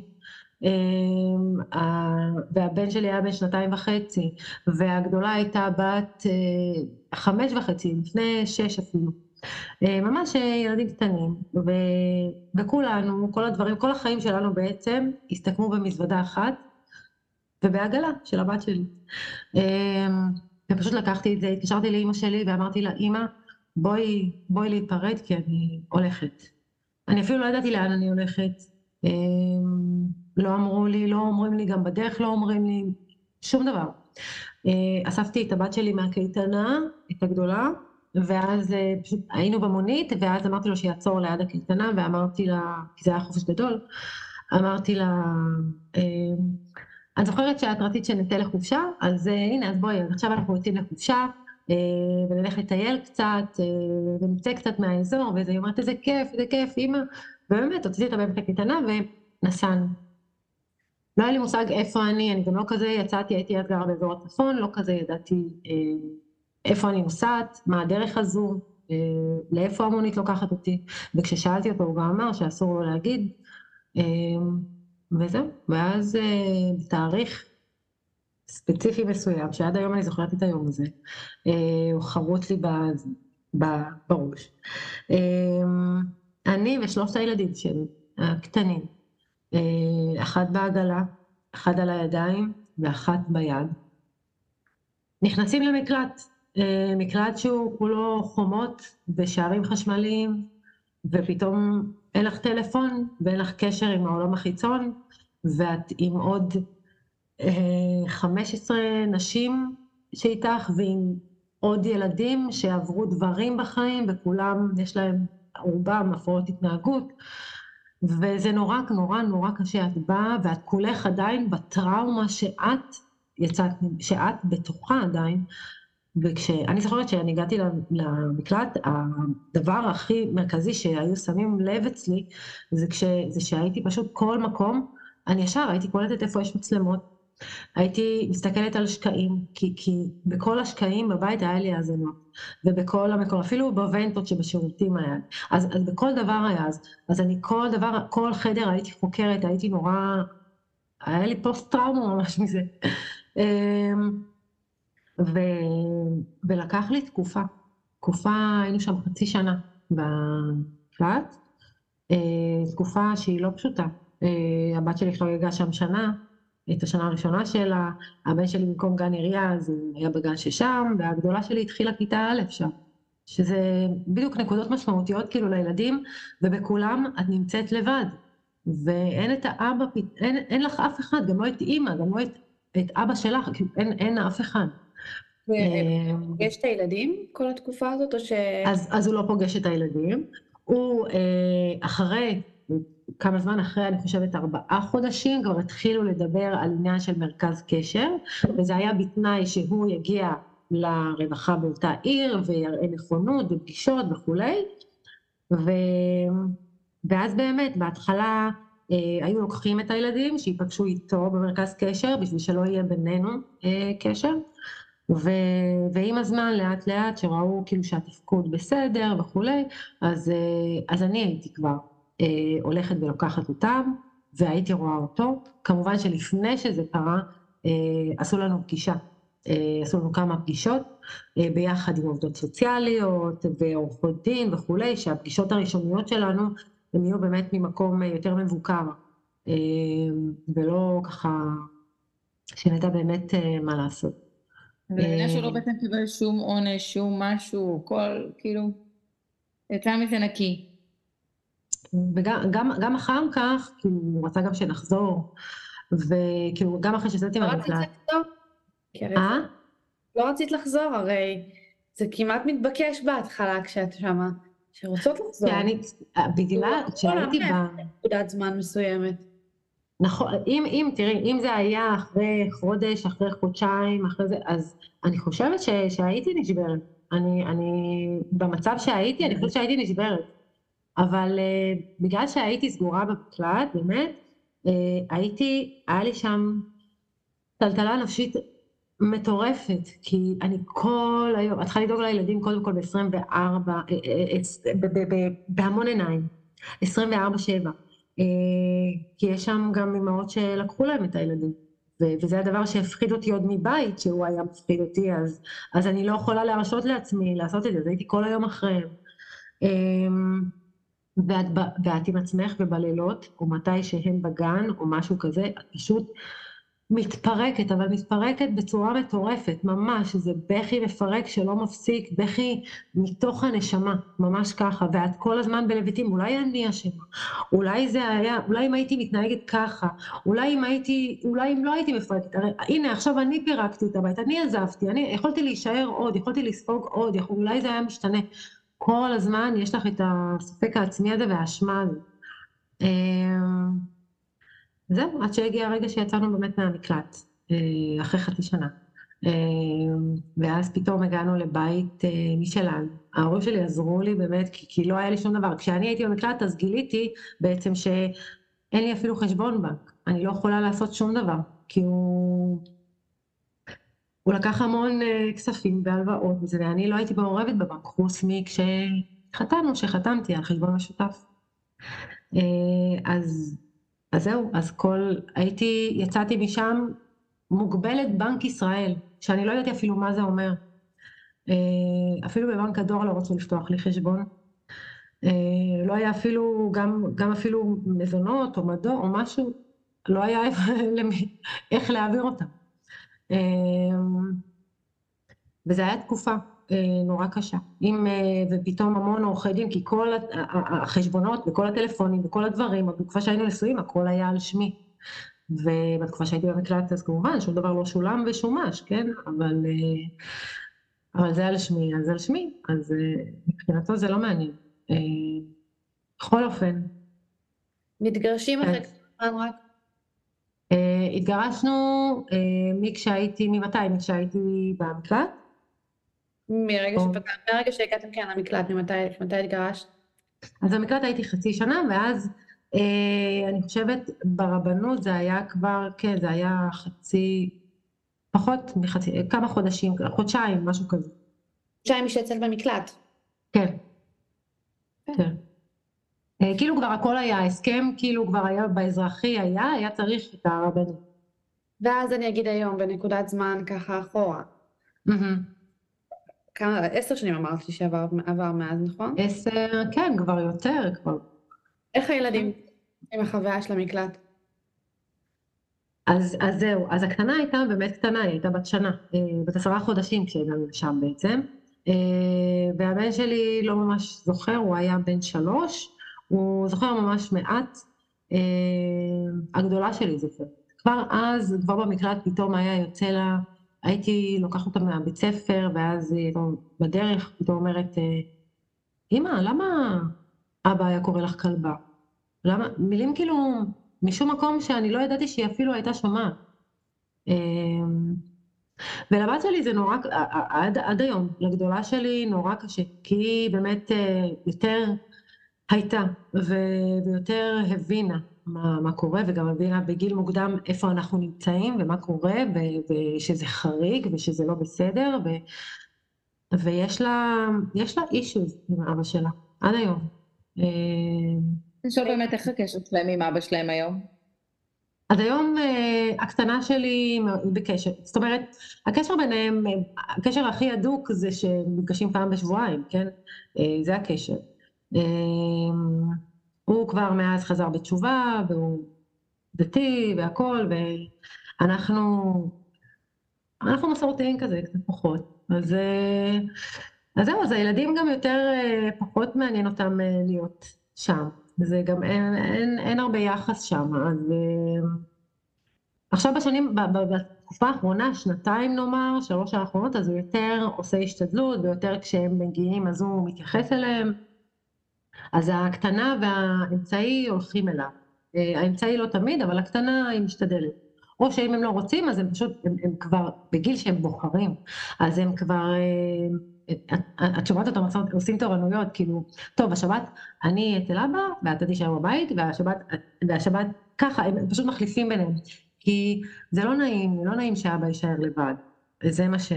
והבן שלי היה בן שנתיים וחצי, והגדולה הייתה בת חמש וחצי, לפני שש אפילו. אה, ממש אה, ילדים קטנים, ו... וכולנו, כל הדברים, כל החיים שלנו בעצם הסתכמו במזוודה אחת ובעגלה של הבת שלי. אה, ופשוט לקחתי את זה, התקשרתי לאימא שלי ואמרתי לה, אימא, בואי, בואי להיפרד כי אני הולכת. אני אפילו לא ידעתי לאן אני הולכת. לא אמרו לי, לא אומרים לי, גם בדרך לא אומרים לי, שום דבר. אספתי את הבת שלי מהקייטנה, את הגדולה, ואז אה, פשוט היינו במונית, ואז אמרתי לו שיעצור ליד הקייטנה, ואמרתי לה, כי זה היה חופש גדול, אמרתי לה, אה, את זוכרת שאת רצית שנצא לחופשה? אז אה, הנה, אז בואי, עכשיו אנחנו יוצאים לחופשה, ונלך לטייל קצת, ונצא קצת מהאזור, וזה, היא אומרת, איזה כיף, איזה כיף, אימא, ובאמת, הוצאתי אותה באמת לקייטנה, ונסענו. לא היה לי מושג איפה אני, אני גם לא כזה יצאתי, הייתי אז גרה באזור הצפון, לא כזה ידעתי איפה אני נוסעת, מה הדרך הזו, אה, לאיפה המונית לוקחת אותי, וכששאלתי אותו הוא גם אמר שאסור לו להגיד, אה, וזהו, ואז אה, בתאריך ספציפי מסוים, שעד היום אני זוכרת את היום הזה, הוא חרוט לי בראש. אני ושלושת הילדים שלי, הקטנים, אחת בעגלה, אחד על הידיים ואחת ביד, נכנסים למקלט. אה, מקלט שהוא כולו חומות ושערים חשמליים, ופתאום אין לך טלפון ואין לך קשר עם העולם החיצון, ואת עם עוד 15 אה, נשים שאיתך ועם עוד ילדים שעברו דברים בחיים וכולם, יש להם רובם הפרעות התנהגות, וזה נורא נורא נורא קשה, את באה ואת כולך עדיין בטראומה שאת יצאת, שאת בתוכה עדיין, וכשאני זוכרת שאני הגעתי למקלט, הדבר הכי מרכזי שהיו שמים לב אצלי, זה, כש, זה שהייתי פשוט כל מקום, אני ישר הייתי קולטת איפה יש מצלמות, הייתי מסתכלת על שקעים, כי, כי בכל השקעים בבית היה לי האזנות, ובכל המקום, אפילו בוונטות שבשירותים היה, אז, אז בכל דבר היה, אז, אז אני כל דבר, כל חדר הייתי חוקרת, הייתי נורא, היה לי פוסט טראומה ממש מזה. ו, ולקח לי תקופה, תקופה, היינו שם חצי שנה במקלט, אה, תקופה שהיא לא פשוטה. אה, הבת שלי חגגה שם שנה, את השנה הראשונה שלה, הבן שלי במקום גן עירייה אז הוא היה בגן ששם, והגדולה שלי התחילה כיתה א' שם. שזה בדיוק נקודות משמעותיות כאילו לילדים, ובכולם את נמצאת לבד. ואין את האבא, אין, אין לך אף אחד, גם לא את אימא, גם לא את, את אבא שלך, כאילו אין, אין אף אחד. פוגש את הילדים כל התקופה הזאת, או ש... אז, אז הוא לא פוגש את הילדים. הוא אה, אחרי כמה זמן אחרי, אני חושבת ארבעה חודשים, כבר התחילו לדבר על עניין של מרכז קשר, וזה היה בתנאי שהוא יגיע לרווחה באותה עיר ויראה נכונות ופגישות וכולי. ו... ואז באמת, בהתחלה אה, היו לוקחים את הילדים שיפגשו איתו במרכז קשר, בשביל שלא יהיה בינינו אה, קשר. ו... ועם הזמן לאט לאט שראו כאילו שהתפקוד בסדר וכולי, אז, אה, אז אני הייתי כבר אה, הולכת ולוקחת אותם, והייתי רואה אותו. כמובן שלפני שזה קרה, אה, עשו לנו פגישה, אה, עשו לנו כמה פגישות אה, ביחד עם עובדות סוציאליות ועורכות דין וכולי, שהפגישות הראשוניות שלנו הן יהיו באמת ממקום יותר מבוקר, אה, ולא ככה, שנדע באמת אה, מה לעשות. ומבינה שלא בעצם קיבל שום עונש, שום משהו, כל, כאילו, יצא מזה נקי. וגם גם, גם אחר כך, כאילו, הוא רצה גם שנחזור, וכאילו, גם אחרי שיצאתי לא מהמקלט. לא רצית לחזור? אה? לא רצית לחזור, הרי זה כמעט מתבקש בהתחלה כשאת שמה, שרוצות לחזור. כי אני, בגלל, כשהייתי ב... נקודת זמן מסוימת. נכון, אם, זה היה אחרי חודש, אחרי חודשיים, אחרי זה, אז אני חושבת ש, שהייתי נשברת. אני, אני, במצב שהייתי, אני חושבת שהייתי נשברת. אבל uh, בגלל שהייתי סגורה במקלט, באמת, uh, הייתי, היה לי שם טלטלה נפשית מטורפת, כי אני כל היום, את צריכה לדאוג לילדים קודם כל ב-24, בהמון עיניים, 24-7, כי יש שם גם אמהות שלקחו להם את הילדים. וזה הדבר שהפחיד אותי עוד מבית, שהוא היה מפחיד אותי, אז, אז אני לא יכולה להרשות לעצמי לעשות את זה, אז הייתי כל היום אחריהם. אמ, ואת, ואת עם עצמך ובלילות, או מתי שהם בגן, או משהו כזה, את פשוט מתפרקת, אבל מתפרקת בצורה מטורפת, ממש, זה בכי מפרק שלא מפסיק, בכי מתוך הנשמה, ממש ככה, ואת כל הזמן בלביטים, אולי אני אשמה, אולי זה היה, אולי אם הייתי מתנהגת ככה, אולי אם הייתי, אולי אם לא הייתי מפרקת, הרי הנה עכשיו אני פירקתי את הבית, אני עזבתי, אני יכולתי להישאר עוד, יכולתי לספוג עוד, יכול, אולי זה היה משתנה, כל הזמן יש לך את הספק העצמי הזה והאשמה הזו. זהו, עד שהגיע הרגע שיצאנו באמת מהמקלט, אה, אחרי חצי שנה. אמ, ואז פתאום הגענו לבית אה, משלנו. ההורים שלי עזרו לי באמת, כי, כי לא היה לי שום דבר. כשאני הייתי במקלט אז גיליתי בעצם שאין לי אפילו חשבון בנק. אני לא יכולה לעשות שום דבר, כי הוא... הוא לקח המון כספים והלוואות וזה, ואני לא הייתי מעורבת בבנק, חוץ מכשחתמנו, שחתמתי על חשבון משותף. אז, אז זהו, אז כל, הייתי, יצאתי משם מוגבלת בנק ישראל, שאני לא ידעתי אפילו מה זה אומר. Uh, אפילו בבנק הדואר לא רצו לפתוח לי חשבון. Uh, לא היה אפילו, גם, גם אפילו מזונות או מדור או משהו, לא היה [laughs] איך להעביר אותם. אמ, וזה היה תקופה אה, נורא קשה. אם, אה, ופתאום המון עורכי דין, כי כל החשבונות וכל הטלפונים וכל הדברים, בתקופה שהיינו נשואים, הכל היה על שמי. ובתקופה שהייתי במקלט אז כמובן שום דבר לא שולם ושומש, כן? אבל, אה, אבל זה על שמי, אז על שמי, אז מבחינתו זה לא מעניין. בכל אופן. מתגרשים אחרי כן. כמה זמן רק? התגרשנו מכשהייתי, ממתי? מכשהייתי במקלט. מרגע או- שפתח, מהרגע שהגעתם כן למקלט, ממתי התגרשת? אז במקלט הייתי חצי שנה, ואז אה, אני חושבת ברבנות זה היה כבר, כן, זה היה חצי, פחות מחצי, כמה חודשים, חודשיים, משהו כזה. חודשיים משתצל במקלט. כן. כן. כן. אה, כאילו כבר הכל היה, ההסכם כאילו כבר היה באזרחי היה, היה צריך את הרבנות. ואז אני אגיד היום, בנקודת זמן ככה אחורה. כמה, עשר שנים אמרת לי שעבר עבר מאז, נכון? עשר, כן, כבר יותר, כבר. איך הילדים עם החוויה של המקלט? אז, אז זהו, אז הקטנה הייתה באמת קטנה, היא הייתה בת שנה, אה, בת עשרה חודשים כשהגענו לשם בעצם. אה, והבן שלי לא ממש זוכר, הוא היה בן שלוש, הוא זוכר ממש מעט. אה, הגדולה שלי זוכרת. כבר אז, כבר במקלט פתאום היה יוצא לה, הייתי לוקחת אותה מהבית ספר, ואז היא הייתה בדרך, פתאום אומרת, אה, אמא, למה אבא היה קורא לך כלבה? למה? מילים כאילו, משום מקום שאני לא ידעתי שהיא אפילו הייתה שומעת. אמ, ולבת שלי זה נורא, עד, עד היום, לגדולה שלי נורא קשה, כי היא באמת אה, יותר הייתה ויותר הבינה מה, מה קורה, וגם הבינה בגיל מוקדם איפה אנחנו נמצאים ומה קורה, ושזה חריג ושזה לא בסדר, ו- ויש לה, יש לה אישוז עם אבא שלה, עד היום. אני שואל באמת איך הקשר שלהם עם אבא שלהם היום? אז היום אה, הקטנה שלי בקשר, זאת אומרת, הקשר ביניהם, אה, הקשר הכי הדוק זה שנפגשים פעם בשבועיים, כן? אה, זה הקשר. הוא כבר מאז חזר בתשובה, והוא דתי והכול, ואנחנו, אנחנו מסורתיים כזה, קצת פחות. אז, אה, אז זהו, אז הילדים גם יותר, אה, פחות מעניין אותם אה, להיות שם. זה גם אין, אין, אין הרבה יחס שם, אז עכשיו בשנים, בתקופה האחרונה, שנתיים נאמר, שלוש האחרונות, אז הוא יותר עושה השתדלות, ויותר כשהם מגיעים אז הוא מתייחס אליהם. אז הקטנה והאמצעי הולכים אליו. אה, האמצעי לא תמיד, אבל הקטנה היא משתדלת. או שאם הם לא רוצים, אז הם פשוט, הם, הם כבר בגיל שהם בוחרים, אז הם כבר, אה, את, את שומעת אותם עושים- תורנויות, כאילו, טוב, השבת אני אצל אבא, ואתה תישאר בבית, והשבת, והשבת ככה, הם פשוט מחליפים ביניהם. כי זה לא נעים, לא נעים שאבא יישאר לבד. וזה מה ש...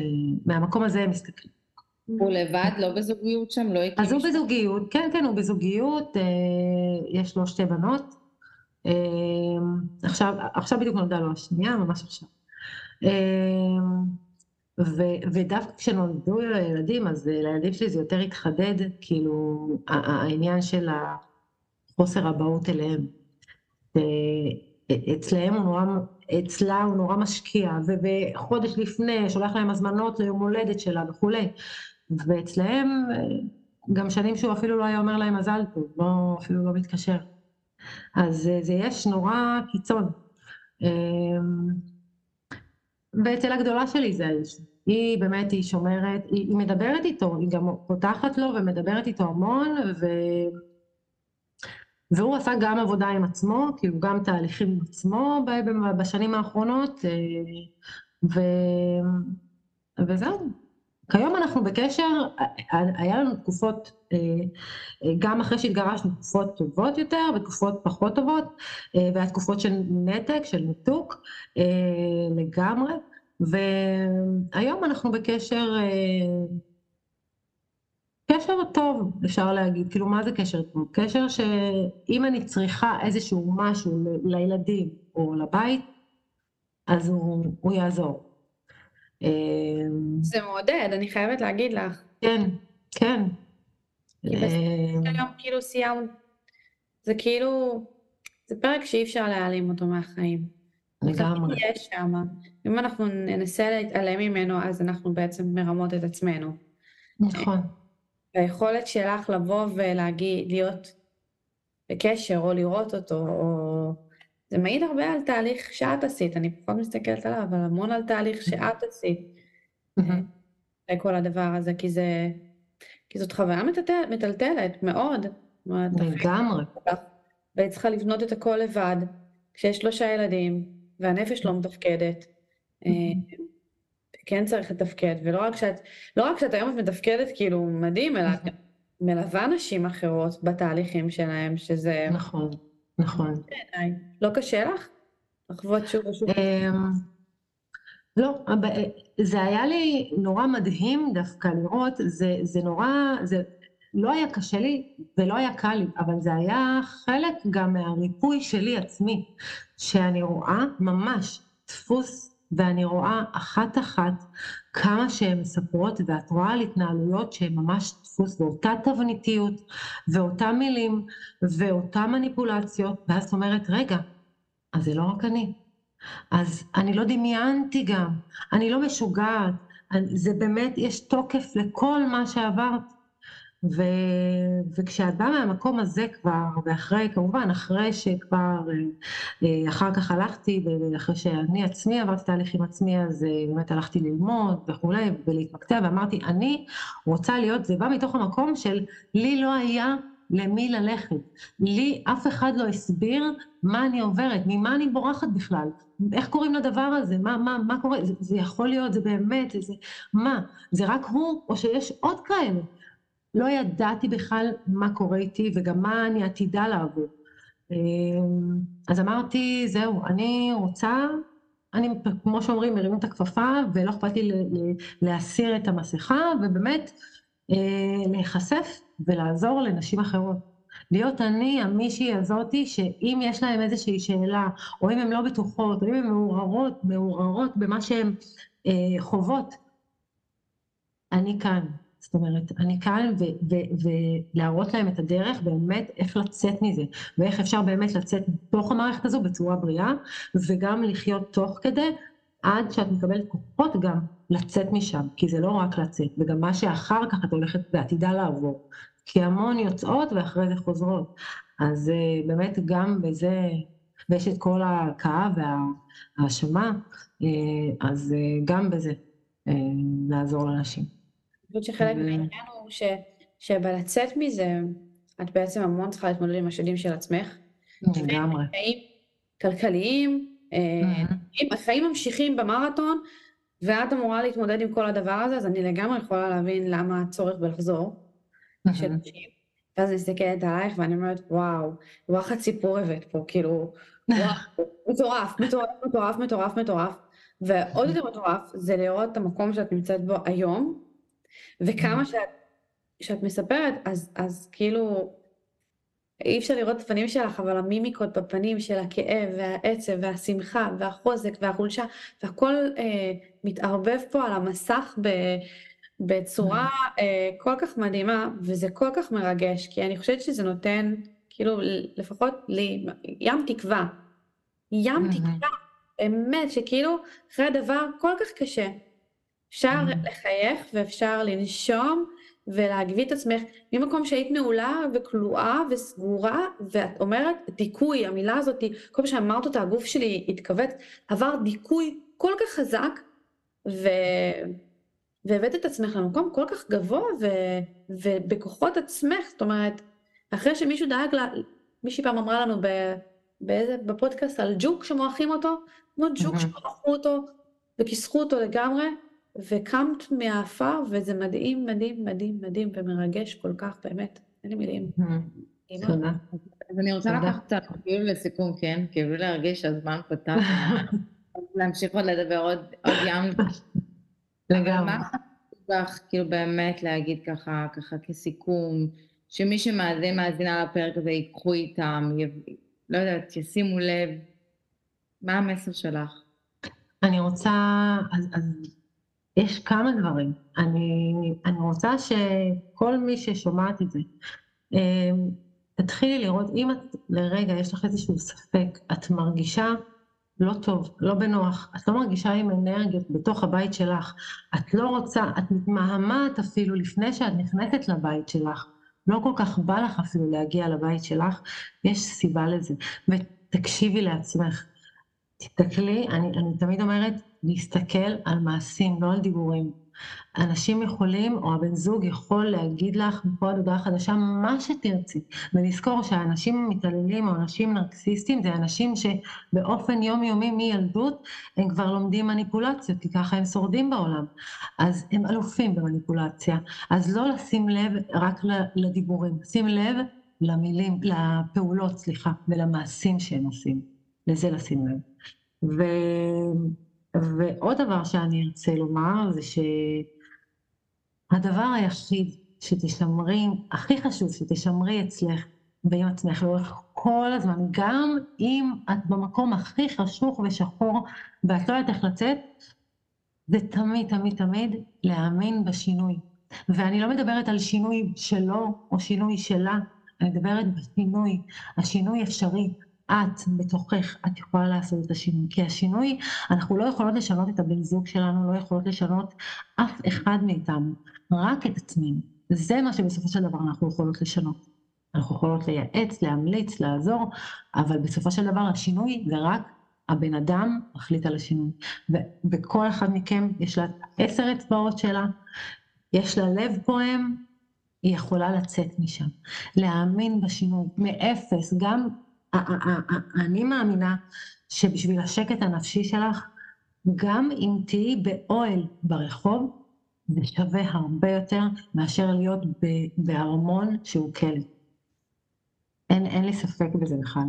מהמקום הזה הם מסתכלים. הוא לבד, לא בזוגיות שם? לא הקים אז הוא? בזוגיות, כן, כן, הוא בזוגיות, אה, יש לו שתי בנות. אה, עכשיו, עכשיו בדיוק נולדה לו השנייה, ממש עכשיו. אה, ו, ודווקא כשנולדו ילדים, אז לילדים שלי זה יותר התחדד, כאילו, העניין של החוסר אבהות אליהם. אצלהם הוא נורא, אצלה הוא נורא משקיע, ובחודש לפני שולח להם הזמנות ליום הולדת שלה וכולי. ואצלהם אה, גם שנים שהוא אפילו לא היה אומר להם מזל טוב, לא, אפילו לא מתקשר. אז אה, זה יש נורא קיצון. אה, ואצל הגדולה שלי זה יש. היא באמת, היא שומרת, היא, היא מדברת איתו, היא גם פותחת לו ומדברת איתו המון, ו... והוא עשה גם עבודה עם עצמו, כאילו גם תהליכים עם עצמו בשנים האחרונות, אה, ו... וזהו. כיום אנחנו בקשר, היה לנו תקופות, אה, אה, גם אחרי שהתגרשנו, תקופות טובות יותר ותקופות פחות טובות, אה, והיה תקופות של נתק, של ניתוק לגמרי, והיום אנחנו בקשר, קשר טוב, אפשר להגיד, כאילו מה זה קשר טוב? קשר שאם אני צריכה איזשהו משהו לילדים או לבית, אז הוא, הוא יעזור. אה, זה מעודד, אני חייבת להגיד לך. כן, כן. כי בסופו אה, היום כאילו סיימנו, זה כאילו, זה פרק שאי אפשר להעלים אותו מהחיים. לגמרי. יהיה שם. אם אנחנו ננסה להתעלם ממנו, אז אנחנו בעצם מרמות את עצמנו. נכון. והיכולת שלך לבוא ולהגיד, להיות בקשר או לראות אותו, או... זה מעיד הרבה על תהליך שאת עשית, אני פחות מסתכלת עליו, אבל המון על תהליך שאת עשית. אחרי כל הדבר הזה, כי זה... כי זאת חוויה מטלטלת, מטלטלת מאוד. לגמרי. והיא צריכה לבנות את הכל לבד, כשיש שלושה ילדים, והנפש לא מתפקדת. אה, כן צריך לתפקד, ולא רק שאת, לא רק שאת היום את מתפקדת כאילו מדהים, אלא מלווה נשים אחרות בתהליכים שלהם, שזה... נכון, נכון. לא קשה לך? לחוות שוב ושוב? אמ, לא, זה היה לי נורא מדהים דווקא לראות, זה, זה נורא, זה לא היה קשה לי ולא היה קל לי, אבל זה היה חלק גם מהריפוי שלי עצמי, שאני רואה ממש דפוס ואני רואה אחת-אחת כמה שהן מספרות, ואת רואה על התנהלויות שהן ממש דפוס באותה תבניתיות, ואותה מילים, ואותה מניפולציות, ואז אומרת, רגע, אז זה לא רק אני. אז אני לא דמיינתי גם, אני לא משוגעת, זה באמת, יש תוקף לכל מה שעברת. ו... וכשאת באה מהמקום הזה כבר, ואחרי, כמובן, אחרי שכבר, אה, אחר כך הלכתי, ואחרי שאני עצמי עברתי תהליך עם עצמי, אז אה, באמת הלכתי ללמוד וכולי, ולהתמקצע, ואמרתי, אני רוצה להיות, זה בא מתוך המקום של לי לא היה למי ללכת. לי אף אחד לא הסביר מה אני עוברת, ממה אני בורחת בכלל, איך קוראים לדבר הזה, מה, מה, מה קורה, זה, זה יכול להיות, זה באמת, זה, מה, זה רק הוא, או שיש עוד כאלה. לא ידעתי בכלל מה קורה איתי וגם מה אני עתידה לעבור. אמ, אז אמרתי, זהו, אני רוצה, אני, כמו שאומרים, מרימים את הכפפה ולא אכפת לי להסיר את המסכה ובאמת אה, להיחשף ולעזור לנשים אחרות. להיות אני המישהי הזאתי שאם יש להם איזושהי שאלה או אם הן לא בטוחות או אם הן מעוררות, מעוררות במה שהן אה, חוות, אני כאן, זאת אומרת, אני כאן ולהראות להם את הדרך באמת איך לצאת מזה, ואיך אפשר באמת לצאת מתוך המערכת הזו בצורה בריאה, וגם לחיות תוך כדי, עד שאת מקבלת כוחות גם לצאת משם, כי זה לא רק לצאת, וגם מה שאחר כך את הולכת ועתידה לעבור, כי המון יוצאות ואחרי זה חוזרות. אז uh, באמת גם בזה, ויש את כל הכאב וההאשמה, uh, אז uh, גם בזה לעזור לאנשים. חושבת שחלק מהעניין הוא ש, שבלצאת מזה, את בעצם המון צריכה להתמודד עם השדים של עצמך. לגמרי. חיים כלכליים, mm-hmm. החיים ממשיכים במרתון, ואת אמורה להתמודד עם כל הדבר הזה, אז אני לגמרי יכולה להבין למה הצורך בלחזור של נשים. ואז אני מסתכלת עלייך ואני אומרת, וואו, וואחד סיפור הבאת פה, כאילו, וואו, [laughs] מטורף, מטורף, מטורף, מטורף, מטורף. ועוד יותר מטורף זה לראות את המקום שאת נמצאת בו היום, וכמה mm-hmm. שאת, שאת מספרת, אז, אז כאילו, אי אפשר לראות את הפנים שלך, אבל המימיקות בפנים של הכאב והעצב והשמחה והחוזק והחולשה, והכל אה, מתערבב פה על המסך ב, בצורה mm-hmm. אה, כל כך מדהימה, וזה כל כך מרגש, כי אני חושבת שזה נותן, כאילו, לפחות לי, ים תקווה. ים mm-hmm. תקווה, באמת, שכאילו, אחרי הדבר כל כך קשה, אפשר mm-hmm. לחייך ואפשר לנשום ולהגביא את עצמך ממקום שהיית נעולה וכלואה וסגורה, ואת אומרת דיכוי, המילה הזאת, כל פעם שאמרת אותה, הגוף שלי התכווץ, עבר דיכוי כל כך חזק, ו... והבאת את עצמך למקום כל כך גבוה ו... ובכוחות עצמך, זאת אומרת, אחרי שמישהו דאג לה, מישהי פעם אמרה לנו ב... באיזה, בפודקאסט על ג'וק שמועכים אותו, כמו ג'וק mm-hmm. שמועכו אותו וכיסחו אותו לגמרי, וקמת מהעפר, וזה מדהים, מדהים, מדהים, מדהים, ומרגש כל כך, באמת, אין לי מילים. תודה. אז אני רוצה לקחת את כאילו לסיכום, כן? כאילו להרגיש שהזמן פתח, [laughs] להמשיך עוד לדבר עוד ים. לגמרי. מה לך, כאילו באמת להגיד ככה, ככה כסיכום, שמי שמאזין, מאזינה לפרק הזה, ייקחו איתם, לא יודעת, ישימו לב, מה המסר שלך? אני רוצה, אז, אז יש כמה דברים. אני, אני רוצה שכל מי ששומעת את זה, אמ, תתחילי לראות, אם את לרגע יש לך איזשהו ספק, את מרגישה לא טוב, לא בנוח, את לא מרגישה עם אנרגיות בתוך הבית שלך, את לא רוצה, את מתמהמת אפילו לפני שאת נכנסת לבית שלך, לא כל כך בא לך אפילו להגיע לבית שלך, יש סיבה לזה. ותקשיבי לעצמך. תסתכלי, אני, אני תמיד אומרת, להסתכל על מעשים, לא על דיבורים. אנשים יכולים, או הבן זוג יכול להגיד לך מפה עד הודעה חדשה מה שתרצי, ולזכור שהאנשים מתעללים או אנשים נרקסיסטים זה אנשים שבאופן יומיומי מילדות הם כבר לומדים מניפולציות, כי ככה הם שורדים בעולם. אז הם אלופים במניפולציה. אז לא לשים לב רק לדיבורים, שים לב למילים, לפעולות, סליחה, ולמעשים שהם עושים. לזה לשים לב. ו... ועוד דבר שאני ארצה לומר זה שהדבר היחיד שתשמרי, הכי חשוב שתשמרי אצלך ועם עצמך לאורך כל הזמן, גם אם את במקום הכי חשוך ושחור ואת לא יודעת איך לצאת, זה תמיד תמיד תמיד להאמין בשינוי. ואני לא מדברת על שינוי שלו או שינוי שלה, אני מדברת בשינוי, השינוי אפשרי, את בתוכך, את יכולה לעשות את השינוי. כי השינוי, אנחנו לא יכולות לשנות את הבן זוג שלנו, לא יכולות לשנות אף אחד מאיתנו, רק את עצמנו. זה מה שבסופו של דבר אנחנו יכולות לשנות. אנחנו יכולות לייעץ, להמליץ, לעזור, אבל בסופו של דבר השינוי זה רק הבן אדם מחליט על השינוי. ובכל אחד מכם יש לה עשר אצבעות שלה, יש לה לב פועם, היא יכולה לצאת משם. להאמין בשינוי, מאפס, גם אני מאמינה שבשביל השקט הנפשי שלך, גם אם תהיי באוהל ברחוב, זה שווה הרבה יותר מאשר להיות בארמון שהוא כלא. אין, אין לי ספק בזה בכלל.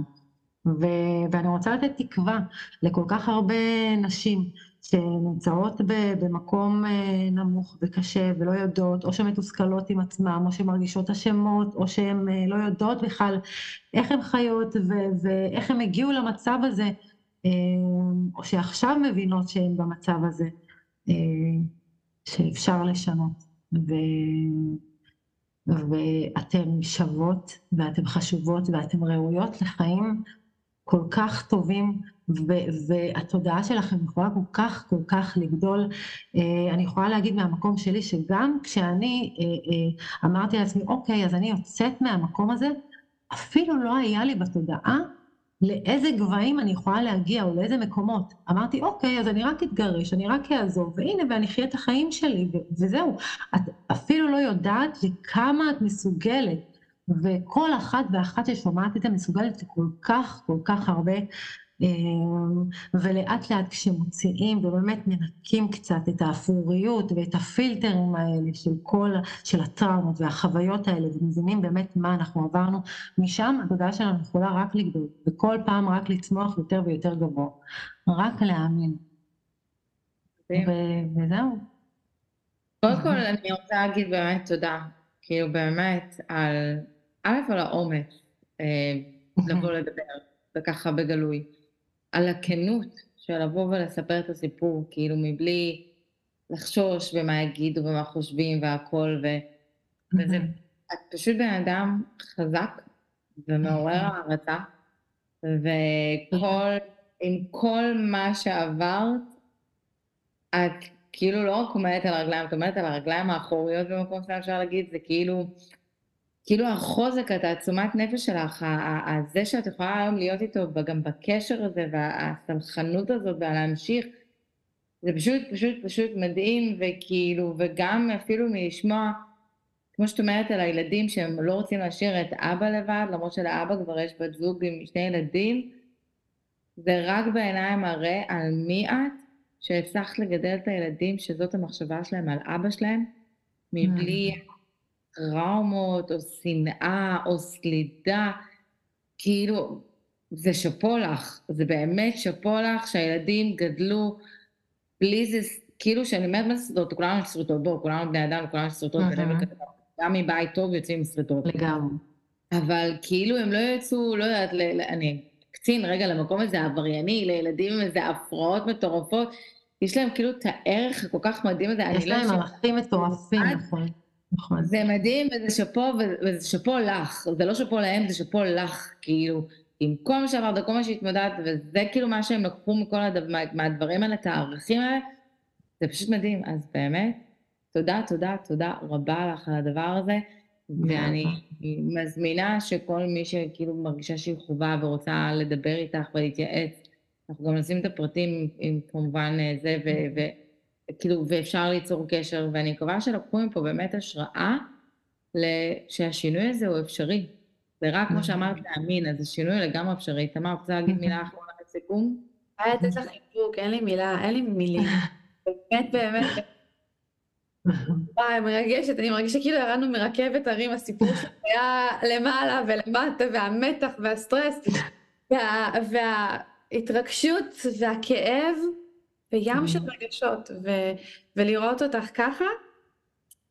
ואני רוצה לתת תקווה לכל כך הרבה נשים שנמצאות במקום אה, נמוך וקשה ולא יודעות, או שמתוסכלות עם עצמם, או שמרגישות אשמות, או שהן אה, לא יודעות בכלל איך הן חיות ואיך הן הגיעו למצב הזה, אה, או שעכשיו מבינות שהן במצב הזה, שאפשר לשנות. ו... ואתן שוות, ואתן חשובות, ואתן ראויות לחיים כל כך טובים, והתודעה שלכם יכולה כל כך כל כך לגדול. אה, אני יכולה להגיד מהמקום שלי שגם כשאני אה, אה, אמרתי לעצמי, אוקיי, אז אני יוצאת מהמקום הזה, אפילו לא היה לי בתודעה לאיזה גבהים אני יכולה להגיע או לאיזה מקומות. אמרתי, אוקיי, אז אני רק אתגרש, אני רק אעזוב, והנה, ואני אחיה את החיים שלי, וזהו. את אפילו לא יודעת לכמה את מסוגלת. וכל אחת ואחת ששומעת את זה מסוגלת לכל כך, כל כך הרבה, אמ, ולאט לאט כשמוציאים ובאמת מנקים קצת את האפוריות ואת הפילטרים האלה של כל, של הטראומות והחוויות האלה, ומבינים באמת מה אנחנו עברנו, משם התודעה שלנו יכולה רק לגדול, וכל פעם רק לצמוח יותר ויותר גבוה, רק להאמין. וזהו. קודם כל אני רוצה להגיד באמת תודה, כאילו באמת על א', על האומץ אה, לבוא לדבר, וככה בגלוי. על הכנות של לבוא ולספר את הסיפור, כאילו מבלי לחשוש במה יגידו ומה חושבים והכל, ו... וזה, את פשוט בן אדם חזק ומעורר הערצה, וכל, עם כל מה שעברת, את כאילו לא רק עומדת על הרגליים, את עומדת על הרגליים האחוריות במקום שאתה אפשר להגיד, זה כאילו, כאילו החוזק, את העצומת נפש שלך, זה שאת יכולה היום להיות איתו גם בקשר הזה והסלחנות הזאת ולהמשיך, זה פשוט פשוט פשוט מדהים וכאילו, וגם אפילו מלשמוע, כמו שאת אומרת על הילדים שהם לא רוצים להשאיר את אבא לבד, למרות שלאבא כבר יש בת זוג עם שני ילדים, זה רק בעיניים מראה על מי את, שהצלחת לגדל את הילדים שזאת המחשבה שלהם על אבא שלהם, מבלי טראומות, או שנאה, או סלידה, כאילו, זה שאפו לך, זה באמת שאפו לך שהילדים גדלו בלי זה, כאילו שאני אומרת מה זה סריטות, כולנו סריטות, בואו, כולנו בני אדם, כולנו סריטות, גם מבית טוב יוצאים סריטות. לגמרי. אבל כאילו הם לא יצאו, לא יודעת, אני קצין רגע למקום הזה עברייני, לילדים עם איזה הפרעות מטורפות, יש להם כאילו את הערך הכל כך מדהים הזה. יש להם ערכים מטורפים, נכון. נכון. זה מדהים וזה שאפו, וזה שאפו לך, זה לא שאפו להם, זה שאפו לך, כאילו, עם כל מה שעברת, כל מה שהתמודדת, וזה כאילו מה שהם לקחו מכל הדבר, מה, מהדברים האלה, את הערכים האלה, זה פשוט מדהים. אז באמת, תודה, תודה, תודה רבה לך על הדבר הזה, ואני מזמינה שכל מי שכאילו מרגישה שהיא חובה ורוצה לדבר איתך ולהתייעץ, אנחנו גם נשים את הפרטים, עם כמובן זה, ו... ו כאילו, ואפשר ליצור קשר, ואני מקווה שלקחו מפה באמת השראה שהשינוי הזה הוא אפשרי. זה רק, כמו שאמרת, להאמין, אז השינוי לגמרי אפשרי. תמר, רוצה להגיד [laughs] מילה אחרונה לסיכום? היה לתת לך חיבוק, אין לי מילה, אין לי מילים. [laughs] באמת, באמת. וואי, מרגשת, אני מרגישה כאילו ירדנו מרכבת הרים, הסיפור שהיה למעלה ולמטה, והמתח והסטרס, וה, וההתרגשות והכאב, וים של רגשות, ו, ולראות אותך ככה,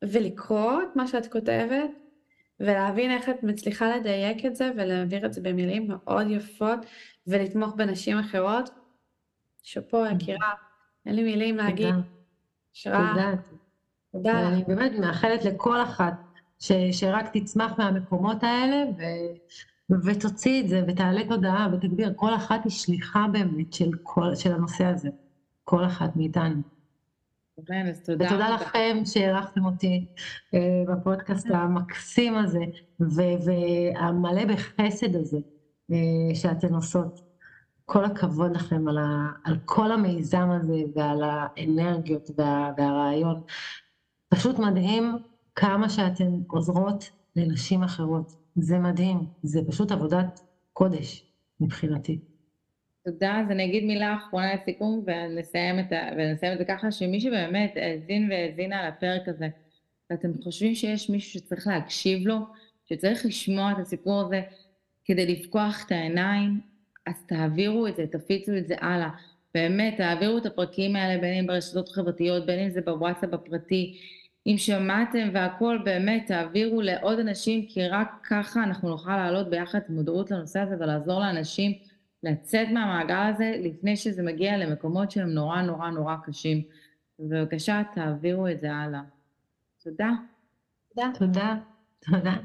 ולקרוא את מה שאת כותבת, ולהבין איך את מצליחה לדייק את זה, ולהעביר את זה במילים מאוד יפות, ולתמוך בנשים אחרות. שאפו, יקירה, אין לי מילים להגיד. תודה. תודה. תודה. ואני באמת מאחלת לכל אחת ש, שרק תצמח מהמקומות האלה ו, ותוציא את זה ותעלה תודעה ותגביר. כל אחת היא שליחה באמת של, כל, של הנושא הזה. כל אחת מאיתנו. אז תודה. ותודה לכם שאירחתם אותי אה, בפודקאסט המקסים הזה, והמלא בחסד הזה אה, שאתן עושות. כל הכבוד לכם על, ה, על כל המיזם הזה ועל האנרגיות וה, והרעיון. פשוט מדהים כמה שאתן עוזרות לנשים אחרות. זה מדהים, זה פשוט עבודת קודש מבחינתי. תודה, אז אני אגיד מילה אחרונה לסיכום ונסיים את, ה... ונסיים את זה ככה, שמי שבאמת האזין והאזינה לפרק הזה, ואתם חושבים שיש מישהו שצריך להקשיב לו, שצריך לשמוע את הסיפור הזה כדי לפקוח את העיניים, אז תעבירו את זה, תפיצו את זה הלאה. באמת, תעבירו את הפרקים האלה, בין אם ברשתות חברתיות, בין אם זה בוואטסאפ הפרטי. אם שמעתם והכול, באמת, תעבירו לעוד אנשים, כי רק ככה אנחנו נוכל להעלות ביחד מודעות לנושא הזה ולעזור לאנשים לצאת מהמעגל הזה לפני שזה מגיע למקומות שהם נורא נורא נורא קשים. בבקשה, תעבירו את זה הלאה. תודה. תודה. תודה. תודה.